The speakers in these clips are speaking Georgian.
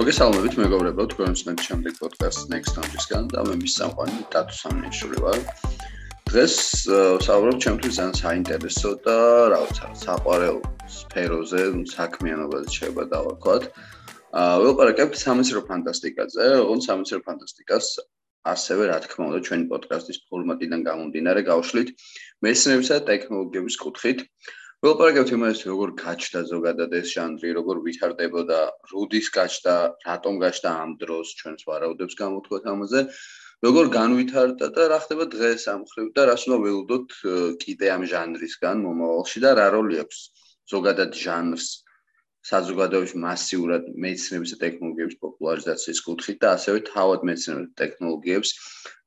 მოგესალმებით მეგობრებო, თქვენ უსმენთ შემდეგ პოდკასტ Next Time-ისგან და მე მის სამყარო დათო სამნიშვილი ვარ. დღეს საუბრობ ჩემთვის ძალიან საინტერესო და რა ვიცი, საყვარელ სფეროზე, საქმიანობაზე შეიძლება დავარქვათ. აა ველაპარაკებთ სამეცნიერო ფანტასტიკაზე, ოღონდ სამეცნიერო ფანტასტიკას ასევე რა თქმა უნდა ჩვენი პოდკასტის ფორმატიდან გამომდინარე გავშლით მეცნიერებისა და ტექნოლოგიების კუთხით. ველაპარაკებთ იმას, როგორ გაჩნდა ზოგადად ეს ჟანრი, როგორ ვითარდებოდა, როდის გაჩნდა, რატომ გაჩნდა ამ დროს ჩვენს ვარაუდებს გამოთქვათ ამაზე, როგორ განვითარდა და რა ხდება დღეს ამ ხრივ და რას უნდა ველოდოთ კიდე ამ ჟანრისგან მომავალში და რა როლი აქვს ზოგადად ჟანრს საზოგადოებაში მასიურად მეცნიერების და ტექნოლოგიების პოპულარიზაციის კუთხით და ასევე თავად მეცნიერების და ტექნოლოგიებს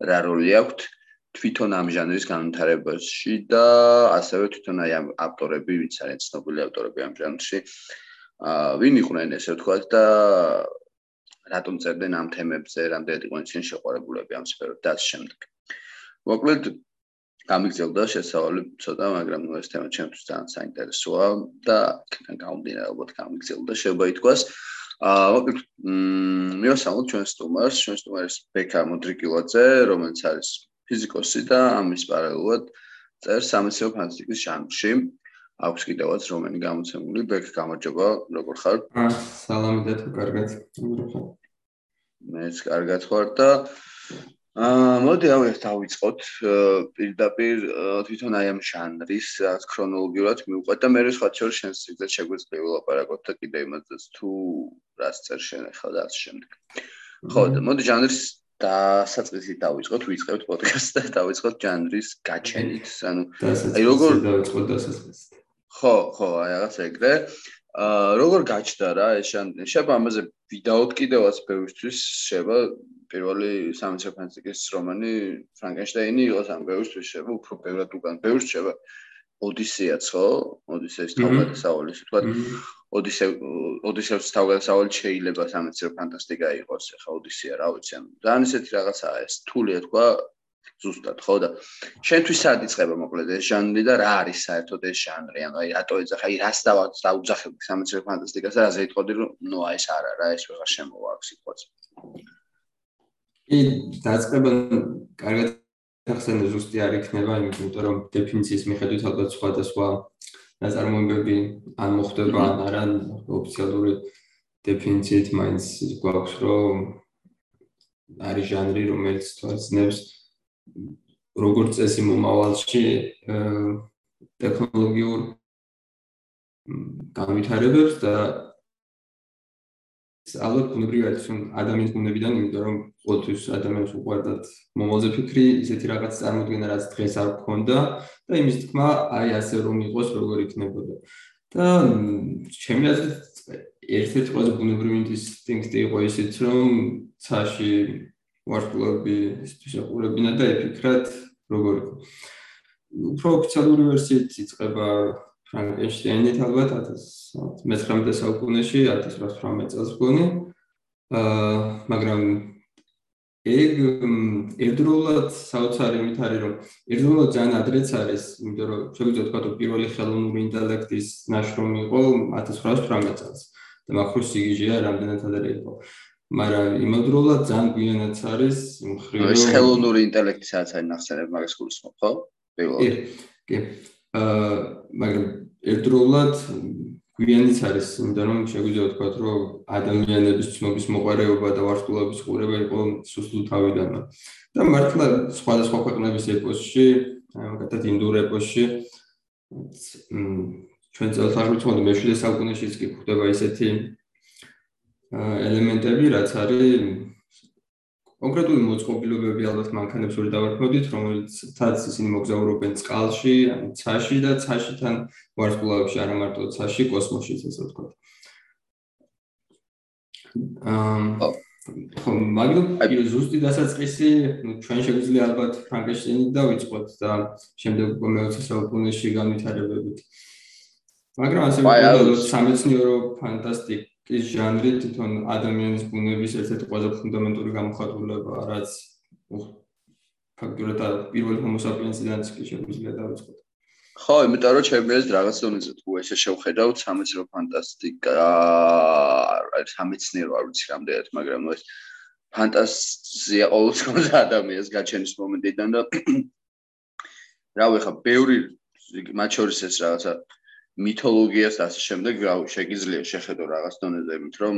რა როლი აქვს თვითონ ამ ჟანრის განვითარებაში და ასევე თვითონ აი ამ ავტორები, ვინც არიან ცნობილი ავტორები ამ ჟანრში, აა ვინ იყვნენ ესე ვთქვათ და რატომ წერდნენ ამ თემებზე, რამდენად იყვნენ ისინი შეყვარებულები ამ სფეროში და ასე შემდეგ. მოკლედ გამიგზელდა შესავალი ცოტა, მაგრამ ეს თემა ჩემთვის ძალიან საინტერესოა და თან გამომდინარე ალბათ გამიგზელდა შეიძლება ითქვას. აა მოკლედ მ მიესალმოთ ჩვენ სტუმარს, ჩვენ სტუმარს ბექა მოდრიკილაძე, რომელიც არის ფიზიკოსი და ამის პარალელურად წერს სამეცნიერო ფანტასტიკის ჟანრში. აქვს კიდევაც რომანი გამოცემული. ბეკ გამარჯობა, როგორ ხარ? სალამი და თუ კარგად. მეც კარგად ხარ და აა მოდი ავე დავიწყოთ პირდაპირ თვითონ აი ამ ჟანრის ქრონოლოგიურად მივყვეთ და მე რა სხვა შორ შენს სიგრძე შეგვიძლია ვილაპარაკოთ და კიდე იმასაც თუ რას წერ შენ ახლა და ამ შემდეგ. ხო, მოდი ჟანრის დასაწყისით დავიწყოთ, ვიწყებთ პოდკასტს და დავიწყოთ ჟანრის გაჩენით, ანუ აი როგორ დავიწყოთ დასაწყისით. ხო, ხო, აი რაღაც ეგრე. აა როგორ გაჩნდა რა ეს ჟანრი? შეიძლება ამაზე ვიდეოთ კიდევაც ბევრისთვის, შეიძლება პირველი სამეცნიერო ფანტასტიკის რომანი ფრანკენშტეინი იყოს ამ ბევრისთვის, შეიძლება უფრო ბევრად უკან ბევრს შეიძლება ოდისეაც ხო? ოდისეის თავგადასავალი, თქვა ოდისე ოდისეის თავგადასავალი შეიძლება სამეცნიერო ფანტასტიკა იყოს, ხა ოდისეა, რა ვიცი, ანუ ძალიან ისეთი რაღაცაა ეს, თულია თქვა ზუსტად, ხო და შენთვის სად იწყება მოკლედ ეს ჟანრი და რა არის საერთოდ ეს ჟანრი? ანუ აი რატო ეძახა, აი რას დაუძახებ სამეცნიერო ფანტასტიკას და რაზე იტყოდი რომ ნუ აი ეს არა რა, ეს ვეღარ შემოვა აქ სიტყვაზე. ი დაწყება კარგად ახსენე ზუსტი არ იქნება, იმიტომ რომ დეფინიციის მიხედვით ალბათ სხვადასხვა ნაწარმოებები ან მოხდება ან არა ოფიციალური დეფინიციით მაინც გვაქვს რომ არის ჟანრი რომელიც თვალსწინებს როგორც წესი მომავალში ტექნოლოგიურ განვითარებებს და ალბათ ბუნებრივი არის რომ ადამიანის ბუნებიდან, იმიტომ რომ ყოველთვის ადამიანს უყვარდათ მომავალზე ფიქრი, ისეთი რაღაც წარმოქმნა რაც დღეს არ გქონდა და იმის თქმა აი ასე რომ იყოს როგორ იქნებოდა. და ჩემი აზრით ერთ-ერთი ყველაზე ბუნებრივი ინსტინქტი იყო ისიც რომ ცაში ვარსკვლავები ისთვის ეყურებინა და ეფიქრათ როგორ იყო. უფრო ოფიციალური ვერსიით ფრანკენშტეინით ალბათ 1919 საუკუნეში 1818 წელს გონი. აა მაგრამ ეგ ერთდროულად საოცარი იმით არის რომ ერთდროულად ძალიან ადრეც არის იმიტომ რომ შეგვიძლია თქვა რომ პირველი ხელოვნური ინტელექტის ნაშრომი იყო 1918 წელს და მახურ სიგიჟეა რამდენად ადრე იყო. მაგრამ იმავდროულად ძალიან გვიანაც არის მხრივ ეს ხელოვნური ინტელექტი სადაც არის ნახსენებ მაგას გულისხმობ ხო? პირველად. კი აა მაგრამ ერთდროულად გვიანიც არის, იმიტომ რომ შეგვიძლია ვთქვა, რომ ადამიანების ცნობის მოყარეობა და ვარსკვლავების ყურება იყო სუსტ თავიდანო. და მართლა სხვადასხვა ქვეყნების ეპოსში, მაგათაც ინდურ ეპოსში ჩვენ წელთაღრიცხვამდე მე-7 საუკუნეშიც კი გვხვდება ესეთი ელემენტები, რაც არის კონკრეტული მოწყობილობები ალბათ მანქანებს ვერ დავარქმევდით, რომელიცაც ისინი მოგზაურობენ წყალში, ან ცაში და ცაშიდან ვარსკვლავებში, არა მარტო ცაში, კოსმოსშიც ესე ვთქვათ. აა ხო, მაგრამ აი ზუსტი დასაწყისი, ну, ჩვენ შეგვიძლია ალბათ ფრანკენშტეინით დავიწყოთ და შემდეგ უკვე მე-20 საუკუნეში განვითარებებით. მაგრამ ასე ვთქვათ, სამეცნიერო ფანტასტიკა ის ჟანრი თვითონ ადამიანის ბუნების ერთ-ერთი ყველაზე ფუნდამენტური გამოხატულება, რაც ფაქტურად პირველ ჰომო საპიენსიდანაც კი შეგვიძლია დავიწყოთ. ხო, იმიტომ რომ ჩემი ეს რაღაც დონეზე თუ ესე შევხედავთ სამეცნიერო ფანტასტიკა, აი სამეცნიერო არ ვიცი რამდენად, მაგრამ ეს ფანტაზია ყოველთვის ადამიანს გაჩენის მომენტიდან და რავი ხა, ბევრი მათ შორის ეს რაღაცა მითოლოგიას და ასე შემდეგ, შეიძლება შეხედო რაღაც დონეზე, იმით რომ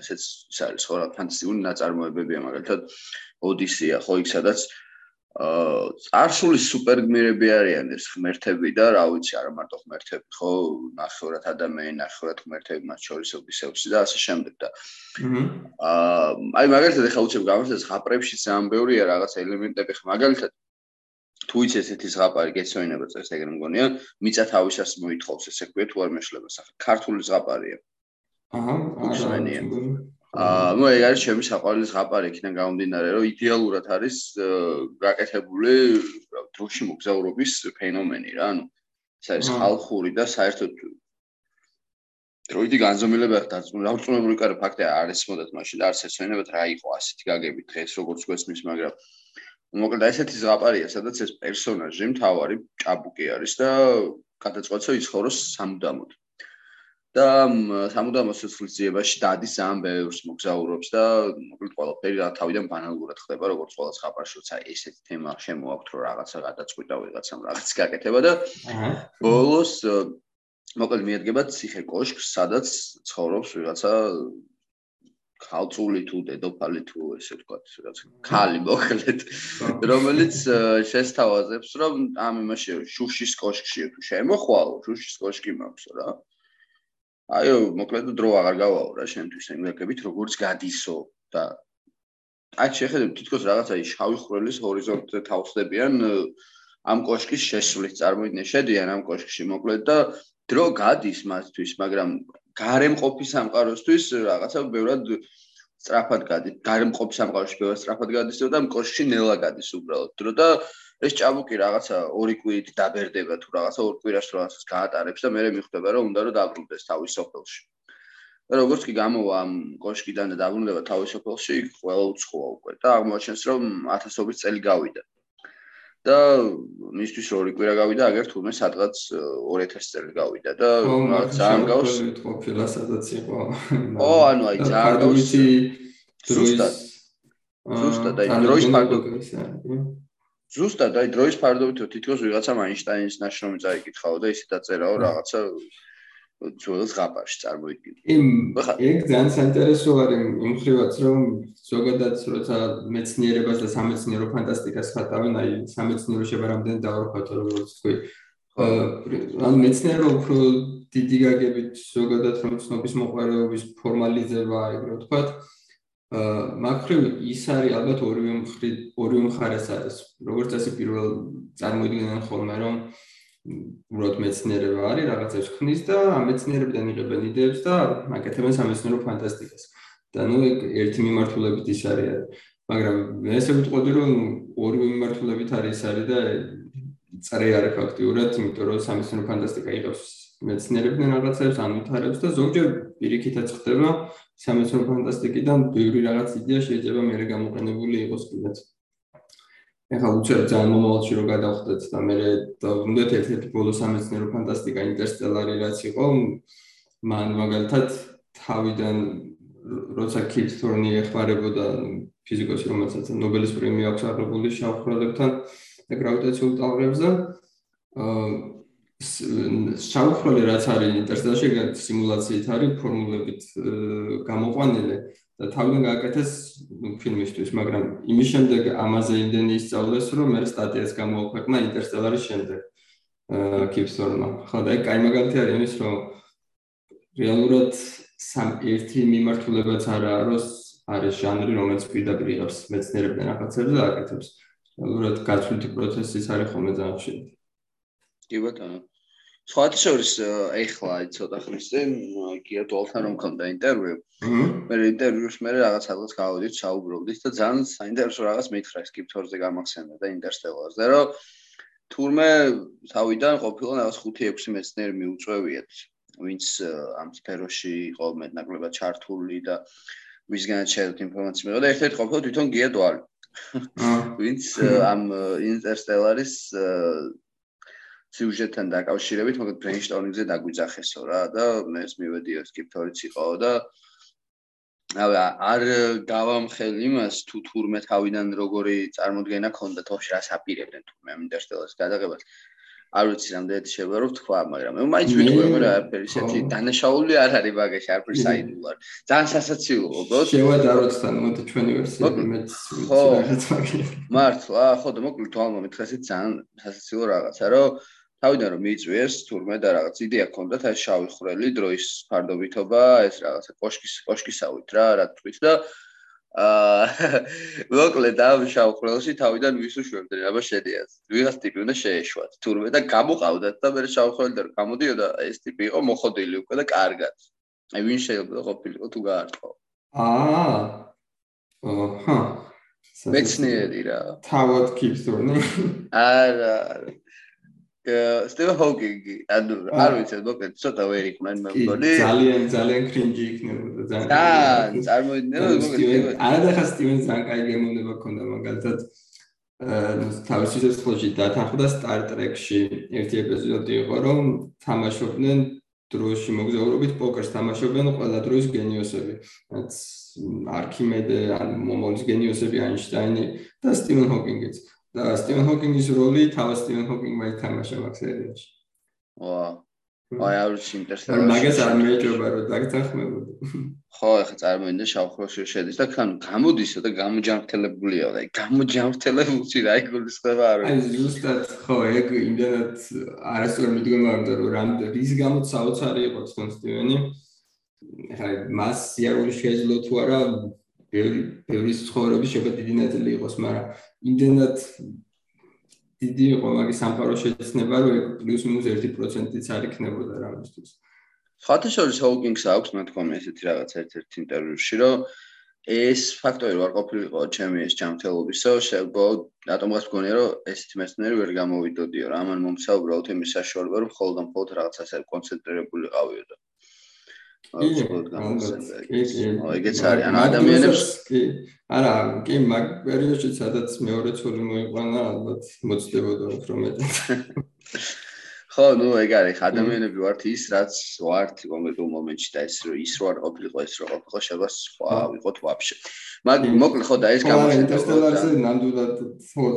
ესეც ის არის ხო რა ფანტასტიკური ნაწარმოებებია, მაგალითად ოდისეა, ხო, იქ სადაც აა წარსული სუპერგმირები არიან ეს ღმერთები და რა ვიცი არა მარტო ღმერთები ხო? ნახევრად ადამიანი ნახევრად ღმერთები მათ შორის ოდისეუსი და ასე შემდეგ და აა აი მაგალითად ეხლა უცებ გამოსდეს ღაპრებში ძალიან ბევრია რაღაც ელემენტები ხო მაგალითად თუ იცი ესეთი ზღაპარი გეცოინება წეს ეგრე მგონია მიწა თავისას მოითხოვს ესე ქვია თუ არ მეშლება სახე ქართული ზღაპარია. აჰა არა აა ნუ ეგ არის ჩემი საყვარელი ზღაპარი იქიდან გამომდინარე რომ იდეალურად არის გაკეთებული დროში მოგზაურობის ფენომენი რა ანუ ეს არის ხალხური და საერთოდ დროიდი განზომილება დარწმუნებული კარი ფაქტია არის მოდათ მაშინ არც ეცვენებათ რა იყო ასეთი გაგები დღეს როგორც გვესმის მაგრამ მოკლედ ესეთი ზღაპარია სადაც ეს პერსონაჟი მთავარი ჭაბუკი არის და გადაწყვეტს იცხოვროს სამუდამოდ. და სამუდამო სიცოცხლის ძიებაში დადის ამ ბევრს მოგზაურობს და მოკლედ ყველაფერი რა თავიდან ბანალურად ხდება როგორც ყველა ხაპარში როცა ესეთი თემა შემოაქვთ რომ რაღაცა გადაწყვიტა ვიღაცამ რაღაც გაკეთება და ბოლოს მოკლედ მიადგება ციხე კოშკს სადაც ცხოვრობს ვიღაცა ხალწული თუ დედოფალი თუ ესე ვთქვათ რაღაც ქალი მოკლედ რომელიც შესთავაზებს რომ ამ იმაში შუშის კოშკში თუ შემოხვალო შუშის კოშკი მაქვს რა. აიო, მოკლედ დრო აღარ გავაო რა შენთვის იმლეკებით, როგორც გადისო და აქ შეხედებ თითქოს რაღაცა ის შავი ხრელის ჰორიზონტზე თავსდებიან ამ კოშკის შესulis წარმოიდგინე შედიან ამ კოშკში მოკლედ და დრო გადის მათთვის, მაგრამ გარემყოფი სამყაროსთვის რაღაცა ბევრად სწრაფად გადის. გარემყოფი სამყაროში ბევრად სწრაფად გადის და ამ კოშკში ნელა გადის უბრალოდ. დრო და ეს ჭაბუკი რაღაცა ორი კვირით დაბერდება თუ რაღაცა ორ კვირას რაღაცას გაატარებს და მე მიხვდება რომ უნდა რომ დაბრუნდეს თავის სოფელში. როგორც კი გამოვა ამ კოშკიდან და დაბრუნდება თავის სოფელში, ყველა უცხოა უკვე და აღმოჩენს რომ ათასობით წელი გავიდა. და მისთვის ორი კვირა გავიდა, აგერ თურმე სადღაც 2000 წელი გავიდა და ძალიან გავს ყოფილა სადაც იყო. ო, ანუ აი ძალიან გავს ზუსტად. ზუსტად აი დროის ფარდობისა. ზუსტად აი დროის ფარდობით თითქოს ვიღაცამ აინშტაინის ნაშრომი წაიკითხაო და ისე დაწერაო რაღაცა ძველს ღაპარში წარმოიდგინე. ეგ ძალიან საინტერესო არის იმ ხრივაც რომ ზოგადად როცა მეცნიერებას და სამეცნიერო ფანტასტიკას ხატავენ აი სამეცნიერო შეება რამდენი დავარქვათ როგორც თქვი. ან მეცნიერო უფრო დიდი გაგებით ზოგადად რომ ცნობის მოყარეობის ფორმალიზება ეგრე ვთქვათ. მაგხრივ ის არის ალბათ ორივე მხრივ ორივე მხარეს არის. როგორც ასე პირველ წარმოიდგენენ ხოლმე რომ უბრალოდ მეცნიერება არის, რაღაცებს ხნის და ამ მეცნიერებიდან იღებენ იდეებს და აკეთებენ სამეცნიერო ფანტასტიკას. და ნუ ერთი მიმართულებით ის არის. მაგრამ მე ესე ვიტყოდი რომ ორივე მიმართულებით არის არის და წრე არის ფაქტიურად, იმიტომ რომ სამეცნიერო ფანტასტიკა იღებს მეცნიერებიდან რაღაცებს ამითარებს და ზოგჯერ პირიქითაც ხდება სამეცნიერო ფანტასტიკიდან ბევრი რაღაც იდეა შეიძლება მეორე გამოყენებული იყოს კიდეც. ეხლა უცებ ძალიან მომავალში რო გადავხდეთ და მე დავუნდეთ ერთ-ერთი ბოლო სამეცნიერო ფანტასტიკა ინტერსტელარი რაც იყო, მან მაგალითად თავიდან როცა კით თორნი ეხმარებოდა ფიზიკოსი რომელსაც ნობელის პრემია აქვს აღებული შავხროლებთან და გრავიტაციულ ტალღებზე აა შავხროლი რაც არის ინტერსტელარში სიმულაციით არის ფორმულებით გამოყვანილი და თავიდან გააკეთეს ფილმისთვის, მაგრამ იმის შემდეგ ამაზე იმდენი ისწავლეს, რომ მე სტატიას გამოაქვეყნა ინტერსტელარის შემდეგ. აა კიფსორმა. ხო და აი მაგალითი არის იმის, რომ რეალურად სამ ერთი მიმართულებაც არაა, რომ არის ჟანრი, რომელიც პირდაპირ იღებს მეცნიერებთან რაღაცებს და აკეთებს. რეალურად გაცვლითი პროცესიც არის ხოლმე ძალიან ხშირად. კი ბატონო. სხვათა შორის ეხლა ცოტა ხნის წინ გია დოლთან რომ მქონდა ინტერვიუ. მე ინტერვიუს მე რაღაც რაღაც გავოდით, ჩაუბრუნდით და ძალიან საინტერესო რაღაც მითხრა სკიპტორზე გამახსენდა და ინტერსტელარზე, რომ თურმე თავიდან ყოფილა რაღაც 5-6 მეცნიერი მიუწევიათ, ვინც ამ სფეროში იყო მეტნაკლებად ჩართული და ვისგანაც შეიძლება ინფორმაცია მიიღო და ერთ-ერთი ყოფილა თვითონ გია დვალი. ვინც ამ ინტერსტელარის სიუჟეტთან დაკავშირებით, მოკლედ ბრეინშტორმინგზე დაგვიძახესო რა და მე ეს მივედი ეს კიფტორიც იყო და აბა არ გავამხელ იმას თუ თურმე თავიდან როგორი წარმოდგენა ქონდა თორში რას აპირებდნენ თურმე ამ ინტერსტელარს გადაღებას არ ვიცი რამდენად შეიძლება რომ თქვა, მაგრამ მე მაინც ვიტყვი, მაგრამ არაფერი ისეთი დანაშაული არ არის ბაგაში, არაფერი საიდუმლო არ. ძალიან სასაცილოა, უბრალოდ. შევადაროთ მოდი ჩვენი ვერსია მეც ვიცი. მართლა, ხო და მოკლედ თვალმა მითხრასით ძალიან სასაცილო რაღაცა, რომ თავიდან რომ მიიწვიეს თურმე და რაღაც იდეა ქონდათ აი შავი ხრელი დროის ფარდობითობა, ეს რაღაცა კოშკის კოშკისავით რა, რა თქვით და აა მოკლედ ამ შავხრელში თავიდან ვისუშვებდნენ აბა შედიას. ვიღაც ტიპი უნდა შეეშვათ. თურმე და გამოყავდათ და მე შავხრელი და გამოდიოდა ეს ტიპი იყო მოხოდილი უკვე და კარგად. აი ვინ შეიძლება ყოფილიყო თუ გაარტყო. აა აჰა მეცნიერი რა. თავად კიფსტურნი. არა არა. სტივენ ჰოკინგი, ანუ არ ვიცი, მოკლედ ცოტა ვერ იყვნენ მე მგონი. ძალიან ძალიან კრინჯი იქნებოდა ძალიან. და წარმოიდგინე მოკლედ არადახა სტივენ ზანკაი გემოვნება ქონდა მაგალითად აა თავისი სიცოცხლეში დათანხმდა სტარ ტრეკში ერთი ეპიზოდი იყო რომ თამაშობდნენ დროში მოგზაურობით პოკერს თამაშობენ ყველა დროის გენიოსები. არქიმედე, ან მომოლის გენიოსები აინშტაინი და სტივენ ჰოკინგიც. და სტივენ ჰოკინგის როლი თავად სტივენ ჰოკინგმა ითამაშა მაგ სერიალში. ვა. აი არ ვიცი ინტერესტები. მაგას არ მეჭობა რომ დაგწახმებოდი. ხო, ახლა წარმოიდგინე შავხროში შედის და ხან გამოდისა და გამოჯანმრთელებულია და აი გამოჯანმრთელებული რა იგულისხმება არ ვიცი. აი ზუსტად ხო, ეგ იმდანაც არასწორი მიდგომა უნდა რომ რამდენ რის გამო საოცარი იყო თვითონ სტივენი. ახლა მას სიარული შეძლო თუ არა ბევრი ბევრი ცხოვრების შეიძლება დიდი ნაწილი იყოს, მაგრამ იმდენად დიდი იყო მაგის სამყარო შეცნება, რომ პლუს მინუს 1%-იც არ იქნებოდა რამისთვის. ფათაშორის ჰოუკინგს აქვს ნათქვამი ესეთი რაღაც ერთ-ერთ ინტერვიუში, რომ ეს ფაქტორი არ ყოფილიყო ჩემი ეს ჯანმრთელობისო, შეიძლება რატომღაც გქონია, რომ ესეთი მეცნიერი ვერ გამოვიდოდიო რა, ამან მომცა უბრალოდ იმის საშუალება, რომ მხოლოდ ამ მხოლოდ რაღაცაზე კონცენტრირებული ყავიო და ეგეც. არის ან ადამიანებს კი არა კი მაგ პერიოდში სადაც მეორე ცოლი მოიყვანა ალბათ მოწდებოდა უფრო მეტად. ხო ნუ ეგ არის ადამიანები ვართ ის რაც ვართ კონკრეტულ მომენტში და ეს ის რო არ ყოფილიყო ეს რო ყოფილიყო შეიძლება სხვა ვიყოთ ვაფშე. მაგ მოკლედ ხო და ეს გამოჩნდა ინტერსტელარზე ნამდვილად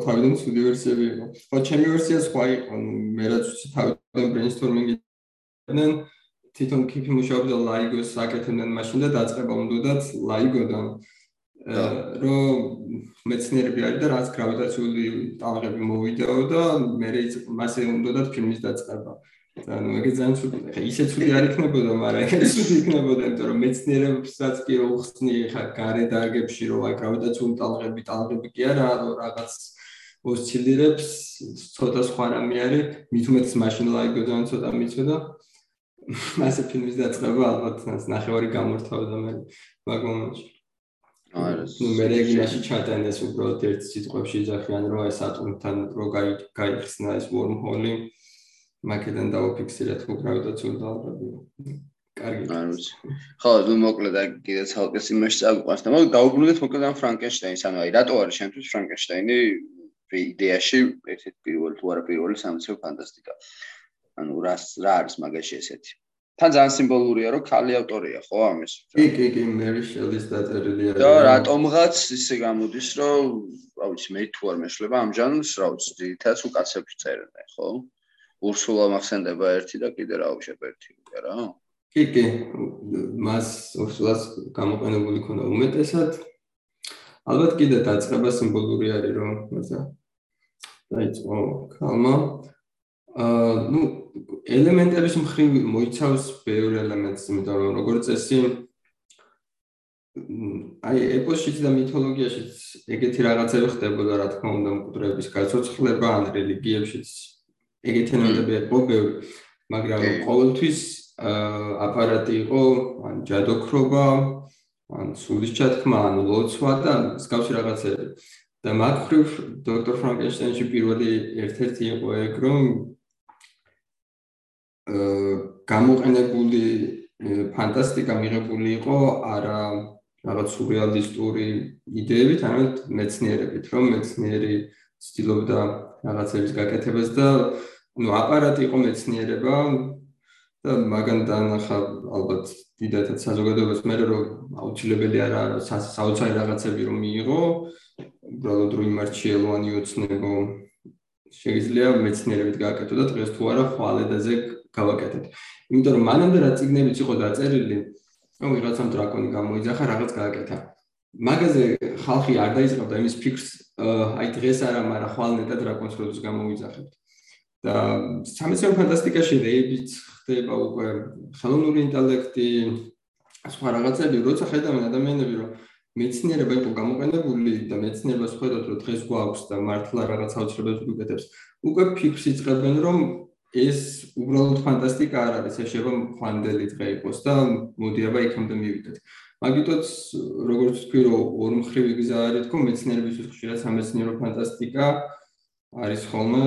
თავიდან ცუდი ვერსიები იყო. ხო ჩემი ვერსია სხვა იყო მე რაც ვიცი თავიდან ბრეინსტორმინგი დნენ თვითონ კიფი მუშაობდა ლაიგოს საკეთებდნენ მაშინ და დაწყება უნდათ ლაიგოდან რომ მეცნიერები არის და რაც გრავიტაციული ტალღები მოვიდაო და მე მასე უნდათ ფილმის დაწყება. ანუ ეგ ძალიან ცუდი, ისე ცუდი არ იქნებოდა, მაგრამ ეგ ცუდი იქნებოდა, იმიტომ რომ მეცნიერებსაც კი რო ხსნი ხა გარე დარგებში რომ აი გრავიტაციული ტალღები, ტალღები კი არა, რაღაც ოსცილირებს, ცოტა სხვა რამე არის, უმეტეს მაშინ ლაიგოდან ცოტა მიცოდა. მასე ფილმის დაწყება ალბათ ნახევარი გამორთავდა მე მაგ მომენტში. არა, ნუ მე რეგინაში ჩატენდეს უბრალოდ ერთ სიტყვებში ძახიან რომ ეს ატომთან რო გაიხსნა ეს wormhole მაგედან დაუფიქსირეთ ხო გრავიტაციული დალღები. კარგი. არის. ხო, ნუ მოკლედ აი კიდე ცალკე იმაში წაგვიყვანს და მოკლედ დაუბრუნდეთ მოკლედ ამ ფრანკენშტაინს, ანუ აი რატო არის შემთხვევით ფრანკენშტაინი იდეაში ერთ-ერთი პირველი თუ არა პირველი სამეცნიერო ფანტასტიკა. ანუ რა რა არის მაგაში ესეთი? თან ძალიან სიმბოლურია რომ ქალი ავტორია ხო ამის? კი კი კი მერი შელის დაწერილია და რატომღაც ისე გამოდის რომ რა ვიცი მე თუ არ მეშლება ამ ჟანრს რა ვიცი ძირითადად უკაცებს წერენ ხო? ურსულა მახსენდება ერთი და კიდე რა უშებ ერთი რა? კი კი. მას ურსულას გამოყენებული ქონა უმეტესად. ალბათ კიდე დაწყება სიმბოლური არის რომ მასა დაიწყო კალმა აა ნუ ელემენტების მხრივ მოიცავს ბევრ ელემენტს, იმიტომ რომ როგორც წესი აი ეპოსში და მითოლოგიაში ეგეთი რაღაცები ხდებოდა, რა თქმა უნდა, მკვდრების გაცოცხლება ან რელიგიებშიც ეგეთი ელემენტები იყო ბევრი, მაგრამ ყოველთვის აპარატი იყო ან ჯადოქრობა, ან სულის ჩათქმა, ან ლოცვა და მსგავსი რაღაცები. და მაგ ხრივ დოქტორ ფრანკენშტაინში პირველი ერთ-ერთი იყო ეგ, რომ გამოყენებული ფანტასტიკა მიღებული იყო არა რაღაც სურეალისტური იდეებით, არამედ მეცნიერებით, რომ მეცნიერი ცდილობდა რაღაცების გაკეთებას და ну აპარატი იყო მეცნიერება და მაგან დაანახა ალბათ დიდათაც საზოგადოებას მე რომ აუცილებელი არა საოცარი რაღაცები რომ მიიღო უბრალოდ რომ იმარჩიელოვანი ოცნებო შეიძლება მეცნიერებით გააკეთო და დღეს თუ არა ხვალედაზე გავაკეთეთ. იმიტომ რომ მანამდე რა ციგნებიც იყო დაწერილი, რომ ვიღაცამ დრაკონი გამოიძახა, რაღაც გააკეთა. მაგაზე ხალხი არ დაიწყებდა იმის ფიქრს, აი დღეს არა, მაგრამ ხვალ ნეტად დრაკონს როდოს გამოიძახებთ. და სამეცნიერო ფანტასტიკაში რეიბიც ხდება უკვე ხელოვნური ინტელექტი, სხვა რაღაცები, როცა ხედავენ ადამიანები, რომ მეცნიერება იყო გამოყენებული და მეცნიერებას ხედავთ რომ დღეს გვაქვს და მართლა რაღაც აუცილებლად ვიკეთებს. უკვე ფიქრს იწყებენ რომ ეს უბრალოდ ფანტასტიკა არ არის, ეშება მხვანდელი დღე იყოს და მოდი აბა იქამდე მივიდეთ. მაგიტოც როგორც თქვი რომ ორ მხრივი გზა არის თქო მეცნიერებისთვის ხშირად სამეცნიერო ფანტასტიკა არის ხოლმე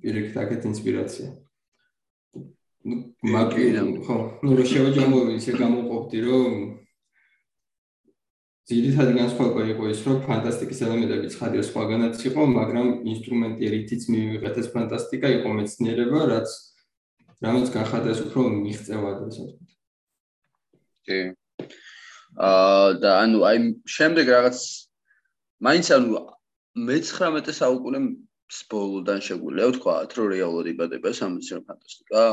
პირიქით აქეთ ინსპირაცია. მაგ ხო, ნუ რომ შევაჯამო ისე გამოყოფდი რომ ძირითადი განსხვავება იყო ის, რომ ფანტასტიკის ელემენტები ცხადია სხვაგანაც იყო, მაგრამ ინსტრუმენტი რითიც მივიღეთ ეს ფანტასტიკა იყო მეცნიერება, რაც რამაც განხადეს უფრო მიღწევად, ასე ვთქვათ. კი. აა და ანუ აი შემდეგ რაღაც მაინც ანუ მე-19 საუკუნის ბოლოდან შეგვიძლია ვთქვათ, რომ რეალურად იბადება სამეცნიერო ფანტასტიკა.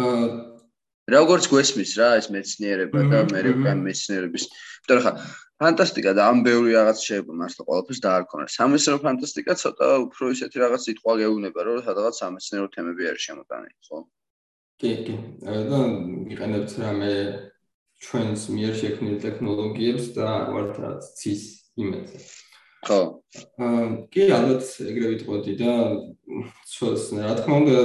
აა როგორც გვესმის რა ეს მეცნიერება და მე რეკა მეცნიერების. იმიტომ ხა ფანტასტიკა და ამ ბევრი რაღაც შეიძლება მართლა ყველაფერს დაარქონა სამეცნიერო ფანტასტიკა ცოტა უფრო ისეთი რაღაც სიტყვა გეუბნება რომ სადღაც სამეცნიერო თემები არის შემოტანილი ხო? კი კი. და იყენებთ რამე ჩვენს მიერ შექმნილ ტექნოლოგიებს და ვართ რაც ცის იმედზე. ხო. აა კი ალბათ ეგრე ვიტყოდი და რა თქმა უნდა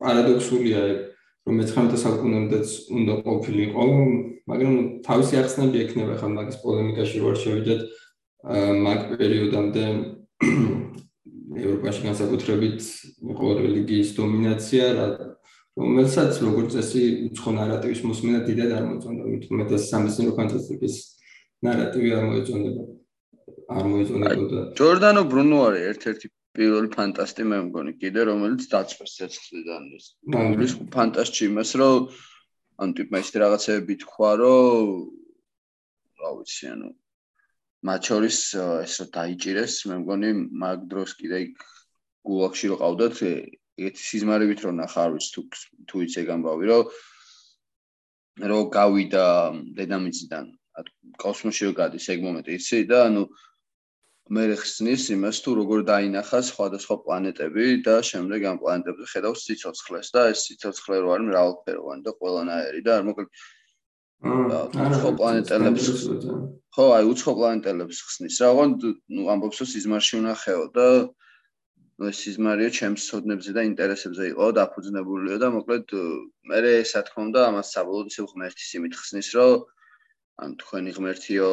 პარადოქსულია ეგ რომ მე-19 საუკუნემდეც უნდა ყოფილიყო, მაგრამ თავისი ახსნები ექნება ხა მაგის პოლემიკაში ვარ შევიდეთ მაგ პერიოდამდე ევროპაში განსაკუთრებით იყო რელიგიის დომინაცია, რომელსაც როგორც წესი უცხო ნარატივის მოსმენა დიდად არ მოწონდა, მithumetas სამეცნიერო ფანტასტიკის ნარატივი არ მოეწონდა. არ მოეწონებოდა. ჯორდანო ბრუნო არის ერთ-ერთი პირველი ფანტასტი მე მგონი კიდე რომელიც დაწვეს ცეცხლიდან ის. ის ფანტასტი იმას რომ ან ტიპმა ისეთი რაღაცეები თქვა რომ რა ვიცი ანუ მათ შორის ეს რა დაიჭირეს მე მგონი მაგ დროს კიდე იქ გულახში რო ყავდათ ეგეთი სიზმარებით რო ნახა არ ვიცი თუ თუ იცი გამბავი რომ რო გავიდა დედამიწიდან კოსმოსში რო გადის ეგ მომენტი იცი და ანუ მე ხსნის იმას თუ როგორ დაინახა სხვადასხვა პლანეტები და შემდეგ ამ პლანეტებზე ხედავს სიცოცხლეს და ეს სიცოცხლე რო არის მრავალფეროვანი და ყველანაირი და არ მოკლედ უცხო პლანეტელებს ხო აი უცხო პლანეტელებს ხსნის. რაღაც ნუ ამბობს რომ სიზმარში უნახეო და ეს სიზმარიო ჩემს სოდნებზე და ინტერესებზე იყო დაფუძნებულიო და მოკლედ მე ესა თქმა უნდა ამას საბოლოოდ ისე ღმერთის იმით ხსნის რომ ან თქვენი ღმერთიო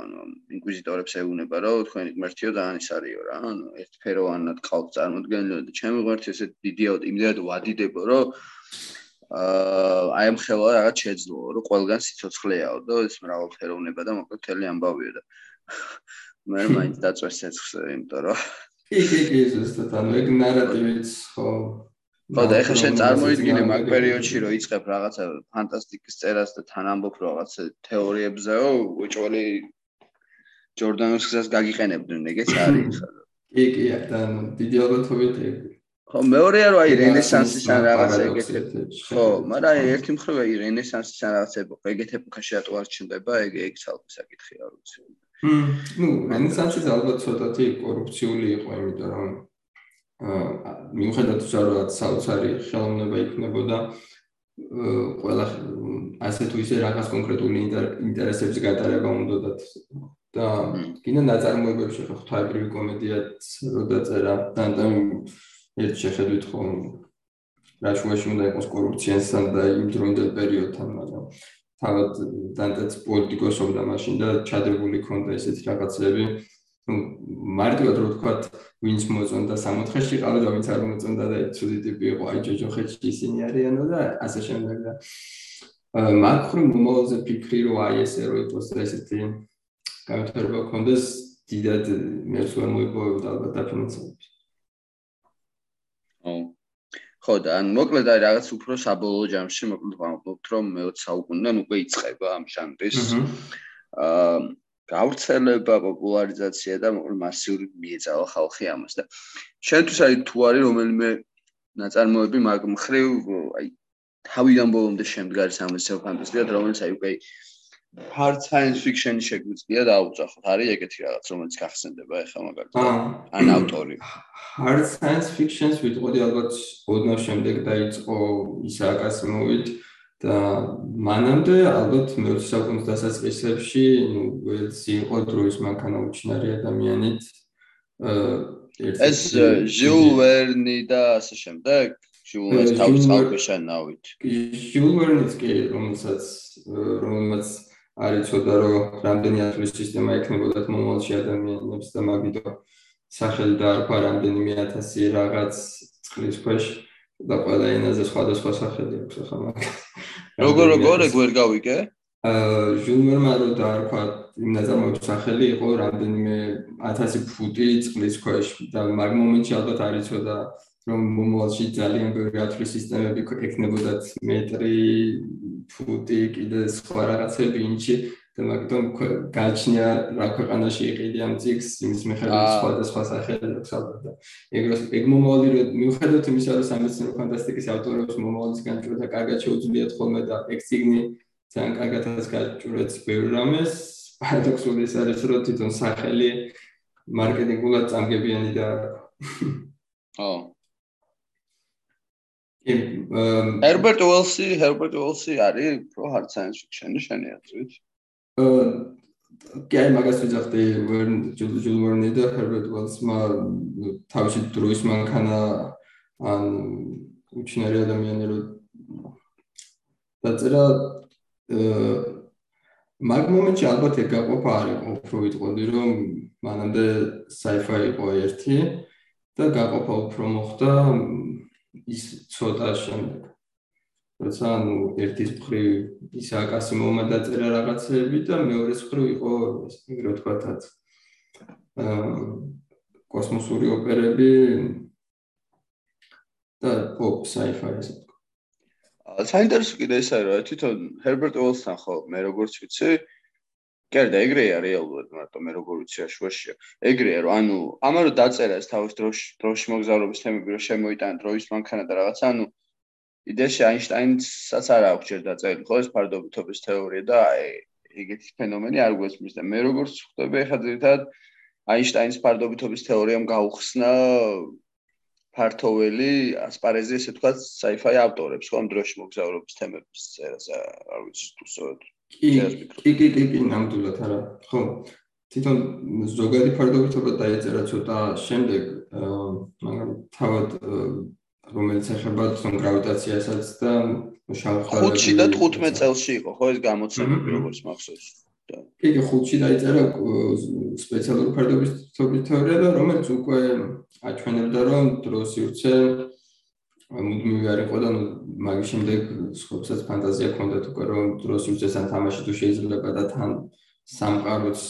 ანუ ინკვიზიტორებს ეუბნება რომ თქვენი ღმერთიო ძალიან ის არისო რა ანუ ერთფეროვანად ყავთ წარმოდგენილი და ჩემი ღმერთი ესე დიდია იმდენად ვადიდებო რომ აა აი ამ ხელა რაღაც შეძლო რომ ყველგან სიცოცხლეაო და ეს მრავალფეროვნება და მოკლედ თელი ამბავია და მე მაინც დაწვეს ცეცხლზე იმიტომ რომ კი კი ზუსტად ანუ ეგ ნარატივიც ხო ხო და ეხლა შენ წარმოიდგინე მაგ პერიოდში რომ იწყებ რაღაცა ფანტასტიკის წერას და თან ამბობ რაღაცა თეორიებზეო უჭველი ჯორდანოს გზას გაგიყენებდნენ ეგეც არის ხა კი კი და დიდი ალბათობით ხო მეორეა რომ აი რენესანსის ან რაღაცა ეგეთები ხო მაგრამ აი ერთი მხრივ აი რენესანსის ან რაღაცა ეგეთ ეპოქაში რატო არ ჩნდება ეგ ეგ ცალკე საკითხია რა ვიცი ნუ რენესანსის ალბათ ცოტათი კორუფციული იყო იმიტომ რომ მიუხედავად იმისა, რომ საოცარი ხელოვნება იქნებოდა ყველა ასე თუ ისე რაღაც კონკრეტული ინტერესების გატარება უნდათ. და კიდე ნაწარმოებებში ხო ღვთაებრივი კომედიაც რო დაწერა დანტემ ერთ შეხედვით ხო რაშუაში უნდა იყოს კორუფციასთან და იმ დროინდელ პერიოდთან მაგრამ თავად დანტეც პოლიტიკოსობდა მაშინ და ჩადებული ესეთი რაღაცები ну მარტივად რო ვთქვა ვინც მოწონდა 64-ში ყავდა და ვინც არ მოწონდა და ცუდი ტიპი იყო აი ჯოჯოხეთში ისინი არიანო და ასე შემდეგ და მაკრო მომავალზე ფიქრი რო აი ესე რო იყოს ესეთი განვითარება ქონდეს დიდად მეც ვერ მოიპოვებდა ალბათ დაფინანსებით ო ხო და ან მოკლედ აი რაღაც უფრო საბოლოო ჯამში მოკლედ ვამბობთ რომ მე-20 საუკუნიდან უკვე იწყება ამ ჟანრის აა გავრცელება, პოპულარიზაცია და მასიური მიეწავა ხალხი ამას და შენთვის აი თუ არის რომელიმე ნაწარმოები მაგ მხრივ აი თავიდან ბოლომდე შემდგარი სამეცნიერო ფანტასტიკად რომელიც აი უკვე hard science fiction შეგვიძლია დაუწახოთ. არის ეგეთი რაღაც, რომელიც გახსენდება ახლა მაგალითად. ან ავტორი. hard science fiction-ს ვიტყოდი ალბათ ოდნავ შემდეგ დაიწყო ისააკ ასიმოვით და მანამდე ალბათ მე-20 საუკუნის დასაწყისებში, ну, ველსი იყო დროის მანქანა უჩინარი ადამიანით. ეს ჟულ ვერნი და ასე შემდეგ. ჟულ ვერნის თავის წყალქვეშანავით. ჟულ ვერნის კი, რომელსაც რომელსაც არის ცოტა რომ რამდენი ათვლის სისტემა ექნებოდა მომავალში ადამიანებს და მაგიტო სახელი დაარქვა რამდენიმე ათასი რაღაც წყლის ქვეშ და ყველა ენაზე სხვადასხვა სახელი აქვს ახლა მაგ როგორ როგორ ეგ ვერ გავიგე აა ჟულმერმა რო დაარქვა იმ ნაწარმოების სახელი იყო რამდენიმე ათასი ფუტი წყლის ქვეშ და მაგ მომენტში ალბათ არის ცოტა რომ მომავალში ძალიან ბევრი ათვლის სისტემები ექნებოდათ მეტრი ფუტი კიდე სხვა რაღაცები ინჩი და მაგიტომ გაჩნია რა ქვეყანაში იყიდი ამ ციკს იმის მიხედვით სხვა და სხვა სახელი აქვს ალბათ და ეგროს ეგ მომავალი მიუხედავად იმისა რომ სამეცნიერო ფანტასტიკის ავტორებს მომავალის განჭურვა კარგად შეუძლიათ ხოლმე და ეგ ციგნი ძალიან კარგადაც გაჭურვებს ბევრ რამეს. პარადოქსული ის არის რომ თვითონ სახელი მარკეტინგულად წამგებიანი და ო. ჰერბერტ უელსი, ჰერბერტ უელსი არის პრო hard science fiction-ი შენი აზრით? აა კაი მაგას ვიძახდი ჯულ ვერნი და ჰერბერტ უელსმა თავისი დროის მანქანა ან უჩინარი ადამიანი რო დაწერა მაგ მომენტში ალბათ ეგ გაყოფა არ იყო უფრო ვიტყოდი რომ მანამდე sci-fi იყო ერთი და გაყოფა უფრო მოხდა ის ცოტა შემდეგ. როცა ანუ ერთის მხრივ ის აკასი მომადაწერა რაღაცები და მეორეს მხრივ იყო ეგრე ვთქვათაც აა კოსმოსური ოპერები და pop sci-fi ესე ვთქვა. საინტერესო კიდე ის არის რომ თვითონ ჰერბერტ უელსთან ხო მე როგორც ვიცი კერდა ეგრეა რეალურად მარტო მე როგორ ვიცი აშვაშია ეგრეა რომ ანუ ამარო დაწერა ეს თავის დროში დროში მოგზაურობის თემები რომ შემოიტანა დროის მანქანა და რაღაც ანუ იდეაში აინშტაინსაც არ აქვს ჯერ დაწერილი ხო ეს ფარდობითობის თეორია და ეგეთი ფენომენი არ გვესმის და მე როგორც ხვდები ახლა ძირითადად აინშტაინის ფარდობითობის თეორიამ გაუხსნა ფართოველი ასპარეზი ესე თქვა sci-fi ავტორებს ხო ამ დროში მოგზაურობის თემების წერას არ ვიცი თუ სწორად კი კი კი კი ნამდვილად არა ხო. თვითონ ზოგადი ფარდობითობა დაიწერა ცოტა შემდეგ მაგრამ თავად რომელიც ეხება თვითონ გრავიტაციასაც და შავხარებს 5-ში და 15 წელს იყო ხო ეს გამოცემები როგორც მახსოვს. კი კი 5-ში დაიწერა სპეციალური ფარდობითობის თეორია და რომელიც უკვე აჩვენებდა რომ დროს ირჩე მუდმივი არ იყო და მაგის შემდეგ სხვასაც ფანტაზია ქონდათ უკვე რომ დროს უწესან თამაში თუ შეიძლება და თან სამყაროც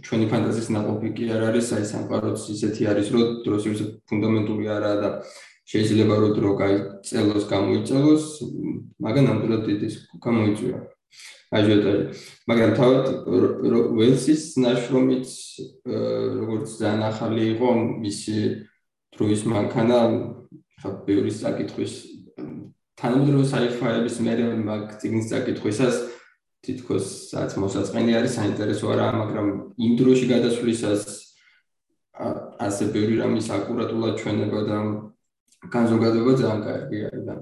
ჩვენი ფანტაზიის ნაყოფი კი არ არის, აი სამყაროც ისეთი არის, რომ დროს უწესა ფუნდამენტური არაა და შეიძლება რომ დრო გაიწელოს, გამოიწელოს, მაგრამ ნამდვილად ის გამოიწვია. აჟიოტაჟი. მაგრამ თავად ველსის ნაშრომიც როგორც ძალიან ახალი იყო, მისი დროის მანქანა ხა ბევრი საკითხვის თანამედროვე sci-fi-ების მერე მაგ ციგნის საკითხვისას თითქოს რაც მოსაწყენი არის საინტერესო არა, მაგრამ იმ დროში გადასვლისას ასე ბევრი რამის აკურატულად ჩვენება და განზოგადება ძალიან კარგი არის და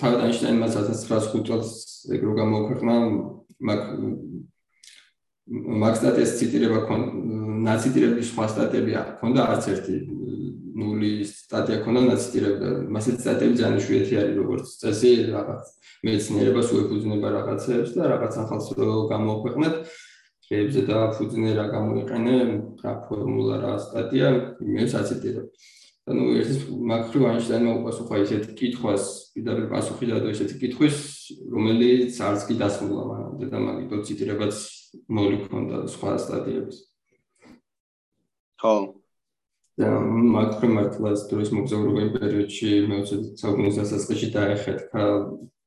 თავად აინშტაინმა 1905 წელს ეგრო გამოქვეყნა მაგ მაგ სტატიას ციტირება ქონდა ნაციტირების სხვა სტატიები ქონდა არც ერთი ნული სტატია ქონდა ნაციტირება მასე სტატიები ძალიან შვიეთი არის როგორც წესი რაღაც მეცნიერებას უეფუძნება რაღაცებს და რაღაც ახალს რო გამოქვეყნეთ ხეებზე და ფუძნე რა გამოიყენე რა ფორმულა რა სტატია მე საციტირებ და ნუ ერთის მაგრივ აინშტაინმა უპასუხა ისეთ კითხვას პირდაპირ პასუხი დადო ისეთ კითხვის რომელიც არც კი დასრულა მანამდე და მაგითო ციტირებაც მოლიქვონდა სხვა სტატიებს ხო. და მაკრო მართლაც დროის მოგზაურობა იმ პერიოდში მე-20 საუკუნის დასაწყისში დაეხეთქა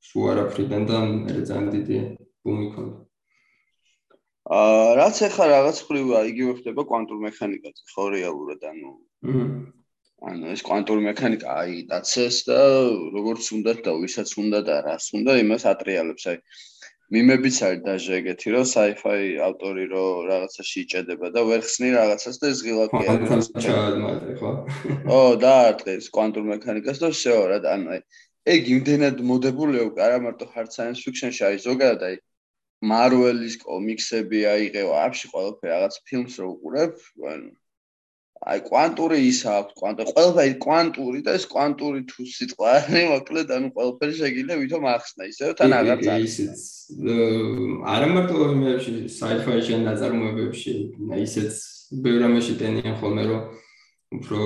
შუა არაფრიდან და მე ძალიან დიდი ბუმი ქონდა. აა რაც ახლა რაღაც ხრივა იგივე ხდება კვანტურ მექანიკაზე, ხო რეალურად, ანუ ანუ ეს კვანტური მექანიკა აიტაცეს და როგორც უნდა და ვისაც უნდა და რას უნდა იმას ატრიალებს, აი მიმებიც არის დაჟე ეგეთი რომ sci-fi ავტორი რო რაღაცაში იჭედება და ვერ ხსნი რაღაცას და ეს ღილაკი არის ხო? ო და არტყეს კვანტურ მექანიკას და всё რა და ანუ ეგ იმდენად მოდებულია უკვე არა მარტო hard science fiction-ში არის ზოგადად აი Marvel-ის კომიქსები აიღევა, აფში ყველაფერი რაღაც ფილმს რო უყურებ, ანუ აი კვანტური ის აქვს კვანტური ყველაფერი კვანტური და ეს კვანტური თუ სიტყვა არის მოკლედ ანუ ყველაფერი შეგიძლია ვითომ ახსნა ისევ თან აღარ წაიღეს არა მარტო იმებში sci-fi-ში ან ნაწარმოებებში ისეც ბევრ ამაში ტენიან ხოლმე რომ უფრო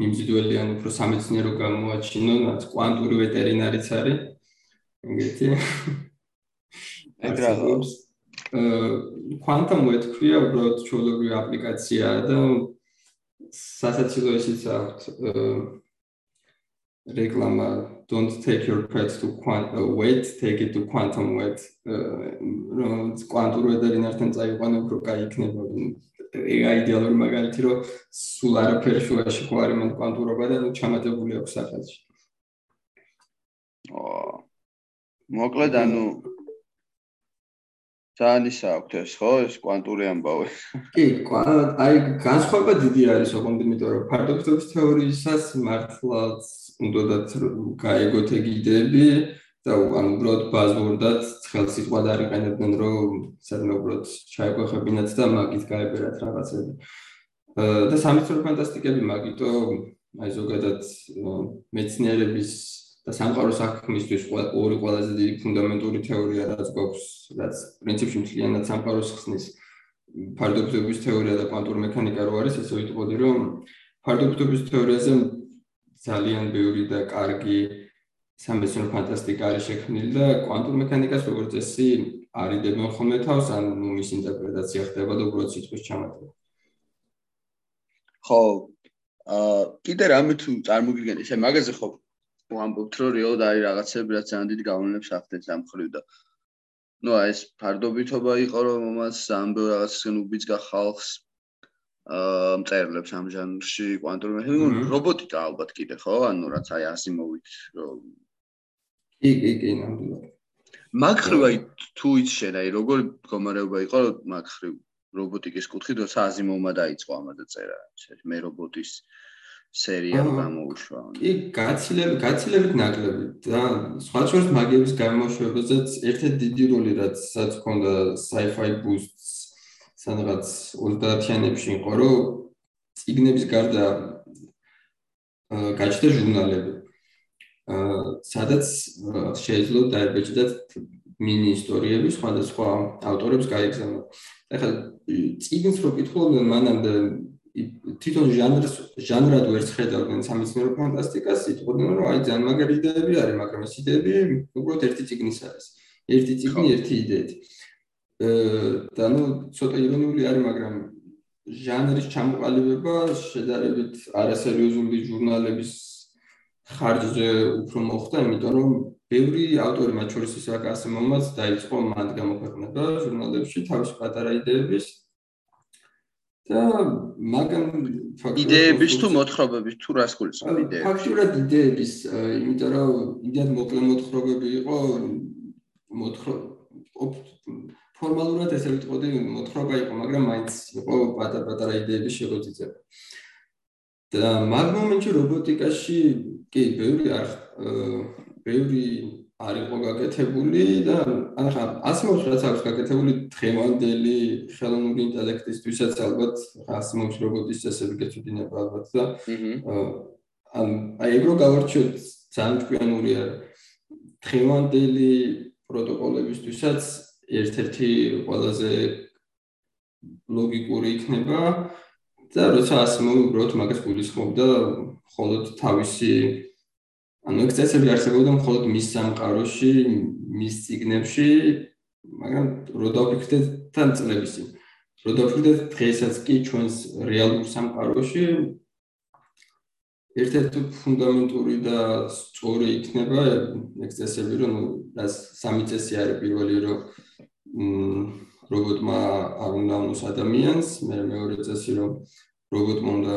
მიმზიდველი ან უფრო სამეცნიერო გამოაჩინონ კვანტური ვეტერინარიც არის ეგეთი. ეგ რაღაც აა quantum web ქვია უბრალოდ ჩვეულებრივი აპლიკაციაა და სასაცილო ისიც აქვს რეკლამა don't take your pet to quantum wait take it to quantum wait რომ კვანტურ ვეტერინართან წაიყვანო უფრო კაი იქნება ეგ აიდეალური მაგალითი რომ სულ არაფერი შუაში ხო არის მან კვანტურობა და ჩამატებული აქვს აა მოკლედ ანუ ძალიან ისა აქვს ეს ხო ეს კვანტური ამბავი? კი აი განსხვავება დიდი არის ოღონდ იმიტომ რომ ფარდობითობის თეორიისას მართლაც უნდათ გაიგოთ ეგ იდეები და ანუ უბრალოდ ბაზურდად ცხელ სიტყვად არიყენებდნენ რომ სადმე უბრალოდ ჩაიყვეხებინათ და მაგით გაებერათ რაღაცები. და სამეცნიერო ფანტასტიკები მაგიტო აი ზოგადად მეცნიერების და სამყარო საქმისთვის ორი ყველაზე დიდი ფუნდამენტური თეორია რაც გვაქვს, რაც პრინციპში მთლიანად სამყაროს ხსნის ფარდობითობის თეორია და კვანტური მექანიკა რო არის, ესე ვიტყოდი, რომ ფარდობითობის თეორიაზე ძალიან ბევრი და კარგი სამეცნიერო ფანტასტიკა არის შექმნილი და კვანტურ მექანიკას როგორც წესი არიდებენ ხოლმე თავს, ან მის ინტერპრეტაცია ხდება და უბრალოდ სიტყვის ჩამატება. ხო, აა კიდე რამე თუ წარმოგიდგენთ, ესე მაგაზე ხო ვამბობთ რომ რეალოდ არის რაღაცები რაც ძალიან დიდ გავლენებს ახდენს ამ ხრივ და ну а ეს ფარდობითობა იყო რომ მომას ამ ბევრ რაღაცისგან უბიძგა ხალხს აა მწერლებს ამ ჟანრში კვანტური მექანიკა რობოტიკა ალბათ კიდე ხო ანუ რაც აი ასიმოვით რომ კი კი კი ნამდვილად მაგ ხრივ აი თუ იცშენ აი როგორი მდგომარეობა იყო მაგ ხრივ რობოტიკის კუთხით როცა აზიმოვმა დაიწყო ამაზე წერა მე რობოტის სერიალ გამოუშვა. კი, გაცილებით, გაცილებით ნაკლები და სხვა შორის მაგიების გამოშვებაზეც ერთ-ერთი დიდი როლი რაც რაც ქონდა sci-fi boosts სადღაც 30-იანებში იყო, რომ ციგნების გარდა გაჩნდა ჟურნალები. აა სადაც შეიძლება დაებეჭდათ მინი ისტორიები სხვადასხვა ავტორებს გაიგზავნოთ. ეხლა ციგნს რო კითხულობდნენ მანამდე თვითონ ჟანრს ჟანრად ვერ შეხედავდნენ სამეცნიერო ფანტასტიკას, იტყოდნენ რომ აი ძალიან მაგარი იდეები არის, მაგრამ ეს იდეები უბრალოდ ერთი ციგნის არის. ერთი ციგნი ერთი იდეით. და ნუ ცოტა ირონიული არის, მაგრამ ჟანრის ჩამოყალიბება შედარებით არასერიოზული ჟურნალების ხარჯზე უფრო მოხდა, იმიტომ რომ ბევრი ავტორი მათ შორის ის რაკასი მომაც დაიწყო მათ გამოქვეყნება ჟურნალებში თავის პატარა იდეების და მაგამ იდეების თუ მოთხრობების თუ რას გულისხმობ იდეები? ფაქტურად იდეების, იმიტომ რომ იდეად მოკლე მოთხრობები იყო მოთხრ ფორმალურად ესე ვიტყოდი მოთხრობა იყო, მაგრამ მაინც იყო პატარ-პატარა იდეების შეგვიძლია. და მაგ მომენტში რობოტიკაში კი ბევრი არ ბევრი არ იყო გაკეთებული და ახლა ასმოს რაც აქვს გაკეთებული დღევანდელი ხელოვნური ინტელექტისთვისაც ალბათ ასმოს რობოტის წესები გეცოდინება ალბათ და ან აი ეგრო გავარჩიოთ ძალიან ჭკვიანური არის. დღევანდელი პროტოკოლებისთვისაც ერთ-ერთი ყველაზე ლოგიკური იქნება და როცა ასმო უბრალოდ მაგას გულისხმობდა მხოლოდ თავისი ანუ ეს წესები არსებობდა მხოლოდ მის სამყაროში, მის ციგნებში, მაგრამ რო დავფიქრდეთ თან წლების წინ. რო დავფიქრდეთ დღესაც კი ჩვენს რეალურ სამყაროში ერთ-ერთი ფუნდამენტური და სწორი იქნება ეგ წესები, რომ რაც სამი წესი არის პირველი, რომ რობოტმა არ უნდა უნოს ადამიანს, მე მეორე წესი, რომ რობოტმა უნდა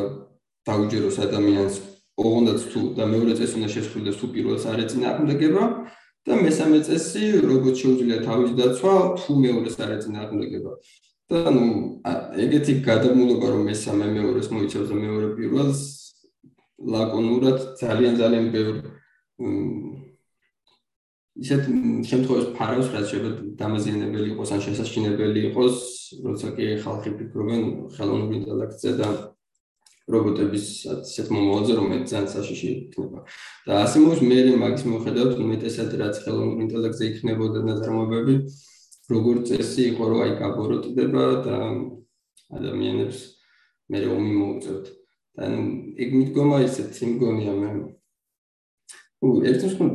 დაუჯეროს ადამიანს, ოღონდ თუ და მეორე წესი უნდა შეცვლილდეს თუ პირველს არ ეწინააღმდეგება და მესამე წესი, რობოტ შეუძლია თავის დაცვა, თუ მეორეს არ ეწინააღმდეგება. და ნუ ეგეთი გადამულობა რომ მესამე მეორეს მოიცავს და მეორე პირველს ლაკონურად ძალიან ძალიან ბევრ ისეთ შემთხვევაში ფარავს რაც შეიძლება დამაზიანებელი იყოს ან შესაჩინებელი იყოს, როცა კი ხალხი ფიქრობენ ხელოვნურ ინტელექტზე და რობოტების ასეთ მომავალზე, რომელიც ძალიან საშიში იქნება. და ასიმოვის მე მაგის მიუხედავად უმეტესად რაც ხელოვნურ ინტელექტზე იქნებოდა ნაწარმოებები, როგორც წესი იყო, რომ აი გაბოროტდება და ადამიანებს მე რომი მოუწევთ. და ეგ მიდგომა ისეთ იმგონია მე უ ერთის ხო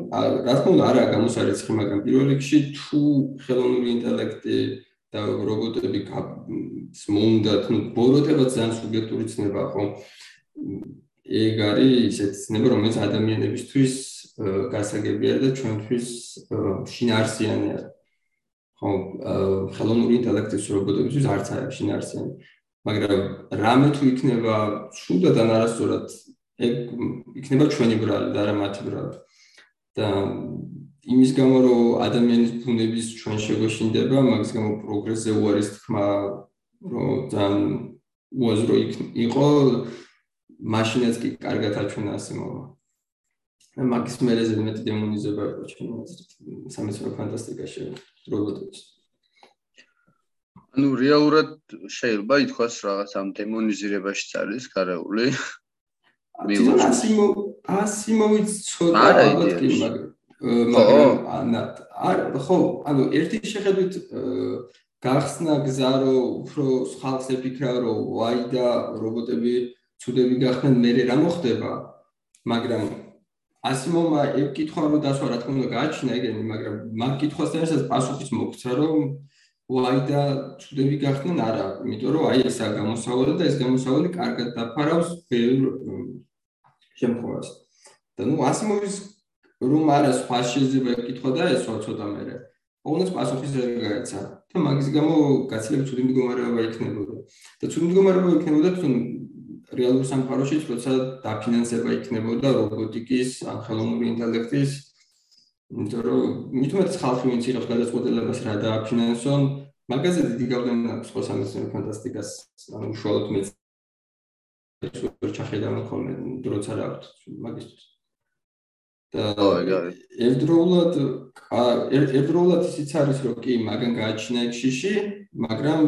რა თქმა უნდა არა გამოსარიცხი მაგრამ პირველ რიგში თუ ხელოვნური ინტელექტი და რობოტები მომუნდათ ნუ ბოროტება ძალიან სუბიექტური ცნება ხო? ეგ არის ისეთ ცნება რომელიც ადამიანებისთვის გასაგებია და ჩვენთვის შინაარსიანი არის. ხო ხელოვნური ინტელექტის რობოტებისთვის არც არის შინაარსიანი მაგრამ რამე თუ იქნება შუდად ან არასწორად ეგ იქნება ჩვენი ბრალი და არა მათი ბრალი. და იმის გამო რომ ადამიანის ბუნების ჩვენ შეგოშინდება, მაგის გამო პროგრესზე უარის თქმა რომ ძალიან უაზრო იყო მაშინაც კი კარგად აჩვენა ასე მოვა. და მაგის მერეზე მეტი დემონიზება იყო ჩვენ სამეცნიერო ფანტასტიკაში რობოტებს. ანუ რეალურად შეიძლება ითქვას რაღაც ამ დემონიზირებაშიც არის გარეული. ასიმო ასიმოვიც ცოტა ალბათ კი მაგრამ არა ხო ანუ ერთი შეხედვით გახსნა გზა რომ უფრო ხალხს ეფიქრა რომ ვაი და რობოტები ცუდები გახდნენ მე რა მოხდება მაგრამ ასიმომა ეგ კითხვა რომ დასვა რა თქმა უნდა გააჩინა ეგენი მაგრამ მაგ კითხვასთან ერთად პასუხიც მოგცა რომ ვაი და ცუდები გახდნენ არა იმიტომ რომ აი ესა გამოსავალი და ეს გამოსავალი კარგად დაფარავს ბევრ შემთხვევას. და ნუ ასიმოვის რომ არა სხვა შეიძლება ეკითხა და ეს ცოტა მერე. ოღონდ პასუხი ზე გაიცა. და მაგის გამო გაცილებით ცუდი მდგომარეობა იქნებოდა. და ცუდი მდგომარეობა იქნებოდა თუ რეალურ სამყაროში როცა დაფინანსება იქნებოდა რობოტიკის ან ხელოვნური ინტელექტის იმიტომ რომ მithumet ხალხი ვინც იღებს გადაწყვეტილებას რა დააფინანსონ მაგაზე დიდი გავლენა აქვს სხვა სამეცნიერო ფანტასტიკას ანუ უშუალოდ მეც ვერ ჩახედავ ხოლმე დროც არ აქვს მაგისტრის ერთდროულად ერთდროულად ისიც არის რომ კი მაგან გააჩინა ექშიში მაგრამ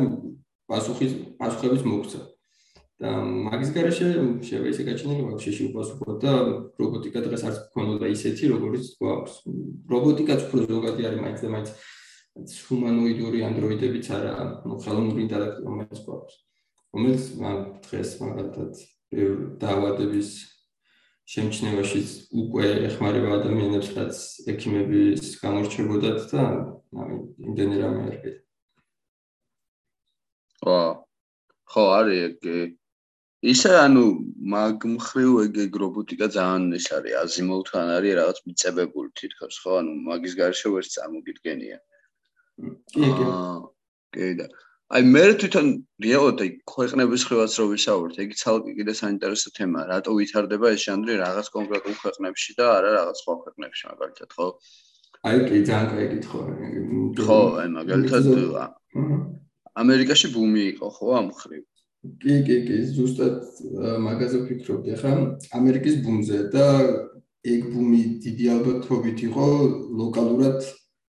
პასუხის პასუხების მოგცა და მაგის garaშე შეიძლება ისე გაჩინილი მაგ შეში უპასუხო და რობოტიკა დღეს არც გქონოდა ისეთი როგორც გვაქვს რობოტიკაც უფრო ზოგადი არის მაინც და მაინც ჰუმანოიდური ანდროიდებიც არა ანუ ხელოვნური ინტელექტი რომელიც გვაქვს. რომელიც დღეს მაგალითად დაავადების შემჩნევაში უკვე ეხმარება ადამიანებს, რაც ექიმების გამორჩებოდათ და აი იმდენი რამე არის. ვა ხო არის ეგ ისე ანუ მაგ მხრივ ეგ რობოტიკა ძალიან ის არის აზიმოვთან არის რაღაც მიწებებული თითქოს ხო ანუ მაგის გარშე ვერც წარმოგიდგენია. კი კი. კი და აი მე თვითონ რეალურად აი ქვეყნების ხევაც რო ვისაუბრეთ, ეგ ცალკე კიდე საინტერესო თემაა, რატო ვითარდება ეს ჟანრი რაღაც კონკრეტულ ქვეყნებში და არა რაღაც სხვა ქვეყნებში მაგალითად, ხო? აი კი ძალიან კაი კითხვა. ხო, აი მაგალითად ამერიკაში ბუმი იყო, ხო, ამ ხრივ. კი, კი, კი, ზუსტად მაგაზე ვფიქრობდი, ხა, ამერიკის ბუმზე და ეგ ბუმი დიდი ალბათობით იყო ლოკალურად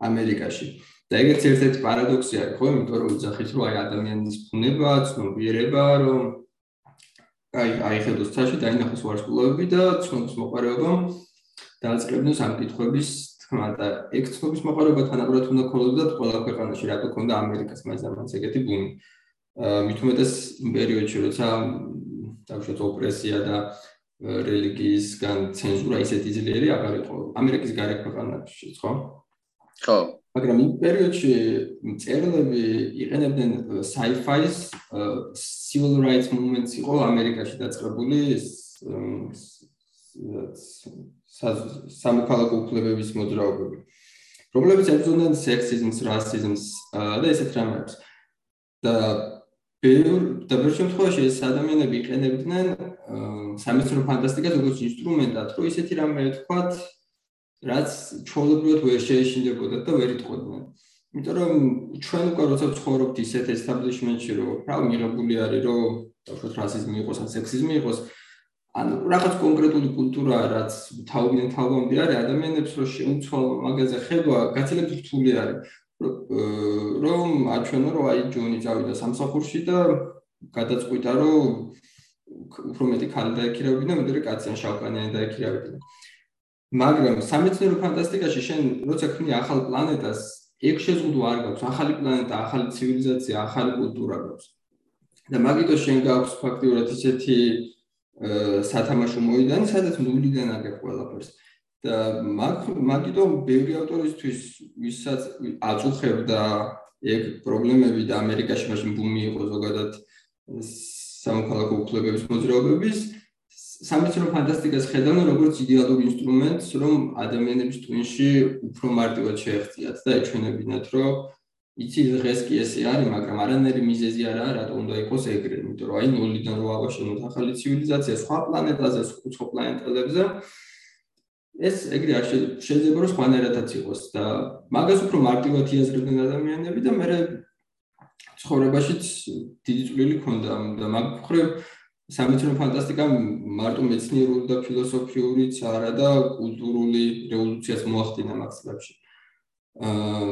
ამერიკაში. და ეგეც ერთ-ერთი პარადოქსი არის, ხო, იმიტომ რომ ვიძახით, რომ აი ადამიანის ბუნება, ცნობიერება, რომ აი აი ხედოს წაში დაინახოს ვარსკვლავები და ცნობის მოყარეობა დააწყებდნენ სამკითხების თქმა და ეგ ცნობის მოყარეობა თანაბრად უნდა ქონოდათ ყველა ქვეყანაში, რატო ქონდა ამერიკას მას ამაც ეგეთი ბუნი. აა მით უმეტეს იმ პერიოდში, როცა დაუშვათ ოპრესია და რელიგიისგან ცენზურა ისეთი ძლიერი აღარ იყო ამერიკის გარე ქვეყანებში, ხო? ხო. მაგრამ იმ პერიოდში წერილები იყენებდნენ sci-fi-ს civil rights movement-ს იყო ამერიკაში დაწყებული სამოქალაქო უფლებების მოძრაობები. რომლებიც ებრძოდნენ სექსიზმს, რასიზმს და ესეთ რამებს და ბევრ და ბევრ შემთხვევაში ეს ადამიანები იყენებდნენ სამეცნიერო ფანტასტიკას როგორც ინსტრუმენტად, რომ ისეთი რამე ვთქვათ, რაც ჩვეულებრივად ვერ შეეშინდებოდა და ვერ იტყოდნენ. იმიტომ რომ ჩვენ უკვე როცა ვცხოვრობთ ისეთ establishment-ში, რომ რა მიღებული არის, რომ თქო რასიზმი იყოს, ან სექსიზმი იყოს, ანუ რაღაც კონკრეტული კულტურა, რაც თავიდან თავამდე არის, ადამიანებს რო შეუცვალ მაგაზე ხედვა, გაცილებით რთული არის. რომ აჩვენო რომ აი ჯონი წავიდა სამსახურში და გადაწყვიტა რომ უფრო მეტი ქალი დაექირავებინა, მეტყვი კაციან შავკანიანი დაექირავებინა. მაგრამ სამეცნიერო ფანტასტიკაში შენ როცა ქმნი ახალ პლანეტას, ეგ შეზღუდვა არ გაქვს, ახალი პლანეტა, ახალი ცივილიზაცია, ახალი კულტურა გაქვს. და მაგიტო შენ გაქვს ფაქტიურად ისეთი სათამაშო მოედანი, სადაც ნულიდან აგებ ყველაფერს. და მაგ მაგიტო ბევრი ავტორისთვის ვისაც აწუხებდა ეგ პრობლემები და ამერიკაში მაშინ ბუმი იყო ზოგადად სამოქალაქო უფლებების მოძრაობების სამეცნიერო ფანტასტიკას ხედავენ როგორც იდეალურ ინსტრუმენტს, რომ ადამიანების ტვინში უფრო მარტივად შეეხციათ და ეჩვენებინათ, რომ იცი დღეს კი ესე არის, მაგრამ არანაირი მიზეზი არ არის, რატომ უნდა იყოს ეგრე, იმიტომ რომ აი ნულიდან რო ავაშენოთ ახალი ცივილიზაცია სხვა პლანეტაზე, სხვა პლანეტებზე ეს ეგრე არ შეიძლება რომ სხვანაირადაც იყოს და მაგას უფრო მარტივად იაზრებდნენ ადამიანები და მე ცხოვრებაშიც დიდი წვლილი ქონდა და მაგ მხრივ სამეცნიერო ფანტასტიკა მარტო მეცნიერული და ფილოსოფიურიც არა და კულტურული რევოლუციას მოახდინა მაგ წლებში. აა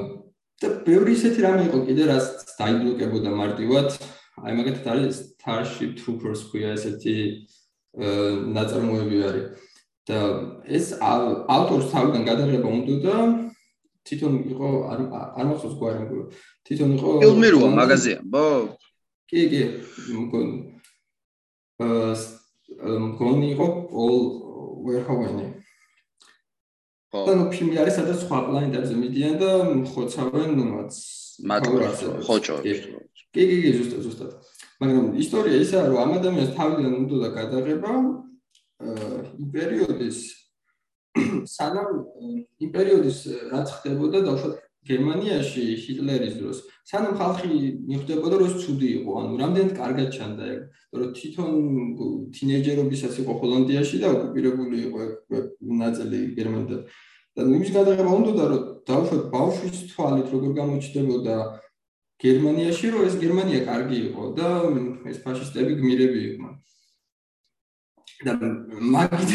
და ბევრი ისეთი რამე იყო კიდე რაც დაიბლოკებოდა მარტივად. აი მაგათაც არის Starship Troopers ქვია ესეთი აა ნაწარმოები არის. და ეს ავტორს თავიდან გადაღება უნდა და თვითონ იყო არ არ მახსოვს გვარი თვითონ იყო ფილმი როა მაღაზია ბო კი კი მგონი მგონი იყო პოლ ვერჰოვენი და ნუ ფილმი არის სადაც სხვა პლანეტებზე მიდიან და ხოცავენ მათ მათ ხოჭოებს კი კი კი ზუსტად ზუსტად. მაგრამ ისტორია ისაა რომ ამ ადამიანს თავიდან უნდა და გადაღება იმ პერიოდის სანამ იმ პერიოდის რაც ხდებოდა დაუშვათ გერმანიაში ჰიტლერის დროს. სანამ ხალხი მიხვდებოდა რომ ცუდი იყო. ანუ რამდენად კარგად ჩანდა ეგ? რომ თვითონ თინეიჯერობისაც იყო ჰოლანდიაში და ოკუპირებული იყო ნაწილი გერმანიდან. და იმის გადაღება უნდა რომ დაუშვათ ბავშვის თვალით როგორ გამოჩნდებოდა გერმანიაში რომ ეს გერმანია კარგი იყო და ეს ფაშისტები გმირები იყვნენ. და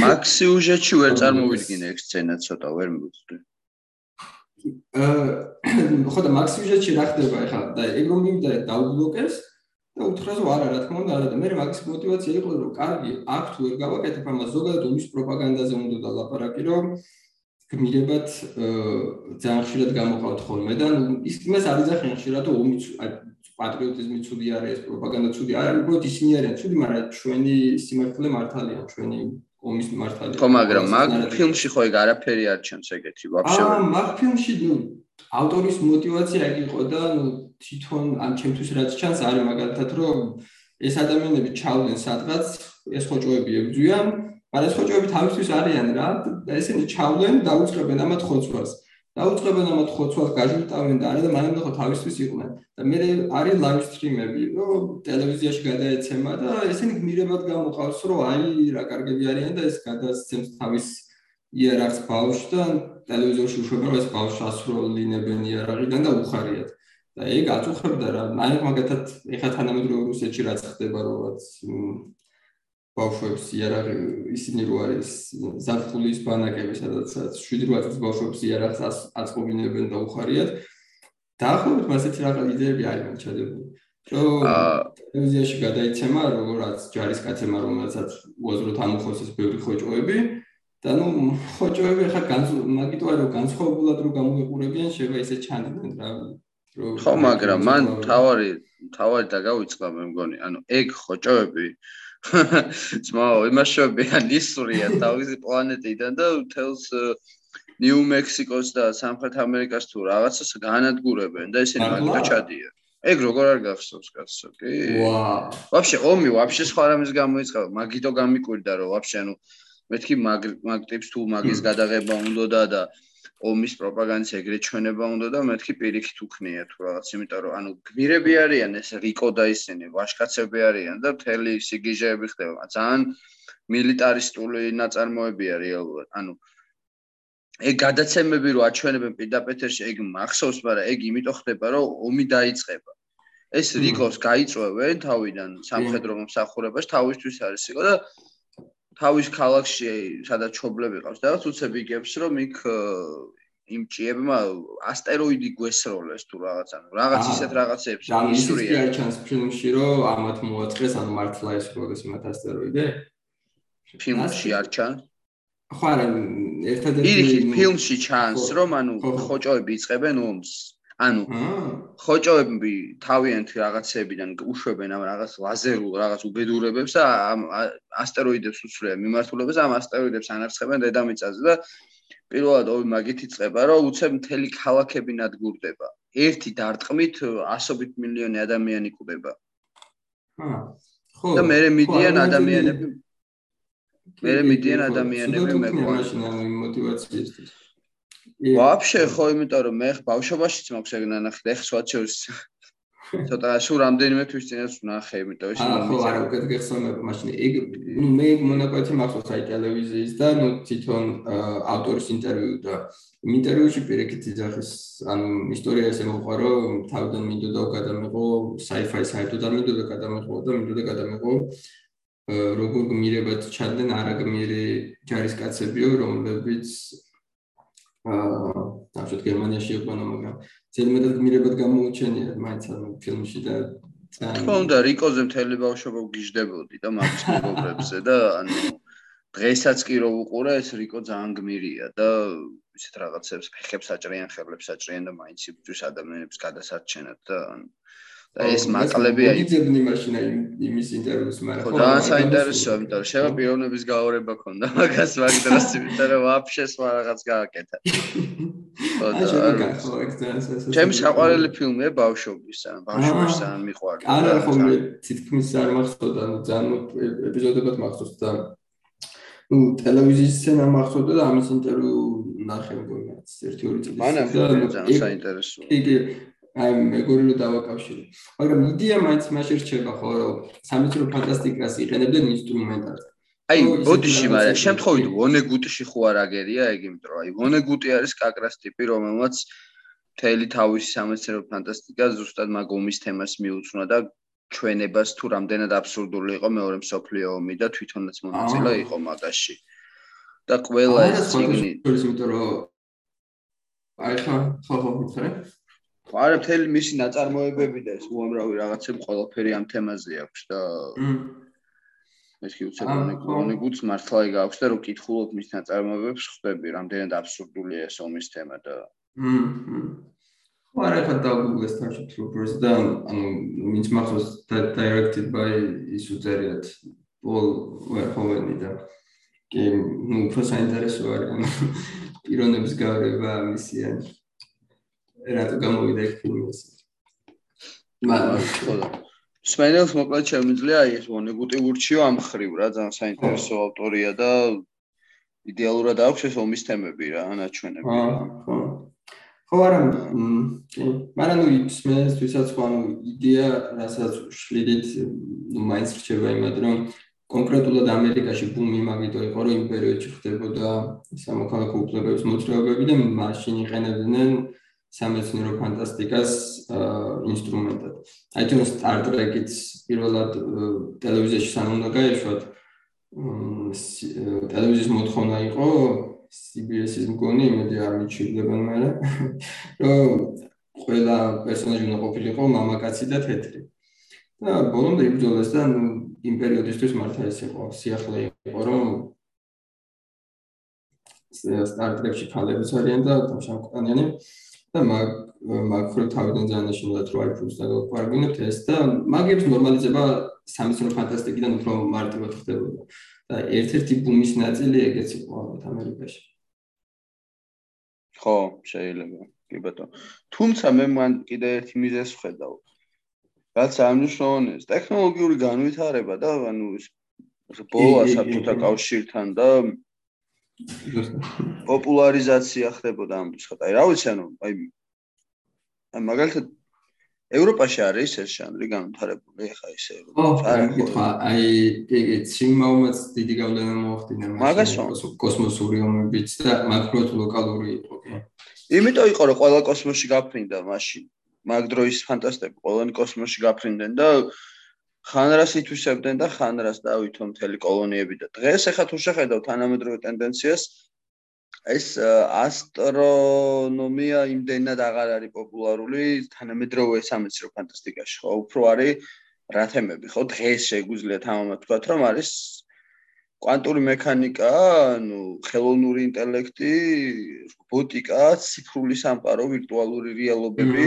მაქსიუჟეტში ვერ წარმოვიდგინე ეგ სცენა ცოტა ვერ მივხვდი. ხო და მაგ სიუჟეტში რა ხდება? ახლა და ეგ რომ მივიდა დაუბლოკეს და უთხრა რომ არა რა თქმა უნდა არა და მე მაგის мотиваცია იყო რომ კარგი აქ თუ ვერ გავაკეთებ ამას ზოგადად უმის პროპაგანდაზე უნდა დალაპარაკი რომ გმირებად ძალიან ხშირად გამოყავთ ხოლმე და ის იმას არ იძახიან ხშირად რომ ომი პატრიოტიზმი ცუდი არის პროპაგანდა ცუდი არის უბრალოდ ისინი არიან ცუდი მაგრამ ჩვენი სიმართლე მართალია ჩვენი ომის მართალი. ხო, მაგრამ მაგ ფილმში ხო ეგ არაფერი არ ჩანს ეგეთი ვაფშე. აა, მაგ ფილმში ნუ ავტორის мотиваცია ეგ იყო და ნუ თვითონ ან ჩემთვის რაც ჩანს არის მაგალითად რომ ეს ადამიანები ჩავდნენ სადღაც, ეს ხოჭოები ებძვიან, მაგრამ ეს ხოჭოები თავისთვის არიან რა და ესენი ჩავდნენ და უწყებენ ამათ ხოცვას. დაუწყებენ ამათ ხოცვას გაჟუტავენ და არა და მანამდე ხო თავისთვის იყვნენ. და მე არის ლაივ სტრიმები რომ ტელევიზიაში გადაეცემა და ესენი გმირებად გამოყავს რომ აი რა კარგები არიან და ეს გადასცემს თავის იერარქს ბავშვს და ტელევიზორში უშვება რომ ეს ბავშვს ასრულინებენ იერარქიდან და უხარიათ. და ეგ აწუხებდა რა. აი მაგათად ეხა თანამედროვე რუსეთში რაც ხდება რომ ბავშვებს იარაღი ისინი რო არის ზაფხულის ბანაკები სადაც 7-8 წლის ბავშვებს იარაღს აწყობინებენ და უხარიათ. დაახლოებით მასეთი რაღაც იდეები არის მან ჩადებული რომ ტელევიზიაში გადაიცემა როგორც ჯარისკაცებმა რომელსაც უაზროდ ამოხოს ეს ბევრი ხოჭოები. და ნუ ხოჭოები ხა მაგიტო არის რომ განსხვავებულად რო გამოიყურებიან შეიძლება ისე ჩანდნენ რა ხო მაგრამ მან თავარი თავარი და გავიწყდა მე მგონი. ანუ ეგ ხოჭოები ძმაო, იმაშობიან ისურია თავისი პლანეტიდან და თელს ნიუ მექსიკოს და სამხრეთ ამერიკას თუ რაღაცას განადგურებენ და ესენი მაგით ჩადიან. ეგ როგორ არ გახსოვს კაცო, კი? ვაა. ვაფშე ომი ვაფშე სხვა რამის გამოიწყება, მაგითო გამიკვირდა რომ ვაფშე ანუ მეთქი მაგ მაგ ტიპს თუ მაგის გადაღება უნდა და ომის პროპაგანდის ეგრეთ ჩვენება უნდა და მეთქი პირიქით უქნია თუ რაღაც, იმიტომ რომ ანუ გმირები არიან ეს რიკო და ისინი, ვაშკაცები არიან და მთელი სიგიჟეები ხდება. ძალიან მილიტარისტული ნაწარმოებია რეალურად. ანუ ეგ გადაცემები რო აჩვენებენ პირდაპირში, ეგ მახსოვს, მაგრამ ეგ იმიტომ ხდება, რომ ომი დაიწყება. ეს რიკოს გაიწვევენ თავიდან სამხედრო მომსახურებას, თავისთვის არის იყო და თავის ქალაქში სადაც ჩობლები ყავს და უცებ იგებს რომ იქ იმ ჭიებმა ასტეროიდი გვესროლეს თუ რაღაც ანუ რაღაც ისეთ რაღაცებს ისურია. და ის ჩანს ფილმში რომ ამათ მოაწყეს ანუ მართლა ეს როგორ იმათ ასტეროიდე. ფილმში არ ჩანს? ხო არა ერთადერთი ფილმში ჩანს რომ ანუ ხოჭოები იწებენ ომს ანუ ხოჭოები თავიანთი რაღაცებიდან უშვებენ ამ რაღაც ლაზერულ რაღაც უბედურებებს და ამ ასტეროიდებს უცვლიან მიმართულებას ამ ასტეროიდებს ანარცხებენ დედამიწაზე და პირველად ორი მაგით იწება, რომ უცებ მთელი ქალაქები ნადგურდება. ერთი დარტყმით 100-ობით მილიონი ადამიანი კვდება. ხო. და მე მიდიან ადამიანები მე მიდიან ადამიანები მეყვანა. მაშინ ამ мотивაციისთვის. ვაფშე ხო იმიტომ რომ მე ბავშვობაშიც მაქვს ეგ ნანახი და ეხლა შევს. ცოტა სულ რამდენიმე თვის წინას ვნახე იმიტომ ეს ხო არა უკვე გეხსოვნება მაშინ. ეგ ნუ მე მონაკვეთი მახსოვს აი ტელევიზიის და ნუ თვითონ ავტორის ინტერვიუ და ინტერვიუში პირიქით იძახის ანუ ისტორია ესე მოყვა რომ თავიდან მინდოდა გადამეყო sci-fi საერთოდ არ მინდოდა გადამეყო და მინდოდა გადამეყო როგორ გმირებად ჩანდნენ არაგმირი ჯარისკაცებიო რომლებიც აა თავშოთ გერმანიაში იყვნენ მაგრამ ზედმეტად გმირებად გამოუჩენია მაინც ამ ფილმში და თქო უნდა რიკოზე მთელი ბავშვობა გიждდებოდი და მაგის მეგობრებზე და ანუ დღესაც კი რო უყურე ეს რიკო ძალიან გმირია და ისეთ რაღაცებს ფეხებს აჭრიან ხელებს აჭრიან და მაინც იბრძვის ადამიანებს გადასარჩენად და ანუ და ეს მატლები აი იძებნი მაშინ აი იმის ინტერვიუს მაგრამ ხო და საინტერესოა იმიტომ რომ შევა პიროვნების გაორება ქონდა მაგას მაგ დროს იმიტომ რომ ვაფშე სხვა რაღაც გააკეთა. ხო და ჩემი საყვარელი ფილმია ბავშვობის ან ბავშვობის ან მიყვარდა არა ხო მე თითქმის არ მახსოვდა ანუ ძალიან ეპიზოდებად მახსოვს და ну ტელევიზიის სცენა მახსოვდა და ამის ინტერვიუ ნახე მგონია ერთი ორი წელი მანა ძალიან საინტერესოა. კი კი აი მეგორი რო დავაკავშირე. მაგრამ იდეა მაინც მაშინ რჩება ხო რომ სამეცნიერო ფანტასტიკას იყენებდნენ ინსტრუმენტად. აი ბოდიში მაგრამ შემთხვევით ვონეგუტში ხო არ აგერია ეგ იმიტომ აი ვონეგუტი არის კაკრას ტიპი რომელმაც მთელი თავისი სამეცნიერო ფანტასტიკა ზუსტად მაგომის თემას მიუძღვნა და ჩვენებას თუ რამდენად აბსურდული იყო მეორე მსოფლიო ომი და თვითონაც მონაწილე იყო მაგაში. და ყველა ეს ციგნი იმიტომ რომ აი ხა ხო ხო მითხარი არა მთელი მისი ნაწარმოებები და ეს უამრავი რაღაცები ყველაფერი ამ თემაზე აქვს და ეს კი უცებოვნი კონეგუც მართლა იგ აქვს და რო კითხულობ მის ნაწარმოებებს ხვდები რამდენად აბსურდულია ეს ომის თემა და ხო არა ხა დაგუგლეს თარში ტრუპერს და ანუ ვინც მახსოვს directed by ის უწერიათ პოლ ვერჰოვენი და კი ნუ უფრო საინტერესო არის პიროვნების გავრება მისიან რატო გამოვიდა ეს ფილმი ეს მაგრამ სპენელს მოკლედ შემიძლია აი ეს ვონეგუტი ურჩიო ამ ხრივ რა ძალიან საინტერესო ავტორია და იდეალურად აქვს ეს ომის თემები რა ნაჩვენები ხო ხო. არა მაგრამ ნუ ისმენს ვისაც ხო ანუ იდეა რასაც შლიდით ნუ მაინც რჩება იმად რომ კონკრეტულად ამერიკაში ბუმი მაგიტო იყო რომ იმპერიოდში ხდებოდა სამოქალაქო უფლებების მოძრაობები და მაშინ იყენებდნენ სამეცნიერო ფანტასტიკას ინსტრუმენტად. აი თუ Star Trek-იც პირველად ტელევიზიაში სანამ უნდა გაეშვათ, ტელევიზიის მოთხოვნა იყო CBS-ის მგონი, იმედი არ მიჩვენებენ მერე, რომ ყველა პერსონაჟი უნდა ყოფილიყო მამაკაცი და თეთრი. და ბოლომდე იბრძოლეს და ნუ იმ პერიოდისთვის მართლა ეს იყო სიახლე იყო, რომ Star Trek-ში ქალებიც არიან და შამკანიანი და მაგ მაგ ხო თავიდან ძალიან შეიძლება რომ აი ფულს დაგვარგვინებთ ეს და მაგებს ნორმალიზება სამეცნიერო ფანტასტიკიდან უფრო მარტივად ხდებოდა. და ერთ-ერთი ბუმის ნაწილი ეგეც იყო ალბათ ამერიკაში. ხო შეიძლება კი ბატონო. თუმცა მე მან კიდე ერთი მიზეზს ვხედავ რაც ამნიშნავს ტექნოლოგიური განვითარება და ანუ ბოლა საბჭოთა კავშირთან და პოპულარიზაცია ხდებოდა ამ ხოთა. აი რა ვიცი ანუ აი მაგალითად ევროპაში არის ეს ჟანრი განვითარებული ახლა ეს ევროპაში. ხო, აი იგი სიმაუმაც დიდი გავლენა მოახდინა მაგას კოსმოსური ომებიც და მაგროთ ლოკალური იყო კი. იმიტომ იყო რომ ყველა კოსმოსში გაფრინდა მაშინ. მაგ დროის ფანტასტები ყველანი კოსმოსში გაფრინდნენ და ხანრას ითვისებდნენ და ხანრას დავითო მთელი კოლონიები და დღეს ახლა თუ შეხედავ თანამედროვე ტენდენციას ეს ასტრონომია იმდენად აღარ არის პოპულარული თანამედროვე სამეცნიერო ფანტასტიკაში ხო? უფრო არის რა თემები ხო? დღეს შეგვიძლია თამამად თქვა რომ არის კვანტური მექანიკა ანუ ხელოვნური ინტელექტი რობოტიკა ციფრული სამყარო ვირტუალური რეალობები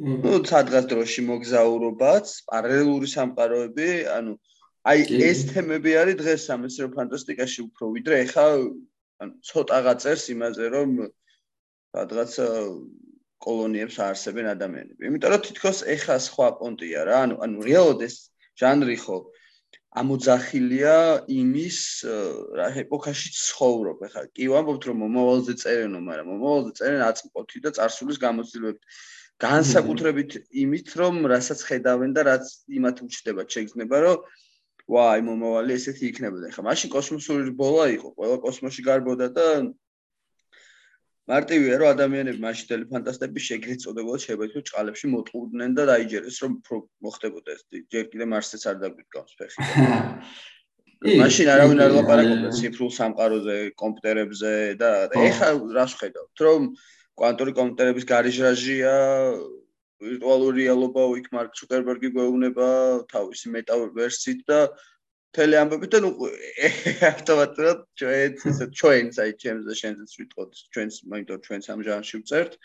ну სადღაც დროში მოგზაურობაც, პარალელური სამყაროები, ანუ აი ეს თემები არის დღეს სამეცნიერო ფანტასტიკაში უფრო ვიდრე ეხა ანუ ცოტაღა წერს იმაზე, რომ სადღაც კოლონიებს აარსებენ ადამიანები. იმიტომ რომ თითქოს ეხა სხვა პონტია რა, ანუ ანუ რეალოდ ეს ჟანრი ხო ამოძახილია იმის რა ეპოქაში ცხოვრობ. ეხლა კი ვამბობთ რომ მომავალზე წერენო, მაგრამ მომავალზე წერენ აწმყოთი და წარსულის გამოცდილებით. განსაკუთრებით იმით, რომ რასაც ხედავენ და რაც იმათ უჩნდება, შეგრძნება, რომ ვაი, მომავალი ესეთი იქნებოდა. ხა მაშინ კოსმოსური ბოლა იყო, ყველა კოსმოსში გარბოდა და მარტივია, რომ ადამიანები მაშინ თელი ფანტასტები შეგრეთ წოდებოდა, შეიძლება ჭყალებში მოტყუდნენ და დაიჯერეს, რომ მოხდებოდა ეს. ჯერ კიდე მარსეც არ დაგვიდგავს ფეხი. მაშინ არავინ არ ლაპარაკობდა ციფრულ სამყაროზე, კომპიუტერებზე და ეხა რას ხედავთ, რომ კვანტური კომპიუტერების გარიჟრაჟია ვირტუალური რეალობა უიქ მარკ ცუკერბერგი გვეუბნება თავისი მეტავერსით და თელი ამბებით და ნუ ავტომატურად ჩვენ ესე ჩვენს აი ჩემს და შენს ვიტყოდ ჩვენს მაინდ ჩვენს ამ ჟანრში ვწერთ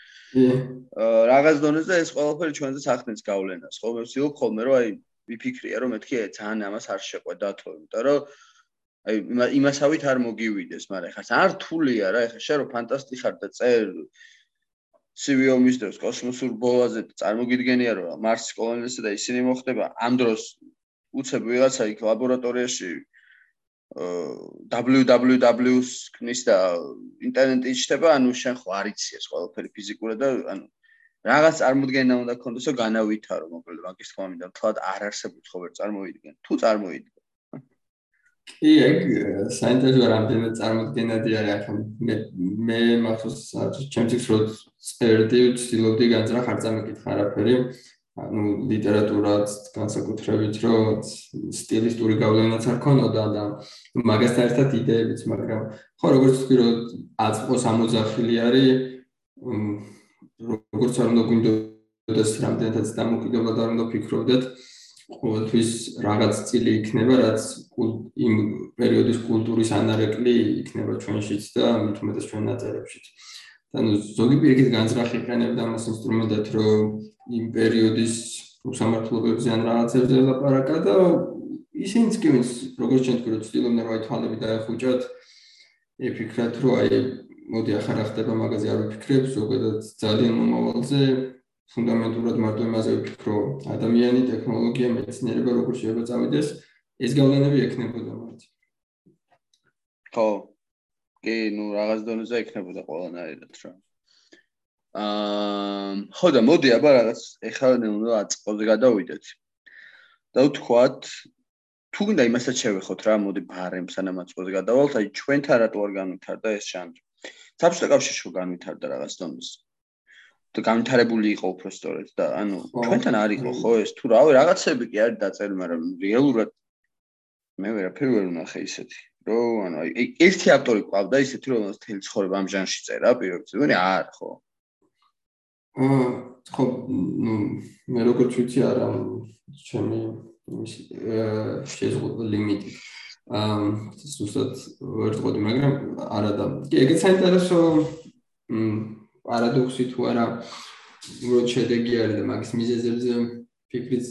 რაღაც დონეზე ეს ყველაფერი ჩვენზე სახნეს გავლენას. ხო მე ვცდილობ ხოლმე რომ აი ვიფიქრია რომ მეთქი ძალიან ამას არ შეყვედა თო იმიტომ რომ აი იმასავით არ მოგივიდეს მაგრამ ხა არ რთულია რა ხა შენ რო ფანტასტი ხარ და წერ ცივი ომის დროს კოსმოსურ ბოლაზე წარმოგიდგენია რომ მარსის კოლონიასა და ისინი მოხდება ამ დროს უცებ ვიღაცა იქ ლაბორატორიაში www-ს ქნის და ინტერნეტი იჩდება, ანუ შენ ხო არ იცი ეს ყველაფერი ფიზიკურად და ანუ რაღაც წარმოდგენა უნდა გქონდეს, რომ განავითარო, მოკლედ მაგის თქმა მინდა, თლად არ არსებობს ხო ვერ წარმოიდგენ. თუ წარმოიდგენ კი, ეგ საინტერესო რამდენად წარმოდგენადი არის ახლა მე მე მახსოვს ჩემთვის რო წერდი ვცდილობდი განზრახ არ წამიკითხა არაფერი ანუ ლიტერატურაც განსაკუთრებით რო სტილისტური გავლენაც არ ქონოდა და მაგასთან ერთად იდეებიც მაგრამ ხო როგორც თქვი რომ აწყოს ამოძახილი არის როგორც არ უნდა გვინდოდეს რამდენადაც დამოკიდებლად არ უნდა ფიქრობდეთ ყოველთვის რაღაც წილი იქნება, რაც იმ პერიოდის კულტურის ანარეკლი იქნება ჩვენშიც და მით უმეტეს ჩვენ ნაწერებშიც. ანუ ზოგი პირიქით განზრახი იყენებდა ამ ინსტრუმენტად, რომ იმ პერიოდის უსამართლობებზე ან რაღაცებზე ლაპარაკა და ისინიც კი ვინც როგორც ჩვენ თქვი, რომ ცდილობდნენ რომ აი თვალები დაეხუჭათ, ეფიქრათ, რომ აი მოდი ახლა რა ხდება მაგაზე არ ვიფიქრებ, ზოგადად ძალიან მომავალზე ფუნდამენტურად მარტო იმაზე ვფიქრო, ადამიანი, ტექნოლოგია, მეცნიერება როგორ შეიძლება წავიდეს, ეს გავლენები ექნებოდა მათ. ხო. კი, ну, რაღაც დონეზე ექნებოდა ყველანაირად რა. აა, ხო და მოდი აბა რაღაც ეხლა უნდა აწყოზე გადავიდეთ. და ვთქვათ, თუ უნდა იმასაც შევეხოთ რა, მოდი ბარემ სანამ აწყოზე გადავალთ, აი ჩვენთან რატო არ განვითარდა ეს ჟანრი? საბჭოთა კავშირში განვითარდა რაღაც დონეზე. განვითარებული იყო უფრო სწორედ და ანუ ჩვენთან არ იყო ხო ეს თუ რავი რაღაცები კი არის დაწერილი მაგრამ რეალურად მე ვერაფერი ვერ ვნახე ისეთი რომ ანუ ერთი ავტორი ყავდა ისეთი რომ თელი ცხოვრება ამ ჟანრში წერა პირველად მე არ ხო. აა ხო ნუ მე როგორც ვიცი არა ჩემი შეზღუდვა ლიმიტი. აა ზუსტად ვერ ვთქვი მაგრამ არა და. კი ეგეც საინტერესო მ პარადოქსი თუ არა უბრალოდ შედეგი არის და მაგის მიზეზებზე ფიქრიც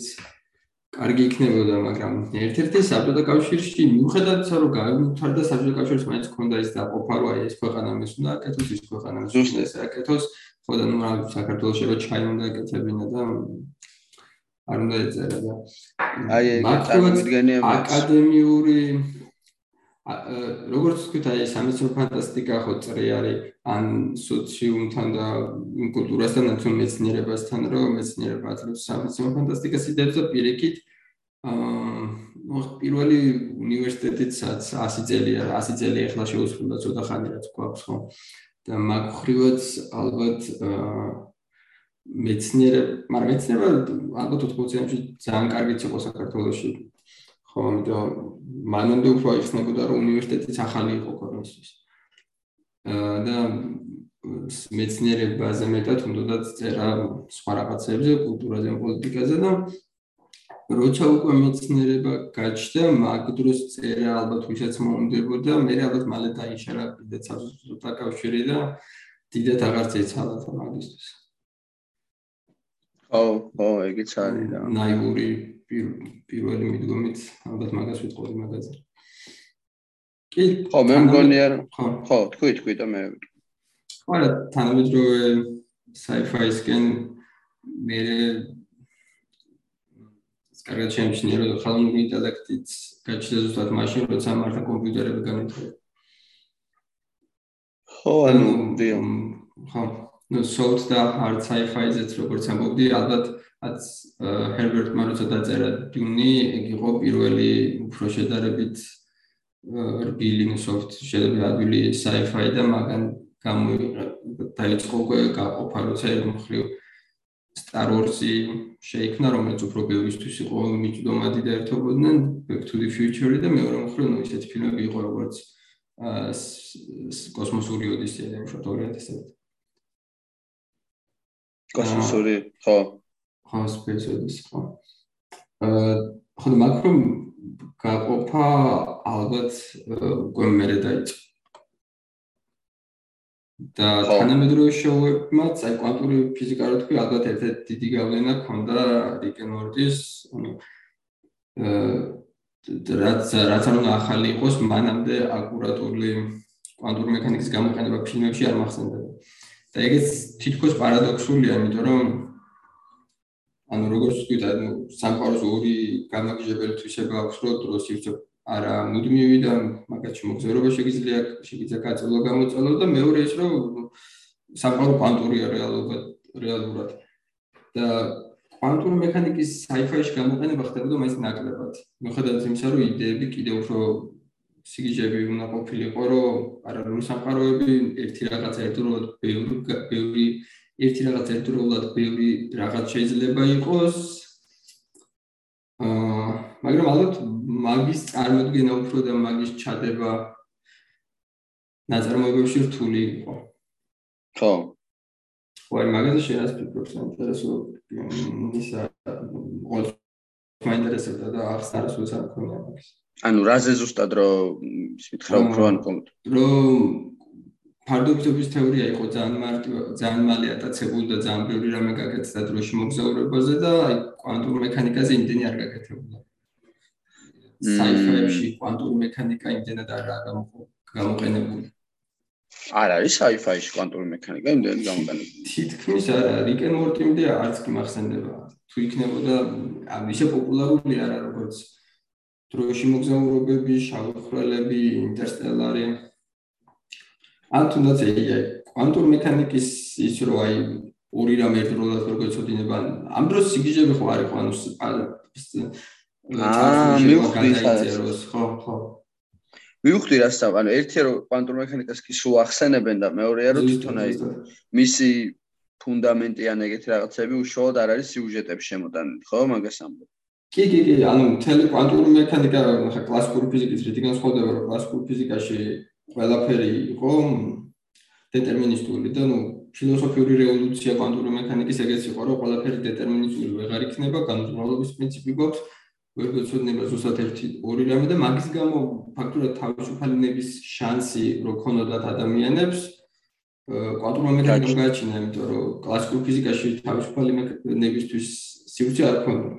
კარგი იქნებოდა, მაგრამ ერთ-ერთი საბჭოთა კავშირში მიუხედავად ისე რომ გაიგოთ და საბჭოთა კავშირის მაინც ქონდა ის დაყოფა, რომ აი ეს ქვეყანა მის უნდა აკეთოს, ის ქვეყანა ზუსტად ეს აკეთოს, ხო და ნუ რა საქართველოს შეიძლება ჩაი უნდა აკეთებინა და არ უნდა ეწერა და აი აკადემიური როგორც ვთქვით, აი სამეცნიერო ფანტასტიკა ხო წრე არის ან სოციუმთან და კულტურასთან ან მეცნიერებასთან, რომ მეცნიერება აწევს სამეცნიერო ფანტასტიკას იდეებს და პირიქით აა პირველი უნივერსიტეტიც 100 წელია, 100 წელი ახლა შეუსრულდა ცოტა ხანი რაც გვაქვს ხო. და მაგხრივაც ალბათ აა მეცნიერება, მაგრამ მეცნიერება ალბათ 80-იანში ძალიან კარგიც იყო საქართველოში ხო, ამიტომ მანამდე უფრო იხსნებოდა რომ უნივერსიტეტიც ახალი იყო ქვეყნისთვის. აა და მეცნიერებაზე მეტად უნდათ წერა სხვა რაღაცებზე, კულტურაზე, პოლიტიკაზე და როცა უკვე მეცნიერება გაჩნდა, მაგ დროს წერა ალბათ ვისაც მომდებოდა, მე ალბათ მალე დაიშალა კიდე საზოგადო კავშირი და დიდად აღარ წეცალა თან მაგისტრის. ო, ო, ეგეც არის და ნაიური პირველი მიდგომით ალბათ მაგას ვიტყოდი მაგაზე. კი, ხო, მე მგონი არ ხო, თქვი, თქვი და მე. არა, თანამედროვე sci-fi-სკენ მე კარგად შემჩნია რომ ხელოვნური ინტელექტიც გაჩნდა ზუსტად მაშინ როცა მართა კომპიუტერები განვითარდა. ხო, ანუ დიო. ხო, ნუ soft და hard sci-fi-ზეც როგორც ამბობდი, ალბათ აც ჰერბერტმა როცა დაწერა დუნი, ეგ იყო პირველი უფრო შედარებით რბილი soft შედარებით ადვილი sci-fi და მაგან გამო დაიწყო გაყოფა როცა ერთ მხრივ Star Wars-ი შეიქმნა, რომელიც უფრო ბევრისთვის იყო მიჭდომადი და ერთობოდნენ Back to the Future-ი და მეორე მხრივ ნუ ისეთი ფილმები იყო როგორც კოსმოსური ოდისეა უშუალოდ 2000-ად. კოსმოსური, ხო. Space Odyssey, ხო. აა ხო და მაგრამ გაყოფა ალბათ უკვე მერე დაიწყო. და თანამედროვე შოუებმაც აი კვანტური ფიზიკა რო თქვი ალბათ ერთ-ერთი დიდი გავლენა ქონდა რიკენ მორტის ანუ აა რაც რაც ანუ ახალი იყოს მანამდე აკურატული კვანტური მექანიკის გამოყენება ფილმებში არ მახსენდება და ეგეც თითქოს პარადოქსულია იმიტომ რომ ანუ როგორც ვთქვით ანუ სამყაროს ორი გამაგიჟებელი თვისება აქვს რომ დროს ირჩევ არა მუდმივი და მაგათში მოგზაურობა შეგიძლია შეგიძლია გაწოლო გამოწოლო და მეორე ის რომ სამყარო კვანტურია რეალობა რეალურად და კვანტური მექანიკის sci-fi-ში გამოყენება ხდებოდა მაინც ნაკლებად. მიუხედავად იმისა რომ იდეები კიდევ უფრო სიგიჟები უნდა ყოფილიყო რომ პარალელური სამყაროები ერთი რაღაც ერთდროულად ბევრი ბევრი ერთი რაღაც ერთდროულად ბევრი რაღაც შეიძლება იყოს აა მაგრამ ალბათ მაგის წარმოქმნა უფრო და მაგის ჩადება ნაწარმოებებში რთული იყო. ხო. ხო, აი მაგაზე შენ რას ფიქრობ, საინტერესო ისა ყოველ მაინტერესებდა და ახსნა რას უცარ ქონია მაგის. ანუ რაზე ზუსტად რომ მითხრა უფრო ან კონკრეტულად რომ ფარდობითობის თეორია იყო ძალიან მარტივ ძალიან მალე ატაცებული და ძალიან ბევრი რამე გაკეთდა დროში მოგზაურობაზე და აი კვანტურ მექანიკაზე იმდენი არ გაკეთებულა. sci-fi-ში კვანტური მექანიკა იმდენად არაა გამოყენებული. არ არის sci-fi-ში კვანტური მექანიკა იმდენად გამოყენებული. თითქმის არა, რიკენ მორტიმდე არც კი მახსენდება. თუ იქნებოდა ამ ისე პოპულარული არა როგორც დროში მოგზაურობები, შავი ხრელები, ინტერსტელარი. ან თუნდაც AI კვანტური მექანიკის ის რო აი ორი რამ ერთდროულად როგორ ეცოდინება ამ დროს სიგიჟები ხო არის ხო ანუ აა მივხვდი სადაც ხო ხო. მივხვდი რა სწავ ანუ ერთია რომ კვანტურ მექანიკას კი სულ ახსენებენ და მეორეა რომ თვითონ აი მისი ფუნდამენტი ან ეგეთი რაღაცები უშუალოდ არ არის სიუჟეტებში შემოტანილი ხო მაგას ამბობ? კი კი კი ანუ მთელი კვანტური მექანიკა ხა კლასიკური ფიზიკის რითი განსხვავდება რომ კლასიკურ ფიზიკაში ყველაფერი იყო დეტერმინისტული და ნუ ფილოსოფიური რევოლუცია კვანტური მექანიკის ეგეც იყო რომ ყველაფერი დეტერმინისტული ვეღარ იქნება განუზრუნველობის პრინციპი გვაქვს ვერ გეცოდნება ზუსტად ერთი ორი რამე და მაგის გამო ფაქტურად თავისუფალების შანსი რო ქონოდათ ადამიანებს კვანტურ მექანიკას გააჩინა, იმიტომ რომ კლასიკურ ფიზიკაში თავისუფალი მექანიკებისთვის სივრცე არ ქონდა.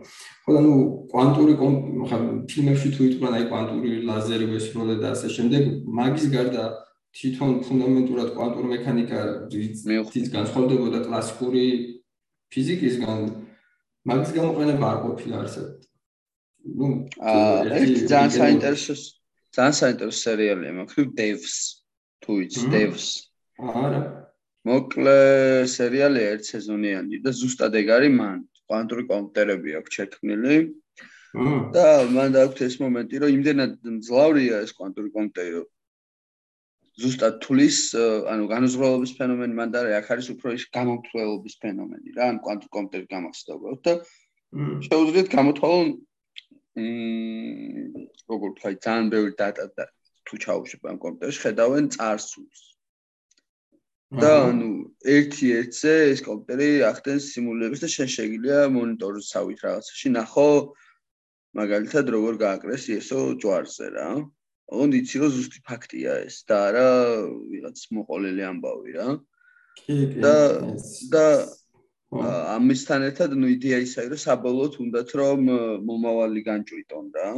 ხო და ნუ კვანტური ხა ფილმებში თუ იტყვიან აი კვანტური ლაზერი ვესროლე და ასე შემდეგ, მაგის გარდა თვითონ ფუნდამენტურად კვანტური მექანიკა ის განსხვავდებოდა კლასიკური ფიზიკისგან მაგის გამოყენება არ ყოფილა არსებობ. ნუ ერთი ძალიან საინტერესო ძალიან საინტერესო სერიალია, მაგრამ Devs თუ იცი Devs. არა. მოკლე სერიალია ერთ სეზონიანი და ზუსტად ეგ არის მან კვანტური კომპიუტერები აქვს შექმნილი. და მან დააქვს ეს მომენტი, რომ იმდენად ძლავრია ეს კვანტური კომპიუტერი. ზუსტად თulis, ანუ განუზღრელობის ფენომენი მან და აქ არის უფრო ის გამომთვლელობის ფენომენი რა, ან კვანტური კომპიუტერი გამახსოვოთ და შეუძლიათ გამოთვალონ მ როგორ თქვა, ძალიან ბევრი დატა და თუ ჩაუშვებ ამ კომპიუტერში, ხედავენ წარსულს. და ანუ ერთი ერთზე ეს კომპიუტერი ახდენს სიმულირებას და შენ შეგიძლია მონიტორზე წავით რაღაცაში ნახო მაგალითად როგორ გააკრეს ესო ჯვარზე რა. ოღონდ იცი რომ ზუსტი ფაქტია ეს და არა ვიღაც მოყოლელი ამბავი რა. კი კი. და და ამისთან ერთად ნუ იდეა ისაა რომ საბოლოოდ უნდათ რომ მომავალი განჭვიტონ რა.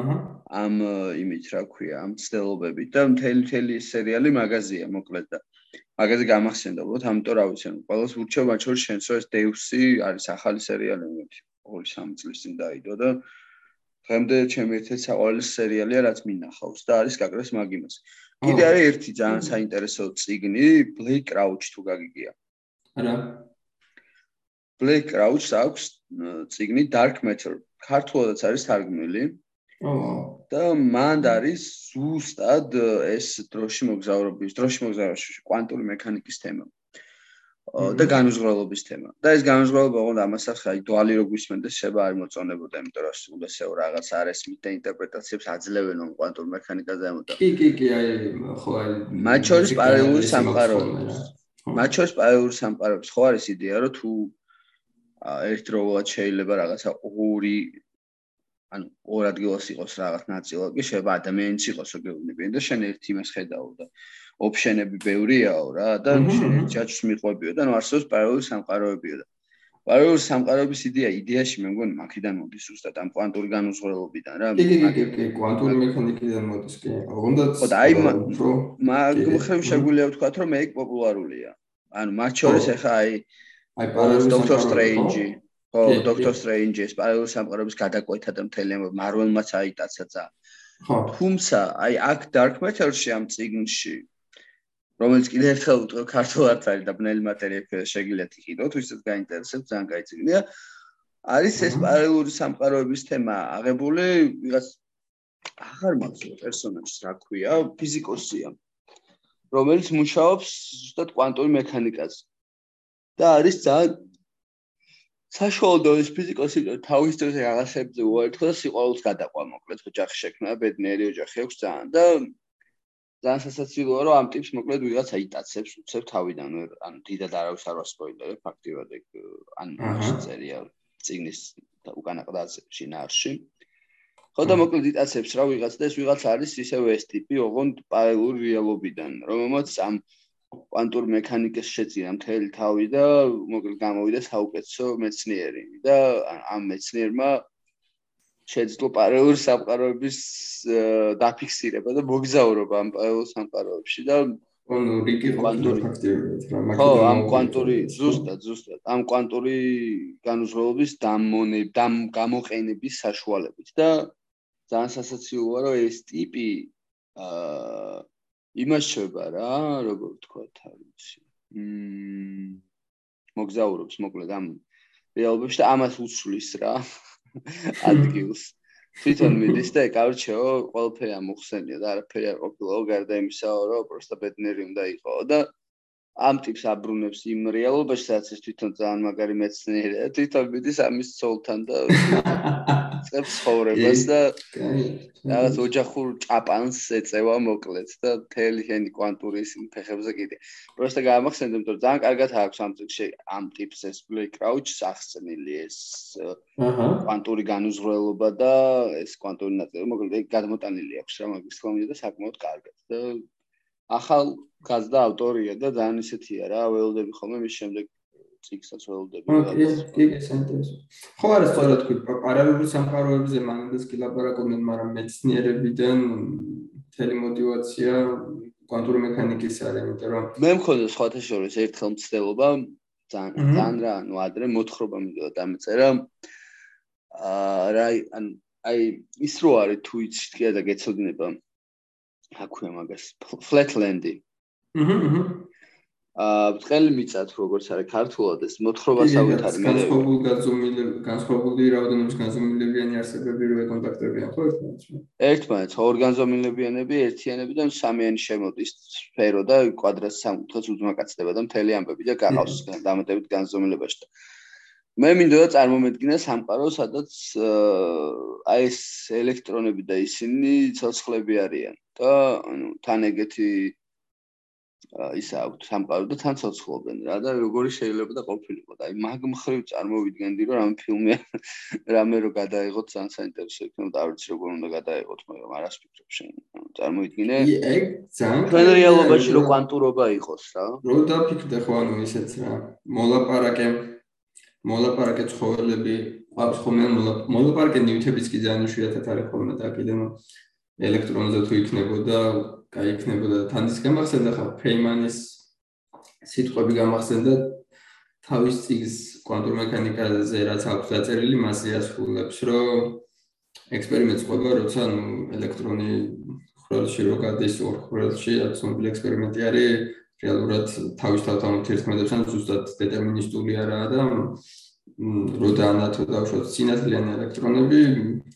აჰა. ამ იმით რა ქვია, ამ ცდელობებით და მთელი მთელი სერიალი მაგაზია მოკლედ და მაგაზე გამახსენდა უბრალოდ ამიტომ რა ვიცი, ყველას ურჩევ მათ შორის შენს ეს დეუსი არის ახალი სერიალი მოდი. 2-3 წლის წინ დაიდო და დღემდე ჩემი ერთ-ერთი საყვარელი სერიალია რაც მინახავს და არის გაკრეს მაგიმას. კიდე არის ერთი ძალიან საინტერესო წიგნი, Blake Crouch თუ გაგიგია. არა. Blake Crouch აქვს წიგნი Dark Matter. ქართულადაც არის თარგმნილი. და მანდ არის ზუსტად ეს დროში მოგზაურობის, დროში მოგზაურობის კვანტური მექანიკის თემა. და განუზღრელობის თემა. და ეს განუზღრელობა ოღონდ ამასაც აი დუალი რო გვისმენდეს შეება არ მოწონებოდა, იმიტომ რომ სულ ესეო რაღაც არის მით ინტერპრეტაციებს აძლევენ ამ კვანტურ მექანიკაზე ამოდა. კი კი კი აი ხო აი მათ შორის პარალელური სამყაროები. მათ შორის პარალელური სამყაროები. ხო არის იდეა რომ თუ ერთდროულად შეიძლება რაღაცა ორი ანუ ორ ადგილას იყოს რაღაც ნაწილაკი, შეიძლება ადამიანიც იყოს ოგეუბნებიან და შენ ერთ იმას ხედავ და ოფშენები ბევრიაო რა და ჯაჭვს მიყვებიო და ნუ არსებობს პარალელური სამყაროებიო და პარალელური სამყაროების იდეა იდეაში მე მგონი მაქიდან მოდის უბრალოდ ამ კვანტური განუზღრელობიდან რა კი კი კი კვანტური მექანიკიდან მოდის კი. ოღონდ ხო და აი მაგ მხრივ შეგვიძლია ვთქვათ რომ ეგ პოპულარულია. ანუ მათ შორის ახლა აი აი პარალელური დოქტორ სტრეინჯი ხო დოქტორ სტრეინჯი ეს პარალელური სამყაროების გადაკვეთა და მთელი მარველმაც აიტაცა ძა ხო თუმცა აი აქ dark matter-ში ამ წიგნში რომელიც კიდე ერთხელ უთქო ქართულად არის და ბნელი მატერიები შეგიძლიათ იყიდოთ, ვისაც გაინტერესებს, ძალიან კაი წიგნია. არის ეს პარალელური სამყაროების თემა აღებული, ვიღაც აღარ მახსოვს პერსონაჟს რა ქვია, ფიზიკოსია. რომელიც მუშაობს ზუსტად კვანტური მექანიკაზე. და არის ძალიან საშუალო დონის ფიზიკოსი თავის დროზე რაღაცებზე უერთო და სიყვარულს გადაყვა მოკლედ ოჯახი შექმნა, ბედნიერი ოჯახი აქვს ძალიან და ძალიან სასაცილოა რომ ამ ტიპს მოკლედ ვიღაც აიტაცებს უცებ თავიდან ანუ დიდად არავის არ ვასპოილერებ ფაქტიურად ეგ ანუ წერია ციგნის უკანა ყდაზე შინაარში ხო და მოკლედ იტაცებს რა ვიღაც და ეს ვიღაც არის ისევ ეს ტიპი ოღონდ პარალელური რეალობიდან რომელმაც ამ კვანტურ მექანიკას შეწირა მთელი თავი და მოკლედ გამოვიდა საუკეთესო მეცნიერი და ამ მეცნიერმა შეძლო პარალელურ სამყაროების დაფიქსირება და მოგზაურობა ამ პარალელურ სამყაროებში და ანუ რიგი კვანტური ფაქტიურად რა მაგით ხო ამ კვანტური ზუსტად ზუსტად. ამ კვანტური განუზღრელობის დამონე დამ გამოყენების საშუალებით და ძალიან სასაცილოა რომ ეს ტიპი აა იმაშება რა როგორ ვთქვა თავისი მ მოგზაურობს მოკლედ ამ რეალობებში და ამას უსვლის რა ადგილს. თვითონ მიდის და ეკავრჩეო ყველაფერი ამოხსენია და არაფერი არ ყოფილა გარდა იმისაო რომ პროსტა ბედნიერი უნდა იყო და ამ ტიპს აბრუნებს იმ რეალობაში, სადაც ეს თვითონ ძალიან მაგარი მეცნიერია, თვითონ მიდის ამის ცოლთან და წებს ხოვრებას და რაღაც ოჯახურ ჭაპანს ეწევა მოკლედ და თელი ჰენი კვანტურის ფეხებზე კიდე. პროსტა გამახსენდა, რომ ძალიან კარგად აქვს ამ წიგში ამ ტიპს ეს Blake Crouch სახსნილი ეს კვანტური განუზღრელობა და ეს კვანტური ნაწილი მოკლედ გადმოტანილი აქვს რა მაგის თქმა და საკმაოდ კარგად და ახალ გაზდა ავტორია და ძალიან ისეთია რა, ველოდები ხოლმე მის შემდეგ წიგსაც ველოდები და კი კი საინტერესო. ხო არა სწორად თქვი პარალელური სამყაროებზე მანამდეც კი ლაპარაკობდნენ მაგრამ მეცნიერებიდან მთელი мотиваცია კვანტური მექანიკის არის იმიტომ რომ მე მქონდა სხვათა შორის ერთხელ მცდელობა ძალიან ძალიან რა ანუ ადრე მოთხრობა მივიდა დამეწერა. აა რა ან აი ის რო არის თუ იციტია და გეცოდინება აქვე მაგას ფლეტლენდი აჰა. აა ბრწყელი მიწათ როგორც არის ქართულად ეს მოთხრობა საერთოდ მე განსხვავებული განზომილები განსხვავებული რაოდენობის განზომილებიანი არსებები რო ეკონტაქტებიან ხო ერთმანეთს? ერთმანეთს ორგანზომილებიანები ერთიანები და სამიანი შემოდის სფერო და კვადრატს სამკუთხედს უძმაკაცდება და მთელი ამბები და გახავს დამატებით განზომილებაში და მე მინდოდა წარმომედგინე სამყარო სადაც აი ეს ელექტრონები და ისინი ცოცხლები არიან და ანუ თან ეგეთი ისა აქვთ სამყარო და თან ცოცხლობენ რა და როგორი შეიძლება და ყოფილიყო და აი მაგ მხრივ წარმოვიდგენდი რომ ამ ფილმი რამე რო გადაიღოთ ძალიან საინტერესო იქნება და არც როგორ უნდა გადაიღოთ მაგრამ არას ფიქრობ შენ. წარმოვიდგინე ეგ ძალიან თქვენ რეალობაში რო კვანტურობა იყოს რა. რო დაფიქრდე ხო ანუ ისეც რა მოლაპარაკე მოლაპარაკე ცხოველები ყავს ხოლმე მოლაპარაკე ნივთებიც კი ძალიან შვიათად არის ხოლმე და კიდევ ელექტრონზე თუ იქნებოდა კაი იქნებოდა თან ის გამახსენდა ხა ფეიმანის სიტყვები გამახსენდა. თავის წიგს კვანტურ მექანიკაზე რაც აქვს დაწერილი მასე ასრულებს რომ ექსპერიმენტს ყვება როცა ნუ ელექტრონი ხრელში რო გადის ორ ხრელში აცნობილი ექსპერიმენტი არის რეალურად თავის თავთან ურთიერთქმედებს ან ზუსტად დეტერმინისტული არაა და რო დაანათო დავშოთ სინათლიანი ელექტრონები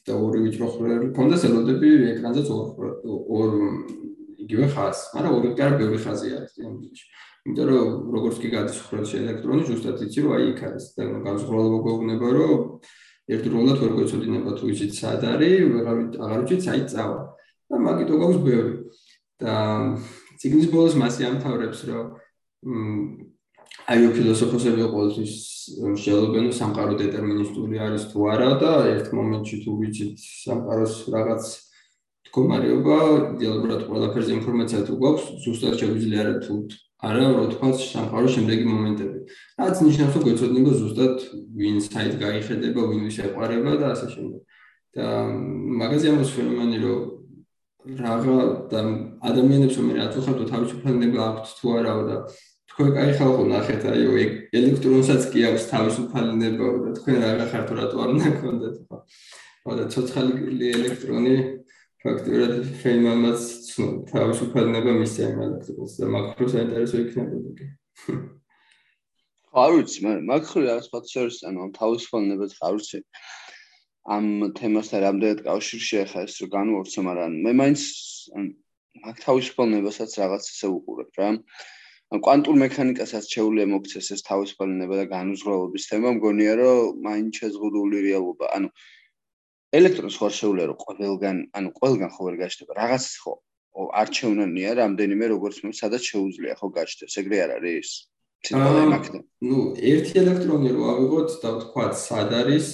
და ორი ვიჭრო ხრელი ქონდეს ელოდები ეკრანზეც ორ ორ იგივე ხაზს, მაგრამ ორი კარ ბევრი ხაზი არის დიამეტრში. იმიტომ რომ როგორც კი გადის ხრელში ელექტრონი, ზუსტად იცი რომ აი იქ არის და განსხვავება გვეუბნება რომ ერთდროულად ვერ გვეცოდინება თუ იცით სად არის, ვეღარ აღარ ვიცით საით წავა. და მაგიტო გვაქვს ბევრი. და ციგნის ბოლოს მასე ამთავრებს რომ აი ფილოსოფოსები ყოველთვის შეალობენ რომ სამყარო დეტერმინისტული არის თუ არა და ერთ მომენტში თუ ვიცით სამყაროს რაღაც მდგომარეობა იდეალურად ყველაფერზე ინფორმაცია თუ გვაქვს, ზუსტად შეგვიძლია რა თუ არა როთქვას სამყაროს შემდეგი მომენტები. რაც ნიშნავს, რომ გვეცოდინება ზუსტად ვინ საით გაიხედება, ვინ ვის ეყარება და ასე შემდეგ. და მაგაზე ამოს ფენომენი რომ რაღა და ადამიანებს რომ რაც უხარდო თავისუფალდება აქვთ თუ არაო და თქვენ კაი ხალხო ნახეთ აიო ელექტრონსაც კი აქვს თავისუფალება და თქვენ რაღა ხართ რატო არ ნაკონდეთ ხო და ცოცხალი ელექტრონი ფაქტურად ფეიმამაც თავისუფლება მისცემ ელექტრონს და მაკრო საინტერესო იქნებოდა კი. არ ვიცი, მაგრამ მაკრო რა სხვა შორის ანუ ამ თავისუფლებას არ ვიცი. ამ თემასთან რამდენად კავშირში ახლა ეს რო განვორცე, მაგრამ მე მაინც მაგ თავისუფლებასაც რაღაც ისე უყურებ რა. ან კვანტურ მექანიკასაც შეუძლია მოგცეს ეს თავისუფლება და განუზღრელობის თემა, მგონია რომ მაინც შეზღუდული რეალობა. ანუ ელექტრონს ხარ შეუძლია რომ ყველგან, ანუ ყველგან ხო ვერ გაჩნდება. რაღაც ხო არჩევნანია რამდენიმე როგორც მე სადაც შეუძლია ხო გაჩნდეს. ეგრე არ არის? ცოტა იმაქდა. ნუ ერთი ელექტრონი რო ავიღოთ და ვთქვათ სად არის,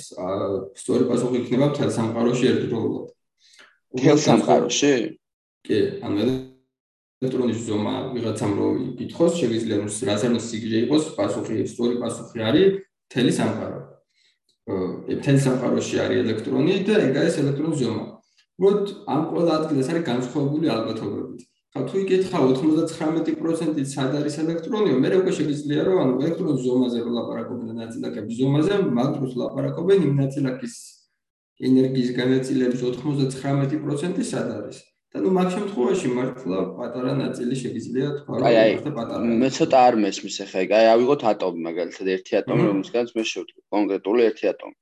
სწორი პასუხი იქნება მთელ სამყაროში ერთდროულად. მთელ სამყაროში? კი, ანუ ელექტრონის ზომა ვიღაცამ რო იკითხოს, შეიძლება არ უნდა სიგრე იყოს, პასუხი სწორი პასუხი არის მთელი სამყარო. მთელ სამყაროში არის ელექტრონი და ეგ არის ელექტრონის ზომა. უბრალოდ ამ ყველა ადგილას არის განსხვავებული ალბათობებით. ხა თუ იკითხა 99%-ით სად არის ელექტრონი, მე უკვე შეგიძლია რომ ანუ ელექტრონის ზომაზე რო ლაპარაკობენ და ნაწილაკების ზომაზე, მაგდროს ლაპარაკობენ იმ ნაწილაკის ენერგიის განაწილების 99% სად არის. და ნუ მაგ შემთხვევაში მართლა პატარა ნაწილი შეგიძლია თქვა რომ მართლა პატარა. მე ცოტა არ მესმის ახლა აი ავიღოთ ატომი მაგალითად ერთი ატომი რომლისგანაც მე შევთქვი კონკრეტული ერთი ატომი.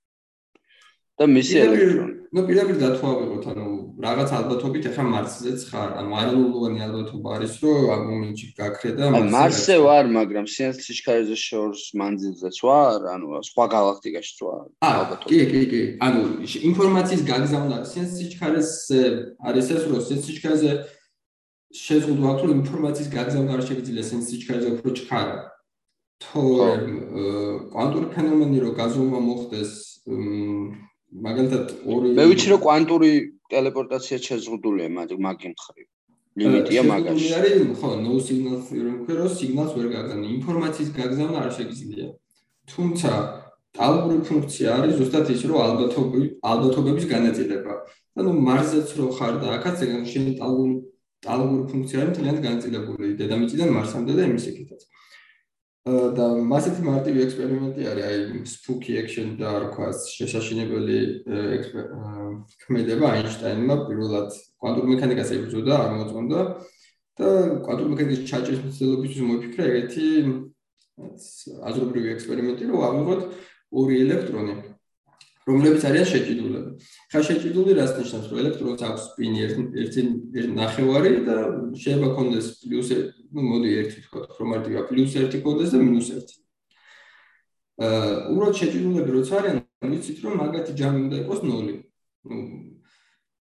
და მისი ელექტრონი. ნუ პირდაპირ დათვალიეროთ ანუ რაღაც ალბათობით ახლა მარსზეც ხარ ანუ არანულოვანი ალბათობა არის რომ ამ მომენტში გაქრე და მარსზე. აი მარსზე ვარ მაგრამ სინათლის სიჩქარეზე შორს მანძილზეც ვარ ანუ სხვა galaktikაში ვარ ალბათობით. კი კი კი ანუ ინფორმაციის გაგზავნა სინათლის სიჩქარეზე არის ეს რომ სინათლის სიჩქარეზე შეზღუდვა აქვს რომ ინფორმაციის გაგზავნა არ შეიძლება სინათლის სიჩქარეზე უფრო ჩქარა. თორემ კვანტური ფენომენი რო გაზომა მოხდეს მაგალითად ორი მე ვიცი რომ კვანტური ტელეპორტაცია შეზღუდულია მაგ მაგ მხრივ ლიმიტია მაგაში. მე არის ხო no signal theorem ქერო სიგნალს ვერ გაგზავნა. ინფორმაციის გაგზავნა არ შეიძლება თუმცა ტალღური ფუნქცია არის ზუსტად ის რომ ალბათობი ალბათობების განაწილება. ანუ მარსზეც რო ხარ და აქაც ეგ შენ ტალღური ტალღური ფუნქცია არის მთლიანად განაწილებული. დედამიწიდან მარსამდე და იმის იქითაც და მასეთი მარტივი ექსპერიმენტი არის, აი spooky action და რქვა შესაძლებელი ქმედება აინშტაინმა პირველად კვანტურ მექანიკას ებრძოდა, არ მოწონდა და კვანტურ მექანიკის ჩაჭრის მცდელობისთვის მოიფიქრა ეგეთი აზრობრივი ექსპერიმენტი, რომ ავიღოთ ორი ელექტრონი, რომლებიც არიან შეჭიდულები. ხა შეჭიდული რას ნიშნავს, რომ ელექტრონს აქვს სპინი ერთი ერთი ნახევარი და შეიძლება კონდეს პლუს ну მოდი ერთი თქვა, რომ მარტივია პლუს 1 კონდეს და მინუს 1. აა უბრალოდ შეჭიდულები როცა არიან, ვიცით რომ მაგათი ჯამი უნდა იყოს 0. ну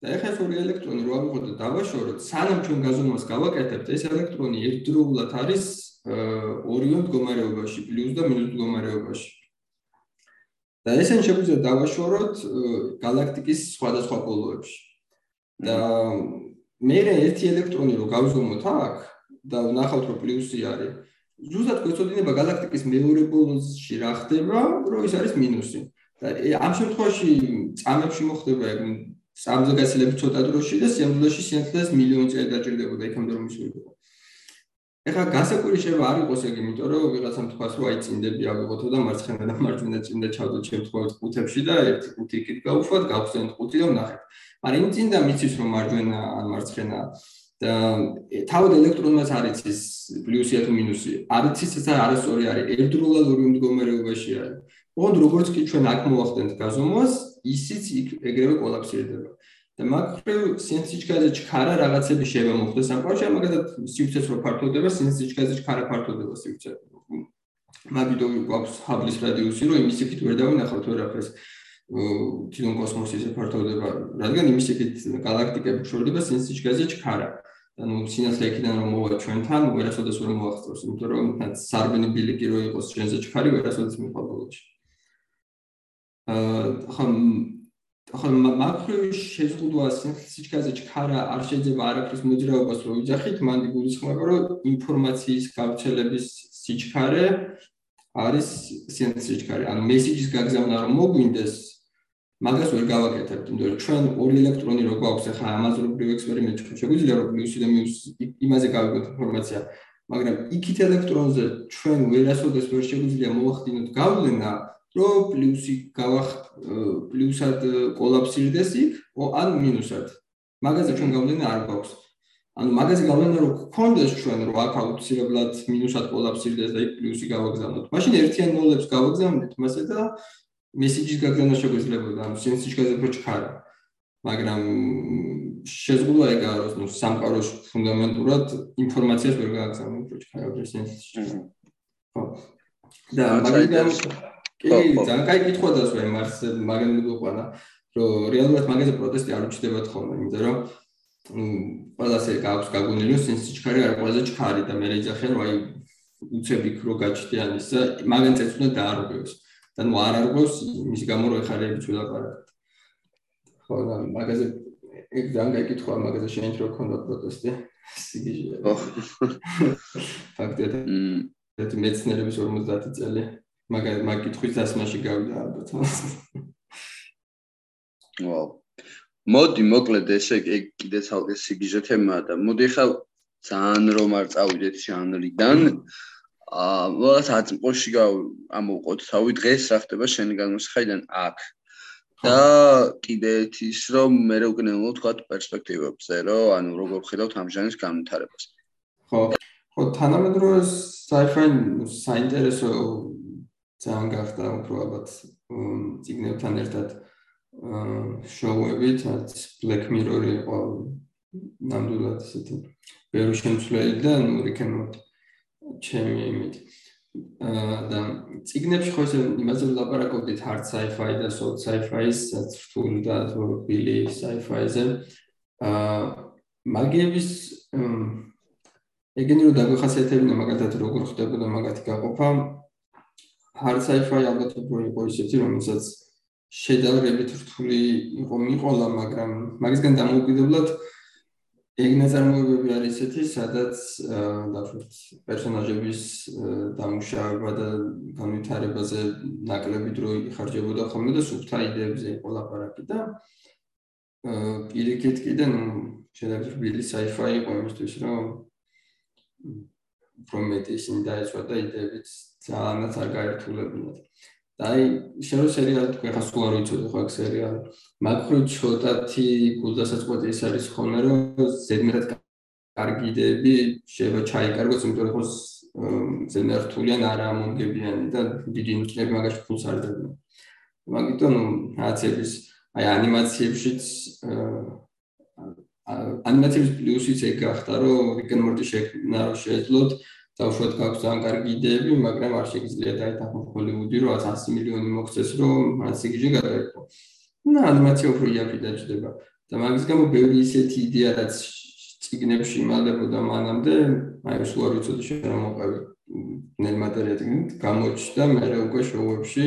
და ეხლა ორი ელექტრონი რო ავიღოთ და დავაშოროთ, სანამ ჩვენ გაზომვას გავაკეთებთ, ეს ელექტრონი ერთდროულად არის ორიონ მდგომარეობაში, პლუს და მინუს მდგომარეობაში. და ესენ შეგვიძლია დავაშოროთ galaktikis სხვადასხვა პოლოებში. და მე ერთი ელექტრონი რო გავზომოთ აქ და ვნახავთ რომ პლუსი არის. ზუსტად გვეცოდინება galaktikis მეორე პოლოში რა ხდება, რომ ის არის მინუსი. და ამ შემთხვევაში წამებში მოხდება სამზე გასილები ცოტა დროში და სიამოვნებაში სიამოვნებას მილიონი წელი დაჭირდებოდა იქამდე რომ მისულიყო. ეხლა გასაკვირი შეიძლება არ იყოს ეგ, იმიტომ რომ ვიღაცამ თქვას, რომ აი წინდები ავიღოთო და მარცხენა და მარჯვენა წინდა ჩავდო შემთხვევით ყუთებში და ერთი ყუთი იქით გავუშვათ, გავხსენთ ყუთი და ვნახეთ. მაგრამ იმ წინდა მიცის რომ მარჯვენა ან მარცხენა და თავად ელექტრონმაც არის ის პლუსი თუ მინუსი. არის ის ეს არასწორი არის, ერთდროულად ორი მდგომარეობაში არის. ოღონდ როგორც კი ჩვენ აქ მოახდენთ გაზომვას, ისიც ეგრევე კოლაფსირდება. და მაგრამ სინთეზიკაზე ჩქარა რაღაცები შევა მოხდეს ამ პარჩა მაგალითად სივრცეს რო ფართოვდება სინთეზიკაზე ჩქარა ფართოვდება სივრცე მაგიდო გვაქვს ჰაბლის რადიუსი რომ იმის იქით ვერ დავინახავთ ვერაფერს თვითონ კოსმოსის ფართოვდება რადგან იმის იქით galaktikები შორდება სინთეზიკაზე ჩქარა ანუ სინათლე იქიდან რომ მოვა ჩვენთან ვერასოდეს ვერ მოახსოვს იმიტომ რომ სარბენი ბილიკი რო იყოს ჩვენზე ჩქარი ვერასოდეს მიყვებოდში აა ხომ ახლა მაქრო შეზღუდვა სინთეზიკაზე ჩქარა არ შეიძლება არაფრის მოძრაობას რო ვიძახით, მან გულისხმობა რომ ინფორმაციის გავრცელების სიჩქარე არის სინთეზიკარი. ანუ მესიჯის გაგზავნა რომ მოგვინდეს, მაგას ვერ გავაკეთებთ, იმიტომ რომ ჩვენ ორი ელექტრონი რო გვაქვს, ახლა ამაზრობრივ ექსპერიმენტში შეგვიძლია რომ პლუსი და მინუსი იმაზე გავიგოთ ინფორმაცია, მაგრამ იქით ელექტრონზე ჩვენ ვერასოდეს ვერ შეგვიძლია მოახდინოთ გავლენა რომ პლუსი გავახ პლუსად კოლაფსირდეს იქ, ან მინუსად. მაგაზე ჩვენ გავლენა არ გვაქვს. ანუ მაგაზე გავლენა რო გქონდეს ჩვენ რომ აქ აუცილებლად მინუსად კოლაფსირდეს და იქ პლუსი გავაგზავნოთ. მაშინ ერთიან ნოლებს გავაგზავნეთ მასე და მესიჯის გაგზავნა შეგვიძლია, ანუ სენსიჩკაზე პროჩქარა. მაგრამ შეზღუდვა ეგაა რომ ნუ სამყაროს ფუნდამენტურად ინფორმაციას ვერ გააგზავნოთ პროჩქარა სენსიჩკაზე. ხო. და მაგალითად კი, ძალიან კაი კითხვა დასვა იმას, მაგრამ მიგვიყვანა, რომ რეალურად მაგაზე პროტესტი არ უჩნდებათ ხოლმე, იმიტომ რომ ყველასე გაქვს გაგონილი, რომ სინსიჩქარი არ ყველაზე ჩქარი და მე ეძახენ, რომ აი უცები ქრო გაჩდიან ის და მაგან წეც უნდა დაარღვევს. და ნუ არ არღვევს, მის გამო რო ეხარები ცვლაპარაკეთ. ხო, და მაგაზე ეგ ძალიან კაი კითხვა, მაგაზე შეიძლება რომ ქონდა პროტესტი. სიგიჟე. ხო. ფაქტია. მ მეცნიერების 50 წელი მაგ მაგ კითხვის დასმაში გავიდა ალბათ. ვაუ. მოდი მოკლედ ესე ეგ კიდე ცალკე სიგიჟე თემაა და მოდი ხა ძალიან რომ არ წავიდეთ ჟანრიდან. აა ვიღაც აწმყოში გამოვყოთ თავი დღეს რა ხდება შენი განმსხაიდან აქ. და კიდე ის რომ მე რო უკნეულო თქვა პერსპექტივებზე რომ ანუ როგორ ხედავთ ამ ჟანრის განვითარებას. ხო. ხო თანამედროვე sci-fi საინტერესო ძალიან გახდა უფრო ალბათ ციგნებთან ერთად შოუებით, რაც Black Mirror-ი იყო ნამდვილად ისეთი ბევრი შემცვლელი და ნუ რიქენოთ ჩემი იმით. და ციგნებში ხო ესე იმაზე ვლაპარაკობდით hard sci-fi და soft sci-fi-ს, რთული და რბილი sci-fi-ზე. აა მაგიების ეგენი რო დაგვეხასიათებინა მაგათად როგორ ხდებოდა მაგათი გაყოფა, hard sci-fi ალბათ უფრო იყო ისეთი, რომელსაც შედარებით რთული იყო მიყოლა, მაგრამ მაგისგან დამოუკიდებლად ეგ ნაწარმოებები არის ესეთი, სადაც დაახლოებით პერსონაჟების დამუშავება და განვითარებაზე ნაკლები დრო იხარჯებოდა ხოლმე და სუფთა იდეებზე იყო ლაპარაკი და პირიქით კიდე ნუ შედარებით sci-fi იყო იმისთვის, რომ უფრო მეტი ისინი დაეცვა და იდეებით ძალიანაც არ გაერთულებინათ. აი შენ სერიალი თქვენ ხა სულ არ ვიცოდი ხო აქ სერიალი. მაგრამ ცოტათი გულდასაწყვეტი ის არის ხოლმე რომ ზედმეტად კარგი იდეები შეიძლება ჩაიკარგოს, იმიტომ რომ ზედმეტად რთულიან არა მომგებიანი და დიდი ნიჭები მაგაში ფულს არ დებიან. მაგიტომ აცების აი ანიმაციებშიც ანიმაციების პლუსიც ეგ გახდა რომ რიგენ მორტი შექმნა რომ შეეძლოთ უშუალოდ გაქვს ძალიან კარგი იდეები, მაგრამ არ შეგიძლია დაეთანხმო ჰოლივუდი რომ 100 მილიონი მოქცეს რომ მას იგიჟე გადაერქვა. და ანიმაცია უფრო იაფი დაჭდება და მაგის გამო ბევრი ისეთი იდეა რაც ციგნებში იმალებოდა მანამდე, აი არ ვიცოდი შენ რა მოყავი ნელმატერიალით გამოჩნდა მე უკვე შოუებში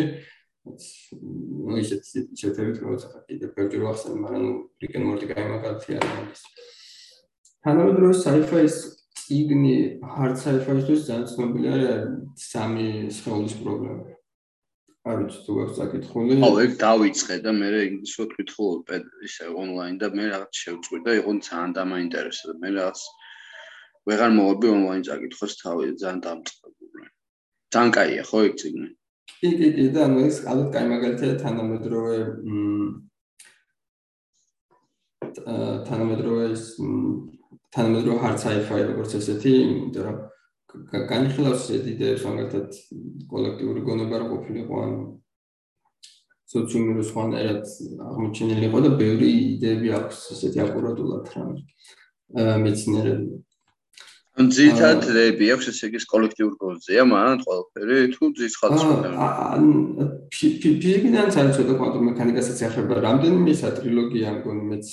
ну ისეთ შეთებით როცა კიდე პერჯერ ვახსენ მაგრამ ნუ რიკენ მორტი კაი მაგალითი არის ის თანამედროვე sci-fi-ის ციგნი hard sci-fi-ისთვის ძალიან ცნობილი არის სამი სხეულის პრობლემა არ ვიცი თუ აქვს საკითხული. ო ეგ დავიწყე და მე ინგლისურად ვკითხულობ ისე ონლაინ და მე რაღაც შევწყვი და იყო ძალიან დამაინტერესა და მე რაღაც ვეღარ მოვაბი ონლაინ წაკითხოს თავი ძალიან დამწყებული. ძალიან კაია ხო ეგ ციგნი. კი კი კი და ანუ ეს ალბათ კაი მაგალითია თანამედროვე თანამედროვე თანამედროვე hard sci-fi როგორც ესეთი, იმიტომ რომ განხილავს იდეებს მაგალითად კოლექტიური გონება რა ყოფილიყო ან სოციუმური სხვანაირად აღმოჩენილიყო და ბევრი იდეები აქვს ესეთი აკურატულად რამე მეცნიერები ან ძირითადად დრები აქვს ესე იგი კოლექტიურ გოლზეა მან ყველაფერი თუ ძის ხალხს ან ფიზიკიდან ძალიან ცოტა კვანტურ მექანიკასაც ეხება რამდენიმე ისა ტრილოგია მგონი მეც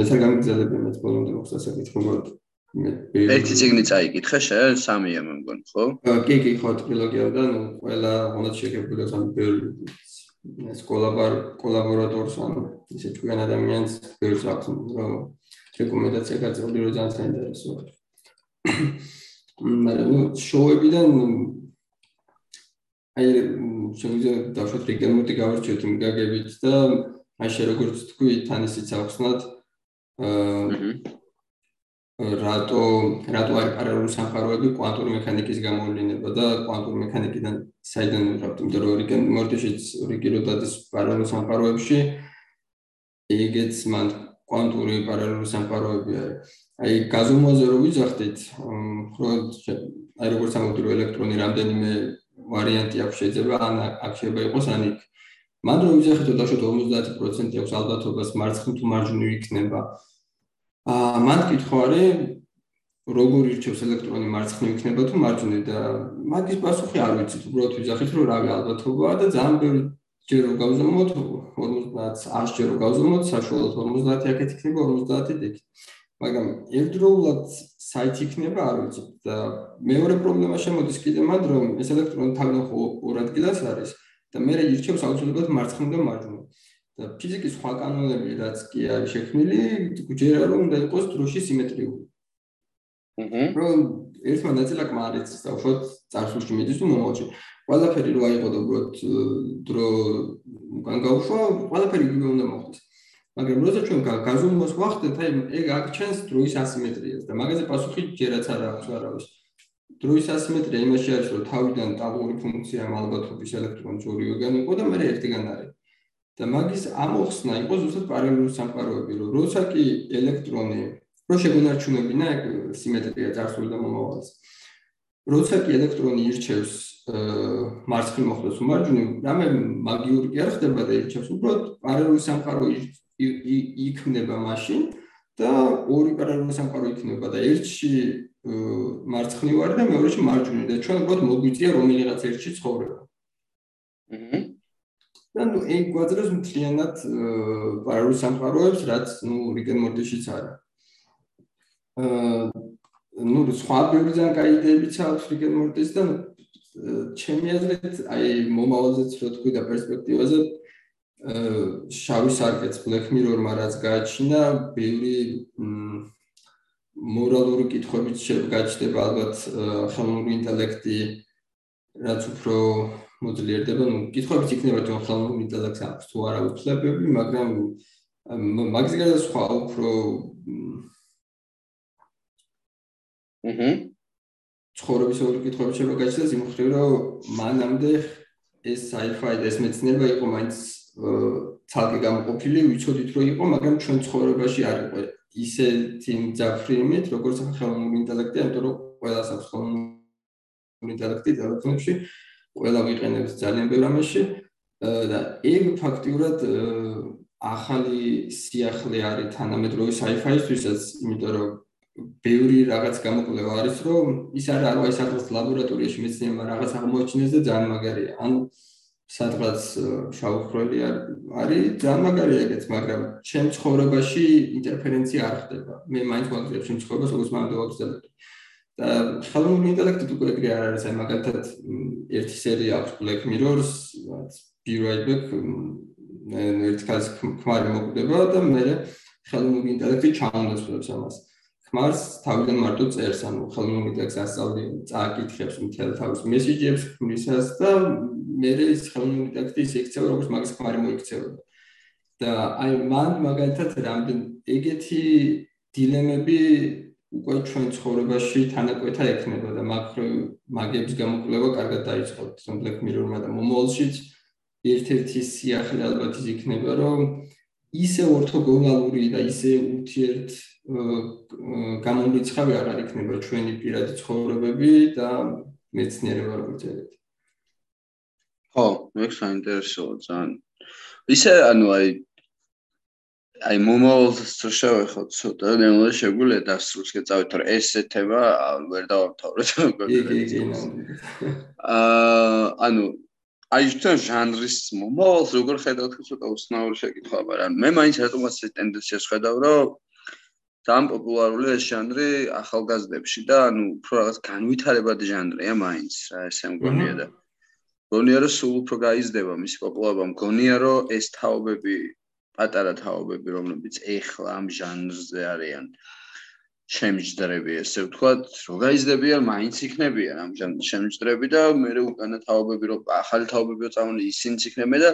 მეც არ გამიგზავნები მეც ბოლომდე მგონი მე ერთი ციგნი წაიკითხე შენ სამია მე მგონი ხო? კი კი ხო ტრილოგია და ნუ ყველა მონად შეგებული ამ ბევრი ეს კოლაბორ კოლაბორატორს ან ისე თქვენ ადამიანს ბევრს აქვს რომ რეკომენდაცია გაწეული რომ ძალიან საინტერესოა მაგრამ შოუებიდან აი შეიძლება დავშოთ რიგემოტი გავარჩიოთ იმ გაგებით და აი შე როგორც თქვი თან ისიც ახსნათ აა რატო რატო არის პარალელური სამყაროები კვანტური მექანიკის გამოვლინება და კვანტური მექანიკიდან საიდან ვიღებთ იმიტომ რომ რიგემოტიშიც რიგიროდადის პარალელურ სამყაროებში ეგეც მან კვანტური პარალელური სამყაროები არის აი გაზომვაზე რო ვიძახდით, ხო აი როგორც ამოდი რომ ელექტრონი რამდენიმე ვარიანტი აქვს შეიძლება ან აქ შეიძლება იყოს ან იქ. მან რო რომ დაშოთ 50% აქვს ალბათობას მარცხნივ თუ მარჯვნივ იქნება. აა მან კითხვა არის როგორ ირჩევს ელექტრონი მარცხნივ იქნება თუ მარჯვნივ და მაგის პასუხი არ ვიცით, უბრალოდ ვიძახით რომ რავი ალბათობაა და ძალიან ბევრი ჯერ რო გავზომოთ 50 100 ჯერ რო გავზომოთ საშუალოდ 50 აქეთ იქნება 50 დეკი. მაგრამ ერთდროულად საით იქნება არ ვიცი და მეორე პრობლემა შემოდის კიდე მანდ რომ ეს ელექტრონი თავიდან ხო ორ ადგილას არის და მე რჩევს აუცილებლად მარცხნივ და მარჯვნივ. და ფიზიკის სხვა კანონები რაც კი არის შექმნილი ჯერა რომ უნდა იყოს დროში სიმეტრიული. აჰა რომ ერთმა ნაწილაკმა არის და უშუალოდ წარსულში მიდის თუ მომავალში. ყველაფერი რო აიღო და უბრალოდ დრო უკან გავუშვა ყველაფერი იგივე უნდა მოხდეს მაგრამ როცა ჩვენ გაზომვას ვახდეთ, აი ეგ აქჩენს დროის ასიმეტრიას და მაგაზე პასუხი ჯერაც არ აქვს არავის. დროის ასიმეტრია იმაში არის, რომ თავიდან ტალღური ფუნქცია ალბათობის ელექტრონის ორიგან იყო და მე ერთგან არის. და მაგის ამოხსნა იყო ზუსტად პარალელური სამყაროები, რომ როცა კი ელექტრონი რო შეგონარჩუნებინა ეგ სიმეტრია წარსული და მომავალს. როცა კი ელექტრონი ირჩევს მარცხნივ მოხდეს უმარჯვნივ, რამე მაგიური კი არ ხდება და ირჩევს უბრალოდ პარალელური სამყარო იქნება მაშინ და ორი პარალელური სამყარო იქნება და ერთში მარცხნივ არის და მეორეში მარჯვნივ და ჩვენ უბრალოდ მოგვიწია რომელიღაც ერთში ცხოვრება. აჰა. და ნუ ეგ გვაძლევს მთლიანად პარალელურ სამყაროებს, რაც ნუ რიგენ მორდიშიც არის. აა ნუ სხვა ბევრი ძალიან კაი იდეებიც აქვს რიგენ მორდის და ჩემი აზრით აი მომავალზეც რო თქვი და პერსპექტივაზე შავი სარკეც Black Mirror-მა რაც გააჩინა, ბევრი მორალური კითხვებიც შეგვაჩნდება ალბათ ხელოვნური ინტელექტი რაც უფრო მოძლიერდება, ну, კითხვებიც იქნება თუ ხელოვნური ინტელექტს აქვს თუ არა უფლებები, მაგრამ მაგის გარდა სხვა უფრო აჰა ცხოვრების ორი კითხვები შეიძლება გაჩნდეს იმ ხრივ რომ მანამდე ეს sci-fi ეს მეცნიერება იყო მაინც ცალკე გამოყოფილი, ვიცოდით რომ იყო, მაგრამ ჩვენ ცხოვრებაში არ იყო ისეთი ძაფრიმით, როგორც ხელოვნური ინტელექტი, ამიტომ რომ ყველას აქვს ხელოვნური ინტელექტი ტელეფონებში, ყველა ვიყენებს ძალიან ბევრ ამაში და ეგ ფაქტიურად ახალი სიახლე არის თანამედროვე sci-fi-ისთვისაც, იმიტომ რომ ბევრი რაღაც გამოკვლევა არის, რომ ის არ არის აი სადღაც ლაბორატორიაში მეცნიერმა რაღაც აღმოაჩინეს და ძალიან მაგარია. ანუ სადღაც შაუხრელი არის ძალიან მაგარია ეგეც, მაგრამ ჩემ ცხოვრებაში ინტერფერენცია არ ხდება. მე მაინც ვაგზავნებ ჩემ ცხოვრებას, როგორც მანდ ვაგზავნებ. და ხელოვნური ინტელექტი უკვე ეგრე არ არის, აი მაგალითად ერთი სერია აქვს Black Mirror-ს, რაც Be Right Back, ერთ კაც ქმარი მოკვდება და მე ხელოვნური ინტელექტი ჩაუნდებს ამას. ქმარს თავიდან მარტო წერს, ანუ ხელოვნური ინტელექტს ასწავლი, წააკითხებს მთელ თავის მესიჯებს ქმნისას და მე ეს ხელოვნური ინტელექტი ისე იქცევა, როგორც მაგის ქმარი მოიქცევა. და აი მან მაგალითად რამდენ ეგეთი დილემები უკვე ჩვენ ცხოვრებაში თანაკვეთა ექნება და მაგ მაგების გამოკვლევა კარგად დაიწყო Black Mirror-მა და მომავალშიც ერთ-ერთი სიახლე ალბათ ის იქნება, რომ ისე ორთოგონალური და ისე ურთიერთ გამომრიცხავი აღარ იქნება ჩვენი პირადი ცხოვრებები და მეცნიერება როგორც ეგეთი. ხო, მე საინტერესოა ძალიან. ისე ანუ აი აი მომავალს შევეხოთ ცოტა, ნელა შეგვიძლია დასრულს გეწავით, რომ ეს თემა ვერ დავამთავრეთ. აა ანუ აი თან ჟანრის მომავალს როგორ ხედავთ ცოტა უცნაური შეკითხვა, მაგრამ მე მაინც რატომაც ეს ტენდენციას ხედავ, რომ ძალიან პოპულარულია ეს ჟანრი ახალგაზრდებში და ანუ უფრო რაღაც განვითარებადი ჟანრია მაინც რა ესე მგონია და მგონია რომ სულ უფრო გაიზრდება მისი პოპულარობა მგონია რომ ეს თაობები პატარა თაობები რომლებიც ეხლა ამ ჟანრზე არიან შემიჯდრები ესე ვთქვათ რომ გაიზრდებიან მაინც იქნებიან ამ ჟანრის შემიჯდრები და მე უკანა თაობები რომ ახალი თაობებიო წამონი ისინიც იქნებიან და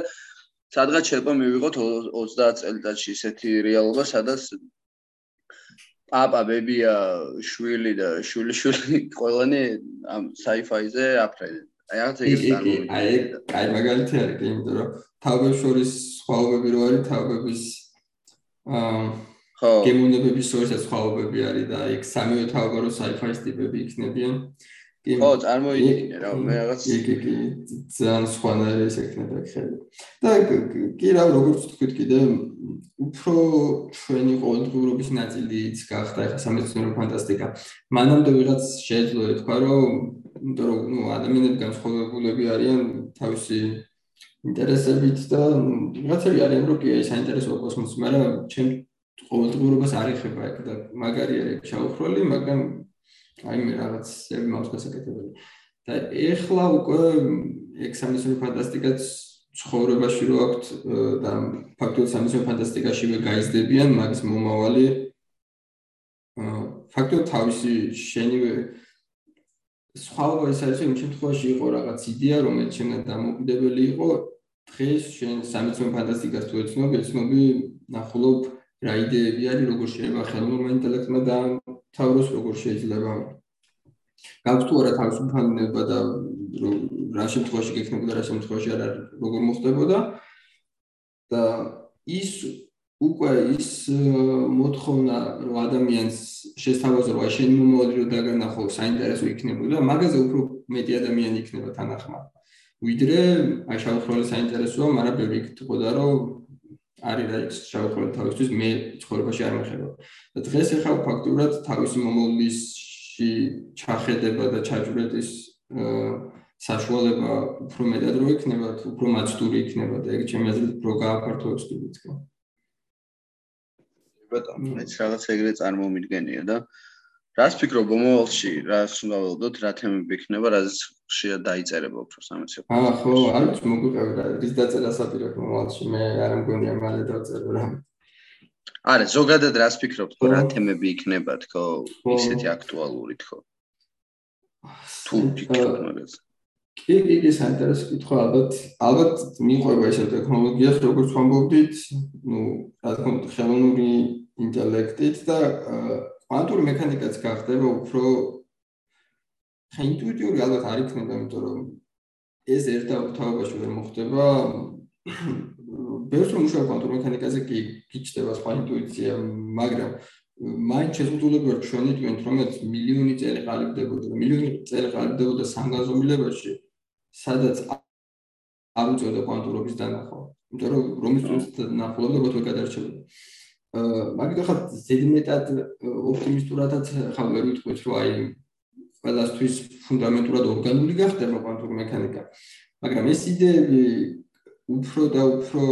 სადღაც შეიძლება მივიღოთ 30 წელიწადში ისეთი რეალობა სადაც პაპა, ბებია, შვილი და შვილი შვილი ყველანი ამ sci-fi-ზე აფრენენ. აი რაღაც ეგრე წარმოიდგინე. აი აი მაგალითი არის, იმიტომ რომ თავებს შორის სხვაობები რო არის, თავების აა ხო, გემოვნებების შორის სხვაობები არის და იქ სამივე თავება რო sci-fi-ის ტიპები იქნებიან. ხო, წარმოიდგინე რა, მე რაღაც კი კი ძალიან სხვანაირი ეს ექნება ხელი. და კი რა, როგორც თქვით კიდე, უფრო ჩვენი ყოველდღიურობის ნაწილიც გახდა ახლა სამეცნიერო ფანტასტიკა. მანამდე ვიღაც შეიძლება ითქვა, რომ იმიტომ რომ ნუ ადამიანები განსხვავებულები არიან თავისი ინტერესებით და რაღაცები არიან, რომ კი აი საინტერესო კოსმოსი, მაგრამ ჩემ ყოველდღიურობას არ ეხება ეგ და მაგარია ეგ ჩაუხროლი, მაგრამ აი მე რაღაც ზები მაქვს გასაკეთებელი. და ეხლა უკვე ექსამენური ფანტასტიკაც ცხოვრებაში რო აქვთ და ფაქტობრივად სამისო ფანტასტიკაშივე გაიზრდებიან, მაგის მომავალი. ფაქტობრივად თავისი შენივე სხვაობა ის არის, იმ შემთხვევაში იყო რაღაც იდეა, რომელიც შენ დამოკიდებელი იყო. დღეს შენ სამისო ფანტასტიკას თუ ეცნობ, ეცნობი ნახულობ რა იდეები არის, როგორ შეიძლება ხელოვნურ ინტელექტმა და თავროს როგორ შეიძლება გაქვს თუ არა თავისუფლება და რა შემთხვევაში გექნებოდა რა შემთხვევაში არ არის როგორ მოხდებოდა. და ის უკვე ის მოთხოვნა რომ ადამიანს შესთავაზო რა შენ მომავალი რომ დაგანახო საინტერესო იქნებოდა მაგაზე უფრო მეტი ადამიანი იქნება თანახმა ვიდრე აი შავხროლის საინტერესოა მაგრამ ბევრი იქთქოდა რომ არის რა ის შავხროლის თავისთვის მე ცხოვრებაში არ მეხება და დღეს ახლა ფაქტურად თავისი მომავლის ში ჩახედება და ჩაჯვრეთის საშუალება უფრო მეტად რო იქნება, უფრო მაცდური იქნება და ეგ ჩემი აზრით უფრო გააფართოებს კიდეც ხო. ბატონო, მეც რაღაც ეგრე წარმომიდგენია და რას ფიქრობ მომავალში, რას უნდა ველოდოთ, რა თემები იქნება, რაზეც ხშირად დაიწერება უფრო სამეცნიერო. აა ხო, არის მოგვიყევი რა, ის დაწერა საპირე მომავალში, მე არ მგონია მალე დავწერო რა. არა, ზოგადად რას ფიქრობთ, რა თემები იქნება თქო, ისეთი აქტუალური თქო? თუ ფიქრობთ მაგაზე. კი, კი, კი, საინტერესო კითხვა, ალბათ, ალბათ მიყვება ეს ტექნოლოგიას, როგორც ვამბობდით, ну, რა თქმა უნდა, ხელოვნური ინტელექტით და კვანტური მექანიკაც გახდება უფრო ხა ინტუიტიური ალბათ არ იქნება, იმიტომ რომ ეს ერთდაუთავებაში ვერ მოხდება. ბევრს უშუალო კვანტურ მექანიკაზე კი გიჩნდება სხვა ინტუიცია, მაგრამ მაინც შეზღუდულები ვარ ჩვენი თქვენ რომ მილიონი წელი ყალიბდებოდა, მილიონი წელი ყალიბდებოდა სამგანზომილებაში, სადაც არ უწევდა კვანტურობის დანახვა. იმიტომ რომ რომის ნახულობდა გოთო გადარჩებოდა. აა მაგით ახლა ზედმეტად ოპტიმისტურადაც ხა ვერ ვიტყვით რომ აი ყველასთვის ფუნდამენტურად ორგანული გახდება კვანტური მექანიკა. მაგრამ ეს იდეები უფრო და უფრო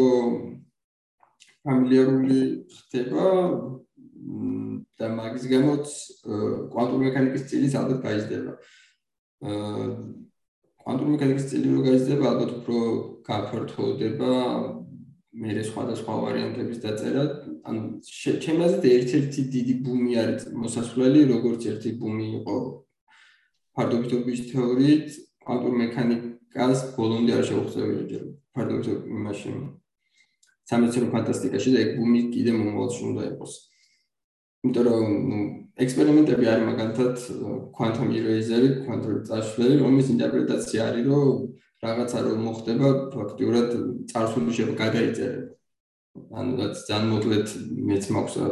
ფამილიარული ხდება და მაგის გამოც კვანტური მექანიკის წილი ალბათ გაიზრდება. კვანტური მექანიკის წილი რო გაიზრდება, ალბათ უფრო გაფართოვდება მე სხვადასხვა ვარიანტების დაწერა. ანუ ჩემს აზრით ერთ-ერთი დიდი ბუმი არის მოსასვლელი, როგორც ერთი ბუმი იყო ფარდობითობის თეორიით, კვანტურ მექანიკას ბოლომდე არ შეუხსებია ჯერ ფარდობითობის იმაში. სამეცნიერო ფანტასტიკაში და ეგ ბუმი კიდე მომავალში უნდა იყოს. იმიტომ რომ ნუ ექსპერიმენტები არის მაგალითად quantum eraser, quantum წაშლელი, რომლის ინტერპრეტაცია არის რომ რაღაცა რომ მოხდება, ფაქტიურად წარსული შეიძლება გადაიწერება. ანუ ძალიან მოკლედ მეც მაქვს რა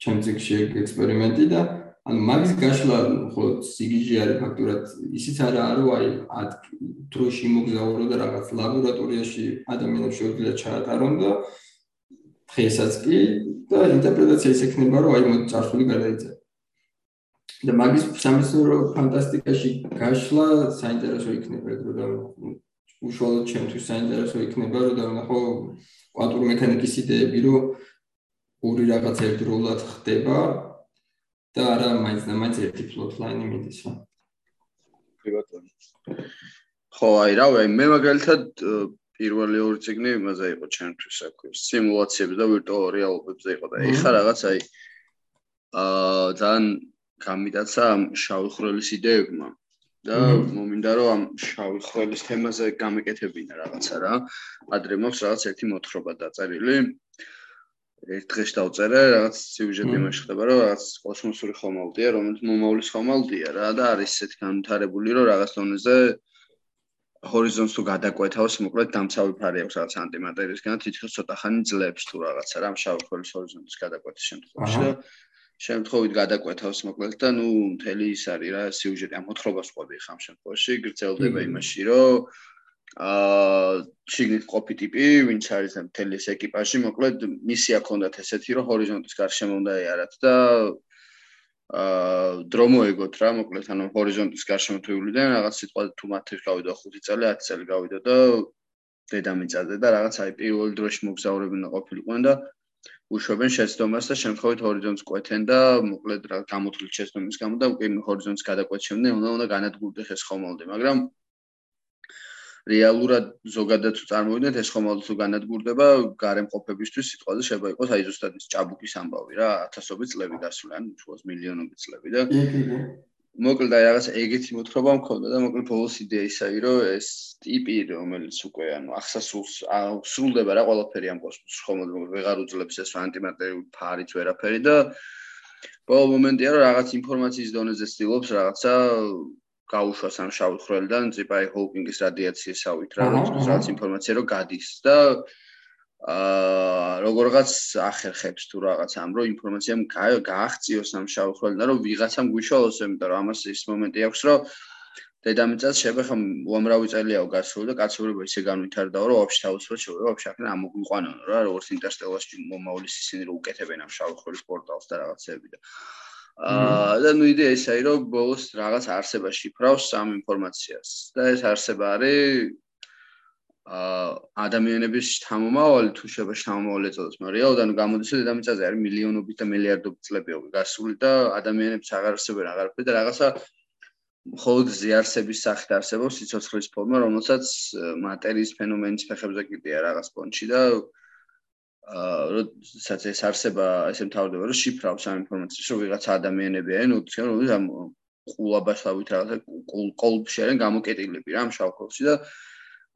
ჩემზეში ექსპერიმენტი და ანუ მაგის გაშლა ხო სიგიჟე არის ფაქტურად ისიც არა რომ აი დროში მოგზაურო და რაღაც ლაბორატორიაში ადამიანებს შეუძლია ჩაატარონ და დღესაც კი და ინტერპრეტაცია ის ექნება რომ აი მოდი წარსული გადაიწერა და მაგის სამეცნიერო ფანტასტიკაში გაშლა საინტერესო იქნება ეგრე და უშუალოდ ჩემთვის საინტერესო იქნება რომ დავნახო კვანტური მექანიკის იდეები რომ ორი რაღაც ერთდროულად ხდება და არა მაინც და მაინც ერთი ფლოთ ლაინი მიდის რა. ბატონო. ხო, აი რა, აი მე მაგალითად პირველი ორი ციგნი იმაზე იყო ჩემთვის აქ სიმულაციები და ვირტუალურ რეალობებზე იყო და ეხა რაღაც აი აა ძალიან გამიტაცა ამ შავი ხროლის იდეებმა და მომინდა რომ ამ შავი ხროლის თემაზე გამეკეთებინა რაღაცა რა. ადრე მაქვს რაღაც ერთი მოთხრობა დაწერილი. ერთ დღეს დავწერე რაღაც სიუჟეტი იმაში ხდება რომ რაღაც კოსმოსური ხომალდია რომელიც მომავლის ხომალდია რა და არის ესეთ განვითარებული რომ რაღაც დონეზე ჰორიზონტს თუ გადაკვეთავს მოკლედ დამცავი ფარი აქვს რაღაც ანტიმატერიისგან თითქოს ცოტა ხანი ძლებს თუ რაღაცა რა მშავ ხოლის ჰორიზონტის გადაკვეთის შემთხვევაში და შემთხვევით გადაკვეთავს მოკლედ და ნუ მთელი ის არის რა სიუჟეტი ამ მოთხრობას ყვები ხამ შემთხვევაში გრძელდება იმაში რომ აა შიგნით ყოფი ტიპი, ვინც არის ამ თელის ეკიპაჟი, მოკლედ მისია ქონდათ ესეთი, რომ ჰორიზონტის გარშემო უნდა ეარათ და აა დრო მოეგოთ რა, მოკლედ ანუ ჰორიზონტის გარშემო თუ ივლიდან რაღაც სიტყვა თუ მათი გავიდა 5 წელი, 10 წელი გავიდა და დედამიწაზე და რაღაც აი პირველ დროში მოგზაურებინა ყოფილიყვენ და უშვებენ შეცდომას და შემთხვევით ჰორიზონტს კვეთენ და მოკლედ რა გამოთვლით შეცდომის გამო და უკვე ჰორიზონტს გადაკვეჩემდნენ, უნდა უნდა განადგურდეს ეს ხომალდი, მაგრამ რეალურად ზოგადად თუ წარმოვიდგინეთ ეს ხომ ალბათ თუ განადგურდება გარემყოფებისთვის სიტყვაზე შეიძლება იყოს აი ზუსტად ის ჭაბუკის ამბავი რა ათასობით წლები გასული ან თუოს მილიონობით წლები და მოკლედ აი რაღაც ეგეთი მოთხრობა მქონდა და მოკლედ ბოლოს იდეა ისაა რომ ეს ტიპი რომელიც უკვე ანუ ახსასულს სრულდება რა ყველაფერი ამ კოსმოსში ხომ მოკლედ ვეღარ უძლებს ეს ანტიმატერიული ფარიც ვერაფერი და ბოლო მომენტია რომ რაღაც ინფორმაციის დონეზე ცდილობს რაღაცა გაუშვას ამ შავი ხრელიდან წიპაი ჰოლკინგის რადიაციისავით რა რაღაც ინფორმაცია რო გადის და აა როგორღაც ახერხებს თუ რაღაც ამ რო ინფორმაციამ გააღწიოს ამ შავი ხრელიდან რომ ვიღაცამ გვიშალოს იმიტომ რომ ამას ის მომენტი აქვს რომ დედამიწას ხომ უამრავი წელიაო გასული და კაცობრიობა ისე განვითარდა რომ ვაფშე თავისუფლად შეიძლება ვაფშე ახლა ამოგვიყვანონ რა როგორც ინტერსტელარში მომავლის ისინი რო უკეთებენ ამ შავი ხრელის პორტალს და რაღაცები და. აა და ნუ იდეა ის არის რომ ბოლოს რაღაც არსება შიფრავს სამ ინფორმაციას. და ეს არსება არის აა ადამიანების შთამომავალი თუ შეიძლება შთამომავალი ეწოდოს. მაგრამ რეალურად გამოდის რომ დედამიწაზე არის მილიონობით და მილიარდობით წლები გასული და ადამიანებს აღარ არსებენ აღარაფერი და რაღაცა მხოლოდ ზიარსების სახით არსებობს სიცოცხლის ფორმა რომელსაც მატერიის ფენომენის ფეხებზე კიდია რაღაც პონჩი და აა როდესაც ეს არსება ესე მთავრდება რომ შიფრავს ამ ინფორმაციას რომ ვიღაც ადამიანები არიან უთქენ რომ ამ ყულაბაშავით რაღაცა კოლბში არიან გამოკეტილები რა ამ შავქოლში და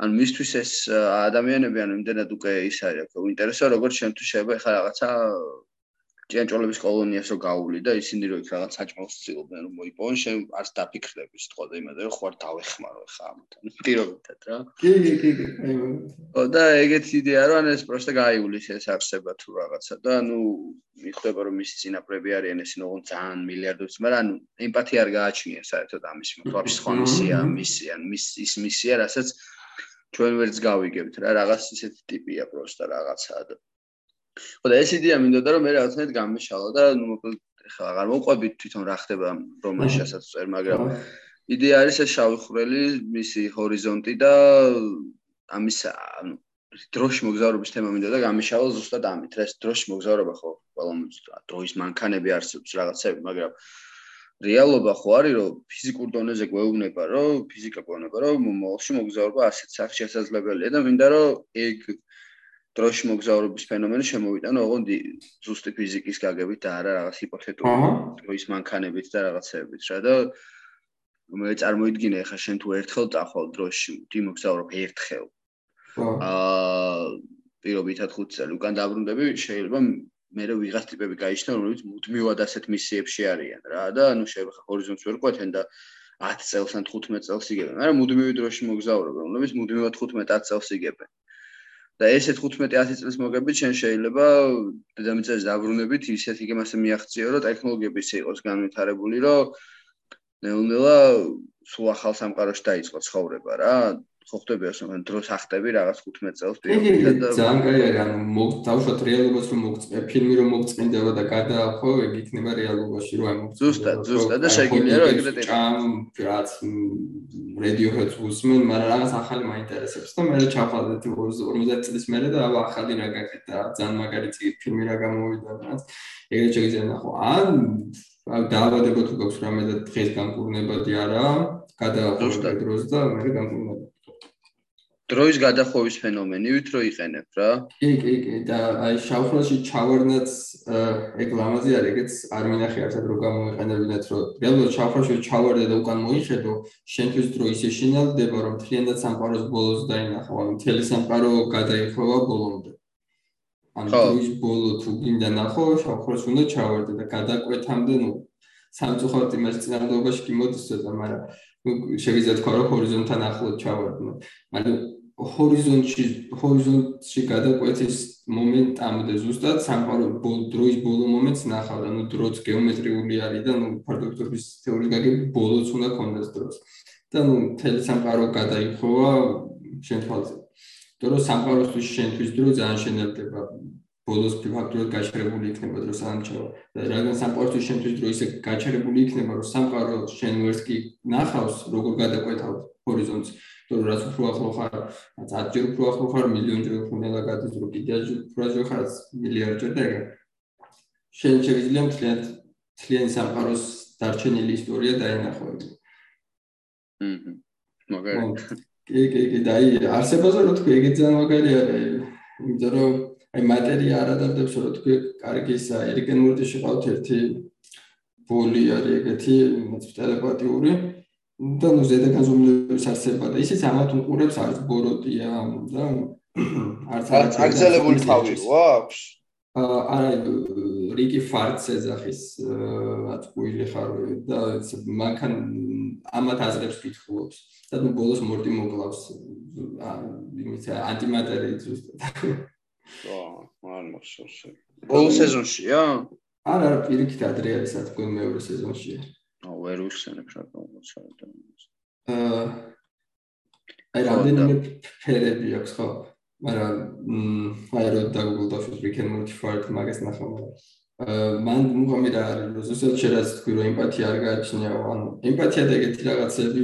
ან მისთვის ეს ადამიანები ანუ იმდენად უკვე ის არის რომ ინტერესო როგორც შემთხვევით შეიძლება ეხლა რაღაცა ჭიანჭველების კოლონიას რო გავლიდა, ისინი რო იქ რაღაც საჭმელს ცდილობდნენ რომ მოიპოვონ, შენ არც დაფიქრდები სიტყვაზე იმაზე, რომ ხوار დავეხმარო ხა ამათან. პირობითად რა. კი, კი, კი. და ეგეც იდეა რომ ან ეს პროსტა გაიulis ეს არსება თუ რაღაცა და ანუ მიხვდება რომ მისი წინაპრები არიან ესენ ოღონ ძალიან მილიარდებს, მაგრამ ანუ ემპათია არ გააჩნია საერთოდ ამის, მაგრამ სხვა მისია, მისია, მის ის მისია, რასაც ჩვენ ვერც გავიგებთ რა, რაღაც ისეთი ტიპია პროსტა რაღაცაა და ხო და ეს იდეა მინდოდა რომ მე რაღაცნაირად გამიშალა და ნუ მოკლედ ხა აღარ მოყვებით თვითონ რა ხდება რომანშასაც წერ მაგრამ იდეა არის ეს შავი ხვრელი მისი ჰორიზონტი და ამის ანუ დროში მოგზაურობის თემა მინდოდა გამიშალა ზუსტად ამით რა ეს დროში მოგზაურობა ხო ყველა დროის მანქანები არსებობს რაღაცები მაგრამ რეალობა ხო არის რომ ფიზიკურ დონეზე გვეუბნება რომ ფიზიკა გვეუბნება რომ მომავალში მოგზაურობა ასეთ სახით შესაძლებელია და მინდა რომ ეგ დროში მოგზაურობის ფენომენი შემოვიტანო ოღონდ ზუსტი ფიზიკის გაგებით და არა რაღაც ჰიპოთეტური დროის მანქანებით და რაღაცეებით რა და მე წარმოიდგინე ხა შენ თუ ერთხელ წახვალ დროში დი მოგზაურობ ერთხელ აა პირობითად 5 წელი. უკან დაბრუნდები შეიძლება მე რო ვიღაც ტიპები გაიჩნდა რომელიც მუდმივად ასეთ მისიებში არიან რა და ანუ შეიძლება ჰორიზონტს ვერ ყვეთენ და 10 წელს ან 15 წელს იგებენ მაგრამ მუდმივი დროში მოგზაურობენ რომლებიც მუდმივად 15 წელს იგებენ და ესე 15-10 წლის მოგებით შენ შეიძლება დედამიწაზე დაბრუნებით ისეთ იგემასე მიაღწიო რომ ტექნოლოგიები ისე იყოს განვითარებული რომ ნელა სულ ახალ სამყაროში დაიწყო ცხოვრება რა ხო ხდება ეს რომ დროს ახტები რაღაც 15 წელს პირობითად და ძალიან კაი არის ანუ მოგთავშოთ რეალობას რომ მოგწე ფილმი რომ მოგწმინდება და გადაახო ეგ იქნება რეალობაში რომ აი მოგწე ზუსტად ზუსტად და შეგიძლია რომ ეგრეთ ჭამ რაც რედიოჰედს უსმენ მაგრამ რაღაც ახალი მაინტერესებს და მე ჩავხალდეთ 50 წლის მერე და აბა ახალი რა გაკეთა ძალიან მაგარი ფილმი რა გამოვიდა რაც ეგრეთ შეგიძლია ნახო. ან დაავადება თუ გაქვს რამე და დღეს განკურნებადი არა გადაახო დროს და მე განკურნებადი დროის გადახოვის ფენომენივით რო იყენებ რა. კი, კი, კი და აი შავხროში ჩავარდნაც ეგ ლამაზი არის, ეგეც არ მინახე ერთად რო გამოიყენებინათ რო რეალურად შავხროში ჩავარდე და უკან მოიხედო, შენთვის დრო ისე შინალდება რომ თლიანად სამყაროს ბოლოს დაინახო, ანუ მთელი სამყარო გადაიხვევა ბოლომდე. ანუ დროის ბოლო თუ გინდა ნახო, შავხროში უნდა ჩავარდე და გადაკვეთამდე, ну სამწუხაროდ იმას წინადობაში კი მოდის ცოტა, მაგრამ შეიძლება თქვა რომ ჰორიზონტთან ახლოს ჩავარდნო. მაგრამ ჰორიზონტში ჰორიზონტში გადაკვეთის მომენტამდე ზუსტად სამყარო დროის ბოლო მომენტს ნახავ და ნუ დროც გეომეტრიული არის და ნუ ფარდოქტობის თეორიის გაგები ბოლოს უნდა კონდეს დროს. და ნუ თელი სამყარო გადაიხოვა შენ თვალზე. დრო სამყაროსთვის შენთვის დრო ძალიან შენელდება ბოლოს ფაქტურად გაჩერებული იქნება დრო სამჩაო და რადგან სამყაროსთვის შენთვის დრო ისე გაჩერებული იქნება რომ სამყარო შენ ვერც კი ნახავს როგორ გადაკვეთავ ჰორიზონტს თუ რაც უფრო ახლო ხარ 10 ჯერ უფრო ახლო ხარ მილიონჯერ უფრო ნელა გადის რომ კიდე უფრო ახლო ხარ მილიარდჯერ და ეგ შენ შეიძლება მთლიან მთლიან სამყაროს დარჩენილი ისტორია დაინახო აჰა მაგარი კი კი კი და აი არსებაზე რო თქვი ეგეც ძალიან მაგარი არის იმიტომ რომ აი მატერია არ ადარდებს რომ თქვი კარგისა ერიკენ მურტიში ყავთ ერთი ბოლი არის ეგეთი ტელეპათიური და ნუ ზედა განზომილების არსება და ისიც ამათ უყურებს არის ბოროტია და არც აგზელებული თავი აქვს არა რიკი ფარტს ეძახის რაც ყუილი ხარ და მანქან ამათ აზრებს კითხულობს და ნუ ბოლოს მორტი მოკლავს იმით ანტიმატერიით ზუსტად აა არ მოხსოვს. ბოლო სეზონშია? არა, არა, პირიქით ადრე არის, რა თქმა უნდა, მეორე სეზონშია. აუ, ვერ ვიხსენებ რა გამოცემდა. აა აი, რამდენიმე ფერები აქვს, ხო? მაგრამ აი რო და Google Docs-ში Rick and Morty file მაგას ნახავ, მაგრამ აა მან მოგამი რა არის, ზუსტად შეიძლება თქვი რომ ემპათია არ გააჩნია, ანუ ემპათია და ეგეთი რაღაცები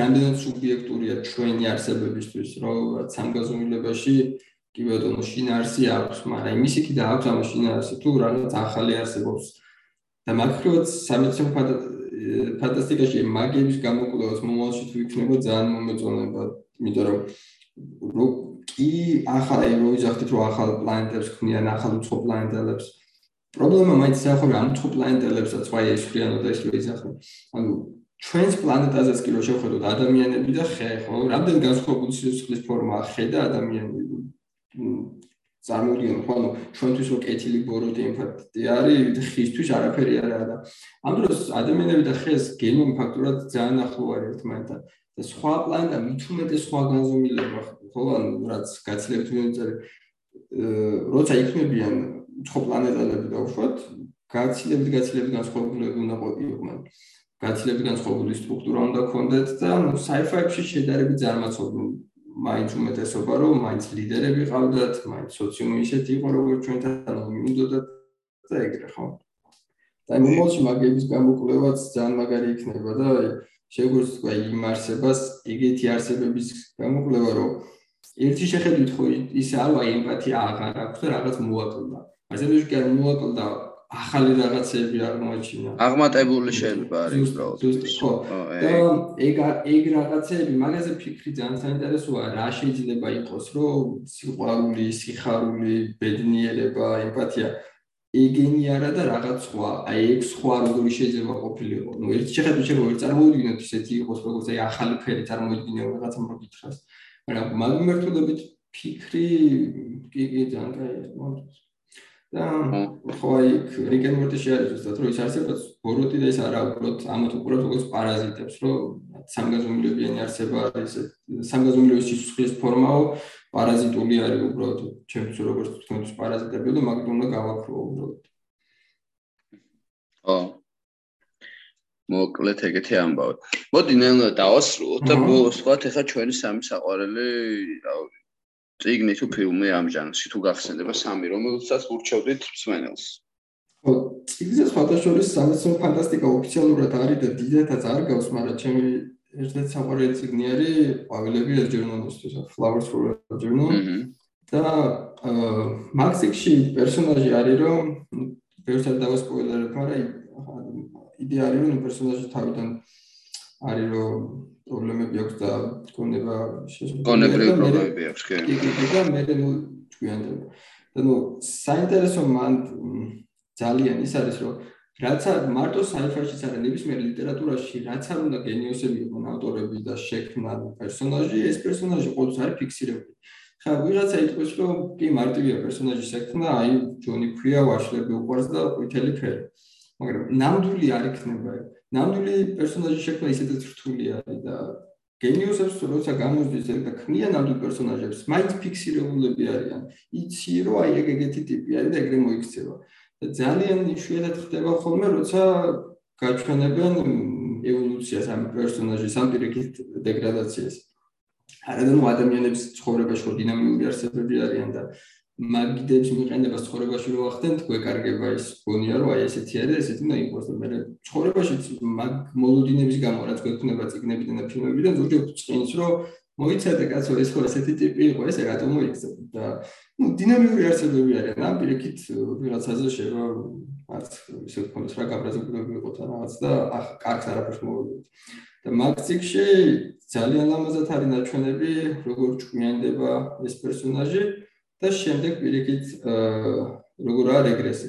რამდენად სუბიექტურია ჩვენი არსებებისთვის, რომ სამგაზომილებაში კი ბატონო შინაარსი აქვს, მაგრამ იმისი კი და აქვს ამ შინაარსი თუ რაღაც ახალი არსებობს. და მაგრივად სამეცნიერო ფანტასტიკაში მაგიების გამოკვლევას მომავალში თუ იქნება ძალიან მომეწონება, იმიტომ რომ რო კი ახალი რო ვიზახდით რომ ახალ პლანეტებს ქმნიან, ახალ უცხო პლანეტებს. პრობლემა მაინც ახლა ამ უცხო პლანეტებსაც ვაი ეშრიანო და ეს რო ვიზახო. ანუ ჩვენს პლანეტაზეც კი რო შევხედოთ ადამიანები და ხე, ხო? რამდენი განსხვავებული სიცოცხლის ფორმაა ხე და ადამიანები? წარმოიდგინოთ, ხო, ანუ ჩვენთვის რო კეთილი ბოროტი იმფაქტი არის, ხისთვის არაფერი არ არის და ამ დროს ადამიანები და ხეს გენომი ფაქტურად ძალიან ახლო არის ერთმანეთთან და სხვა პლანეტა მით უმეტეს სხვა განზომილება ხო, ანუ რაც გაცილებით მიეწერე როცა იქნებიან სხვა პლანეტალები და უშუალოდ გაცილებით გაცილებით განსხვავებულები უნდა ყოფილიყვნენ. გაცილებით განსხვავებული სტრუქტურა უნდა ქონდეთ და ნუ sci-fi-ში შედარებით წარმაცობი მაინც უმეტესობა რომ მაინც ლიდერები ყავდათ, მაინც სოციუმი ისეთი იყო როგორც ჩვენთან მინდოდა და ეგრე ხო. და იმ მომავალში მაგების გამოკვლევაც ძალიან მაგარი იქნება და შეგვიძლია თქვა იმ არსებას, ეგეთი არსებების გამოკვლევა რომ ერთი შეხედვით ხო ის არ ვაი ემპათია აღარ აქვს და რაღაც მოაკლდა. ასე რომ კი არ მოაკლდა ახალი რაღაცები აღმოაჩინა. აღმატებული შეიძლება არის უბრალოდ. ხო. და ეგ ეგ რაღაცები, მაგაზე ფიქრი ძალიან საინტერესოა, რა შეიძლება იყოს, რომ სიყვარული, სიხარული, ბედნიერება, ემპათია ეგენი არა და რაღაც სხვა. აი ეგ სხვა როგორი შეიძლება ყოფილიყო. ნუ ერთი შეხედვით შეიძლება წარმოვიდგინოთ ისეთი იყოს, როგორც აი ახალი ფერი წარმოვიდგინე რაღაცა მოგითხრას. მაგრამ მაგმერთულებით ფიქრი კი კი ძალიან კაია. და ხო აი რიკენ მორტიში არის ზუსტად რომ ის არსებობს ბოროტი და ის არა უბრალოდ ამათ უბრალოდ როგორც პარაზიტებს რომ სამგაზომილებიანი არსება არის სამგაზომილების სიცოცხლის ფორმაო პარაზიტული არის უბრალოდ ჩემთვის როგორც თქვენთვის პარაზიტები და მაგით უნდა გავაქრო უბრალოდ ო მოკლედ ეგეთი ამბავი. მოდი ნელ დავასრულოთ და ბოლოს ვთქვათ ეხლა ჩვენი სამი საყვარელი რავი თუ ფილმი ამ ჟანრში თუ გახსენდება სამი რომელსაც ურჩევდით მსმენელს. ხო ციგნზე სხვადასხვა სამეცნიერო ფანტასტიკა ოფიციალურად არის და დიდათაც არ გავს მაგრამ ჩემი ერთ-ერთი საყვარელი ციგნი არის ყვავილები ერჯერნონისთვის flowers for erjernon და მაქსიქში პერსონაჟი არის რომ ბევრს არ დავასპოილერებ მაგრამ იდეა არის რომ პერსონაჟი თავიდან არის რომ პრობლემები აქვს და გონება შესაძლოა გონებრივი პრობლემები აქვს კი. კი და მე ნუ ჩვენდება და ნუ საინტერესო მან ძალიან ის არის რომ რაც არ მარტო sci-fi-შიც არა ნებისმიერ ლიტერატურაში რაც არ უნდა გენიოსები იყვნენ ავტორები და შექმნან პერსონაჟი ეს პერსონაჟი ყოველთვის არის ფიქსირებული. ხა ვიღაცა იტყვის რომ კი მარტივია პერსონაჟი შექმნა აი ჯონი ქვია ვაშლები უყურს და ყვითელი ფერი. მაგრამ ნამდვილი არ იქნება ეს ნამდვილი პერსონაჟი შექმნა ისედაც რთული არის და გენიოსებს როცა გამოსდის და ქმნიან ნამდვილ პერსონაჟებს, მაინც ფიქსირებულები არიან. იცი რომ აი ეგ ეგეთი ტიპი არის და ეგრე მოიქცევა. და ძალიან იშვიათად ხდება ხოლმე, როცა გაჩვენებენ ევოლუციას ამ პერსონაჟის ამ პირიქით დეგრადაციას. არადან ადამიანების ცხოვრებაში დინამიური არსებები არიან და მაგიდებს მიყენება ცხოვრებაში რო ახდენთ, გვეკარგება ის გონია რომ აი ესეთი არის, ესეთი და მე ცხოვრებაში მაგ მოლოდინების გამო რაც გვექნება ციგნებიდან და ფილმებიდან ზოგჯერ წინს რომ მოიცადე კაცო ეს ხო ესეთი ტიპი იყო, ეს რატომ მოიქცა და ნუ დინამიური არსებები არიან, ამ პირიქით ვიღაცაზე შევა არც ისე თქოს რა გაბრაზებული იყო თან რაღაც და ახ კარგს არაფერს მოვიდეთ. და მაგ ციგში ძალიან ლამაზად არის ნაჩვენები, როგორ ჭკვიანდება ეს პერსონაჟი. და შემდეგ პირიქით როგორ არის რეგრესი.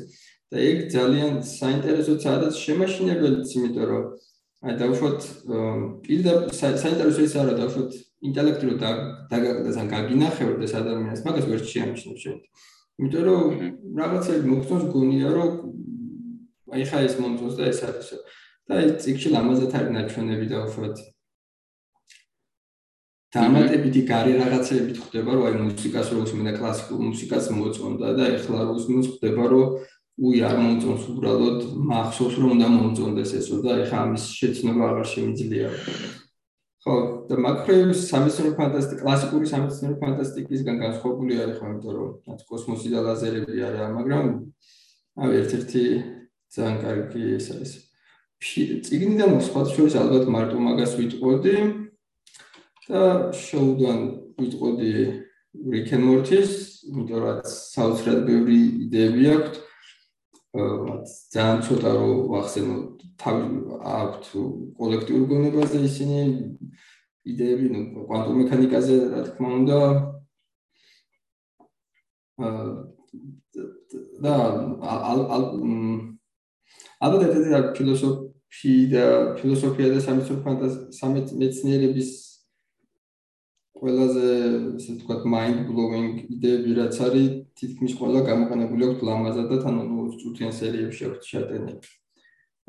და ეგ ძალიან საინტერესო ცადაც შემაშინებელიც, იმიტომ რომ აი დაუშვათ პირდაპირ საინტერესო ის არა დაუშვათ ინტელექტუალურ დაგაგდეს ან გაგინახევრ ეს ადამიანს, მაგას ვერ შეამჩნევ შეიძლება. იმიტომ რომ რაღაცები მოგწონს გონია რომ აი ხა ეს მომწონს და ეს არისო. და აი ციკში ლამაზად არის ნაჩვენები დაუშვათ დამატებითი გარე რაღაცეებით ხდება, რომ აი მუსიკას რო უსმენ და კლასიკურ მუსიკას მოწონდა და ეხლა რო უსმენ ხდება, რომ უი არ მომწონს უბრალოდ მახსოვს რომ უნდა მომწონდეს ესო და ეხლა ამის შეცნობა აღარ შემიძლია. ხო, და მაკროვის სამეცნიერო ფანტასტიკა, კლასიკური სამეცნიერო ფანტასტიკისგან განსხვავებული არის ხო, იმიტომ რომ რაც კოსმოსი და ლაზერები არა, მაგრამ აი ერთ-ერთი ძალიან კარგი ეს არის. ციგნიდან სხვა შორის ალბათ მარტო მაგას ვიტყოდი. და შოუდან ვიტყოდი Rick and Morty-ს, იმიტომ რაც საოცრად ბევრი იდეები აქვს. რაც ძალიან ცოტა რომ ახსენო თავი აქვს კოლექტიურ გონებაზე ისინი იდეები, ну, квантум მექანიკაზე, რა თქმა უნდა, და ალბათ ერთ-ერთი ფილოსოფია და ფილოსოფია და სამეცნიერო ფანტაზია სამეცნიერების ყველაზე ესე ვთქვათ mind blowing იდეები რაც არის თითქმის ყველა გამოყენებული აქვს ლამაზად და თან ნუ წუთიან სერიებში აქვს შეტანილი.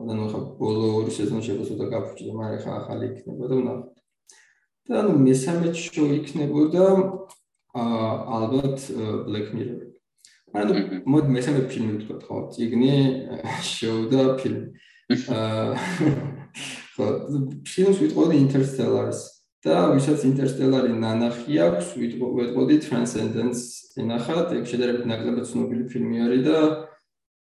და ნუ ხა ბოლო ორი სეზონი შეგვიძლია გაფუჭდა, მაგრამ ხა ახალი იქნება და ნახოთ. და ნუ მესამე შოუ იქნებოდა აა ალბათ Black Mirror. ანუ მოდ მესამე ფილმი ვთქვათ ხო, ციგნი, შოუ და ფილმი. აა ხო, ფილმს ვიტყოდი Interstellar-ს. და ვისაც ინტერსტელარი ნანახი აქვს, ვიტყოდი Transcendence ენახათ, ეგ შედარებით ნაკლებად ცნობილი ფილმი არის და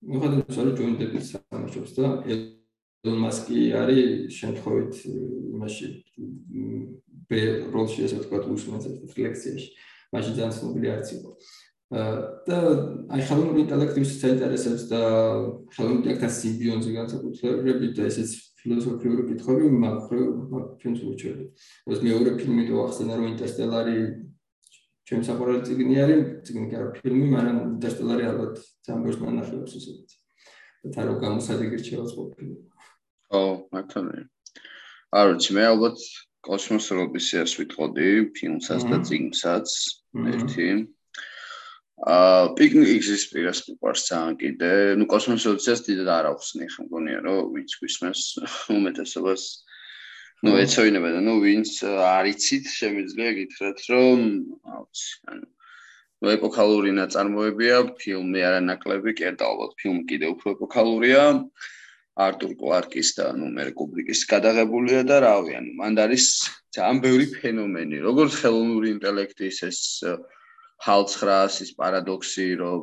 მიუხედავად იმისა, რომ ჯონ დეპი სამშობს და ელონ მასკი არის შემთხვევით იმაში ბე როლში ასე ვთქვათ უსმენს ერთ ლექციაში. მაშინ ძალიან ცნობილი არც იყო. და აი ხელოვნური ინტელექტის საინტერესებს და ხელოვნური ინტელექტის სიმბიონზე განსაკუთრებით და ესეც ფილოსოფიური კითხვები მაგრამ ფილმს უჩვენე. ეს მეორე ფილმი თუ ახსენა რომ ინტერსტელარი ჩვენ საყვარელი წიგნი არის, წიგნი კი არა ფილმი, მაგრამ ინტერსტელარი ალბათ ძალიან განახილებს ისეთ. და თან რო გამოსადეგი რჩევას ყოფილი. ო, მართალია. არ ვიცი, მე ალბათ კოსმოსურ ოდისეას ვიტყოდი, ფილმსაც და წიგნსაც ერთი. აა პიკნიკის პირას მიყვარს ძალიან კიდე. ნუ კოსმოსურ ოდისეას დიდად არ ახსნი, ხო მგონია რომ ვინც გვისმენს უმეტესობას ნუ ეცოინება და ნუ ვინც არიცით, შემიძლია გითხრათ, რომ აუც, ანუ ნუ ეპოქალური ნაწარმოებია, ფილმი არანაკლები, კი და ალბათ ფილმი კიდე უფრო ეპოქალურია. არტურ კლარკის და ნუ მე კუბრიკის გადაღებულია და რავი, ანუ მანდ არის ძალიან ბევრი ფენომენი, როგორც ხელოვნური ინტელექტის ეს HAL 900-ის პარადოქსი, რომ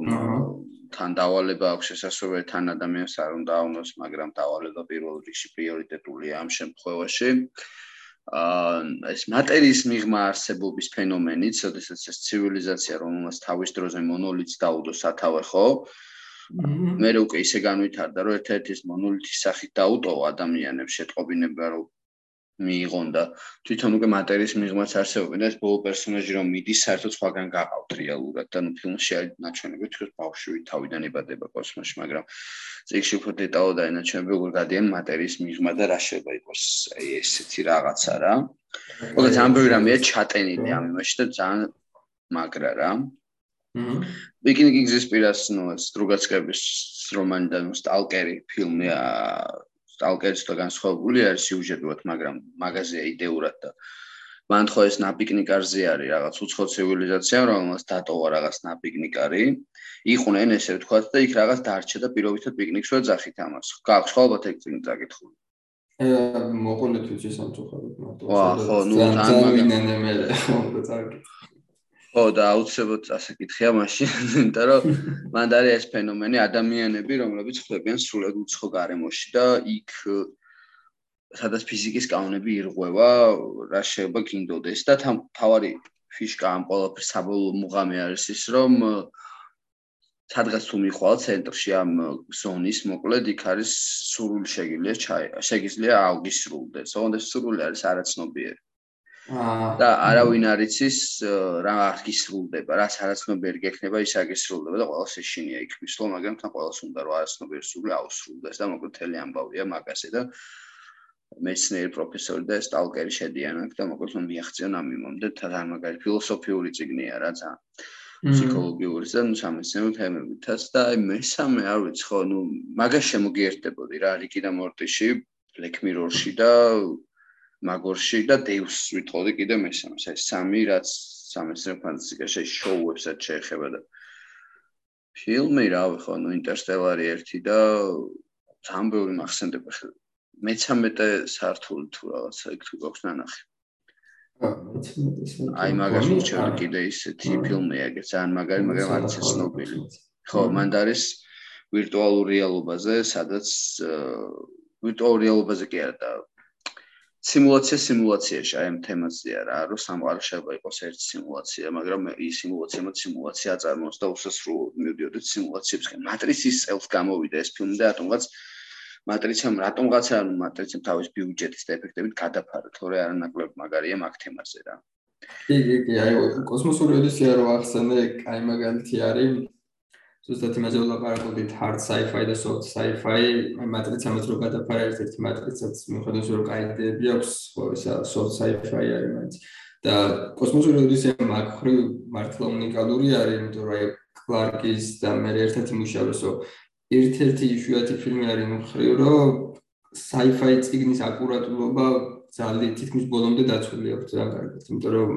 თან დავალება აქვს შესაძლებელი თან ადამიანს არ უნდა ავნოს, მაგრამ დავალება პირველ რიგში პრიორიტეტულია ამ შემთხვევაში. აა ეს მატერიის მიღმა არსებობის ფენომენიც, შესაძლოა ეს ცივილიზაცია, რომელსაც თავის დროზე მონოლითს დაუდო სათავე ხო? მე უკვე ისე განვითარდა, რომ ერთ-ერთი ეს მონოლითის სახით დაუტოვა ადამიანებს შეტყობინება, რომ მიიღონ და თვითონ უკვე მატერიის მიღმაც არსებობენ და ეს ბოლო პერსონაჟი რომ მიდის საერთოდ სხვაგან გაყავთ რეალურად და ნუ ფილმში არის ნაჩვენები თქოს ბავშვი თავიდან იბადება კოსმოსში მაგრამ წიგში უფრო დეტალურად არის ნაჩვენები როგორ გადიან მატერიის მიღმა და რა შეიძლება იყოს? აი ესეთი რაღაცა რა. ოღონდ ძალიან ბევრი რამეა ჩატენილი ამ იმაში და ძალიან მაგრა რა. ბიკინი გიგზის პირას ნუ სტრუგაცკების რომანი და სტალკერი ფილმია სტალკერის და განსხვავებული არის სიუჟეტურად, მაგრამ მაგაზია იდეურად და მან ხო ეს ნაპიკნიკარზე არის რაღაც უცხო ცივილიზაცია, რომელსაც დატოვა რაღაც ნაპიკნიკარი. იყვნენ ესე ვთქვათ და იქ რაღაც დარჩა და პირობითად პიკნიკს ვეძახით ამას. გაქვს ხო ალბათ ეგ წინ დაკითხული. აა მოყოლეთ ვიცი სამწუხაროდ მარტო. ვა ხო, ნუ თან მაგინანე მე ხო დაკითხე. ხო და აუცილებლად ასაკითხია მაშინ, იმიტომ რომ მანდ არის ეს ფენომენი ადამიანები, რომლებიც ხდებიან სრულად უცხო გარემოში და იქ სადაც ფიზიკის კანონები ირღვევა, რა შეიძლება გინდოდეს და თავარი ფიშკა ამ ყველაფრის საბოლოო მუღამი არის ის, რომ სადღაც თუ მიხვალ ცენტრში ამ ზონის მოკლედ იქ არის სრული შეგიძლია ჩაი, შეგიძლია აღგისრულდეს. ოღონდ ეს სრული არის არაცნობიერი. და არავინ არ იცის რა აღისრულდება, რა სარაცნობიერი გექნება ის აღისრულდება და ყველას ეშინია იქ მისვლა, მაგრამ თან ყველას უნდა რომ არაცნობიერი სრული აუსრულდეს და მოკლედ თელი ამბავია მაგაზე და მეცნიერი პროფესორი და სტალკერი შედიან აქ და მოკლედ რომ მიაღწიონ ამ იმამდე თან მაგარი ფილოსოფიური წიგნია რა ძა ფსიქოლოგიური და ნუ სამეცნიერო თემებითაც და აი მესამე არ ვიცი ხო ნუ მაგას შემოგიერთებოდი რა რიკი და მორტიში Black Mirror-ში და მაგორში და დეუს ვიტყოდი კიდე მესამეს აი სამი რაც სამეცნიერო ფანტასტიკაში შოუებსაც შეეხება და ფილმი რავი ხო ნუ ინტერსტელარი ერთი და ძალიან ბევრი მახსენდება ხე მე-13 სართული თუ რაღაცა იქ თუ გაქვს ნანახი. აი მაგას ვუჩვენ კიდე ისეთი ფილმია ეგ ძალიან მაგარი მაგრამ არც ცნობილი. ხო მანდ არის ვირტუალურ რეალობაზე სადაც ვირტუალურ რეალობაზე კი არა და სიმულაცია სიმულაციაში აი ამ თემაზეა რა რომ სამყარო შეიძლება იყოს ერთი სიმულაცია მაგრამ ის სიმულაცია მათ სიმულაცია აწარმოებს და უსასრულოდ მივდიოდეთ სიმულაციებსკენ მატრიცის წელს გამოვიდა ეს ფილმი და რატომღაც მატრიცამ რატომღაც ანუ მატრიცამ თავის ბიუჯეტის და ეფექტებით გადაფარა თორე არანაკლებ მაგარია მაგ თემაზე რა. კი კი კი აი კოსმოსური ოდისეა რო ახსენე კაი მაგალითი არის ზუსტად იმაზე ვლაპარაკობდით hard sci-fi და soft sci-fi. მატრიცამაც რო გადაფარა ერთ-ერთი მატრიცაც მიხედავს რომ კაი იდეები აქვს ხო ისა soft sci-fi არის მაინც. და კოსმოსური ოდისეა მაგხრი მართლა უნიკალური არის, იმიტომ რომ აი კლარკის და მე ერთად იმუშავესო ერთ-ერთი იშვიათი ფილმი არის მხრივ, რომ sci-fi ციგნის აკურატულობა ძალიან თითქმის ბოლომდე დაცული აქვს ძალიან კარგად, იმიტომ რომ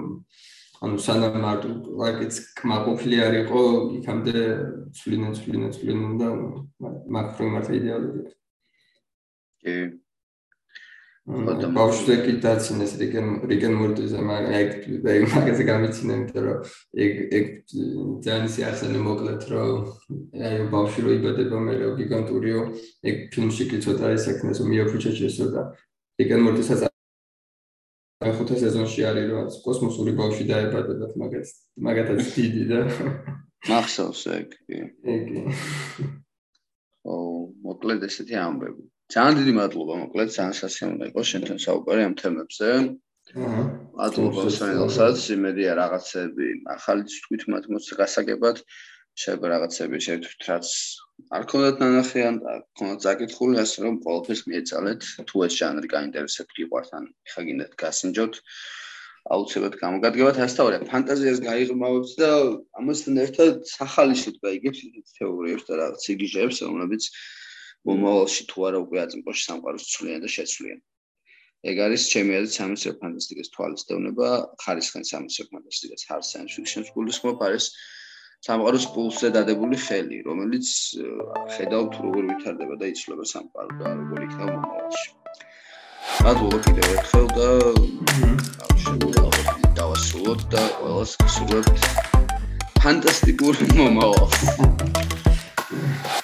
ანუ სანამ მარტო ლაკიც კმაყოფილი არ იყო, იქამდე ცვლინა ცვლინა ცვლინა და მაკრო მარტო იდეალურია. კი. და ბავშვზე კი დაცინეს რიგენ რიგენ მორტიზე მაგრამ ეგ მაგაზე გამიცინა იმიტომ რომ ეგ ეგ ძალიან სიახსენე მოკლედ რომ აი ბავშვი რო იბადება მე რო გიგანტურიო ეგ ფილმში კი ცოტა ისექნეს რომ მიაფუჩეჩესო და რიგენ მორტისაც აი ხუთე სეზონში არის რომ კოსმოსური ბავშვი დაებადება მაგაც მაგათაც დიდი და მახსოვს ეგ ეგ. ო მოკლედ ესეთი ამბები. ძალიან დიდი მადლობა მოკლედ ძალიან სასიამოვნო იყო შენთან საუბარი ამ თემებზე. აჰა. მადლობა სანელსაც იმედია რაღაცები ახალი თქვით მათ მოსგასაგებად შეიძლება რაღაცები შევთვით რაც არ ქონდათ ნანახი ან ქონდათ საკითხული ასე რომ ყოველთვის მიეცალეთ თუ ეს ჟანრი გაინტერესებთ გიყვართ ან ხა გინდათ გასინჯოთ აუცილებლად გამოგადგებათ ასთავარია ფანტაზიას გაიღრმავებთ და ამასთან ერთად სახალისოდ გაიგებთ ისეთ თეორიებს და რაღაც სიგიჟეებს რომლებიც მომავალში თუ არა უკვე აწმყოში სამყაროს ცვლიან და შეცვლიან. ეგ არის ჩემი აზრით სამეცნიერო ფანტასტიკის თვალისწინება ხარისხენ სამეცნიერო ფანტასტიკის hard science fiction გულისხმობ არის სამყაროს პულსზე დადებული ხელი, რომელიც ხედავთ როგორ ვითარდება და იცვლება სამყარო და როგორ იქნება მომავალში. მადლობა კიდევ ერთხელ და შეგვიძლია დავასრულოთ და ყველას გსურვებთ ფანტასტიკურ მომავალს.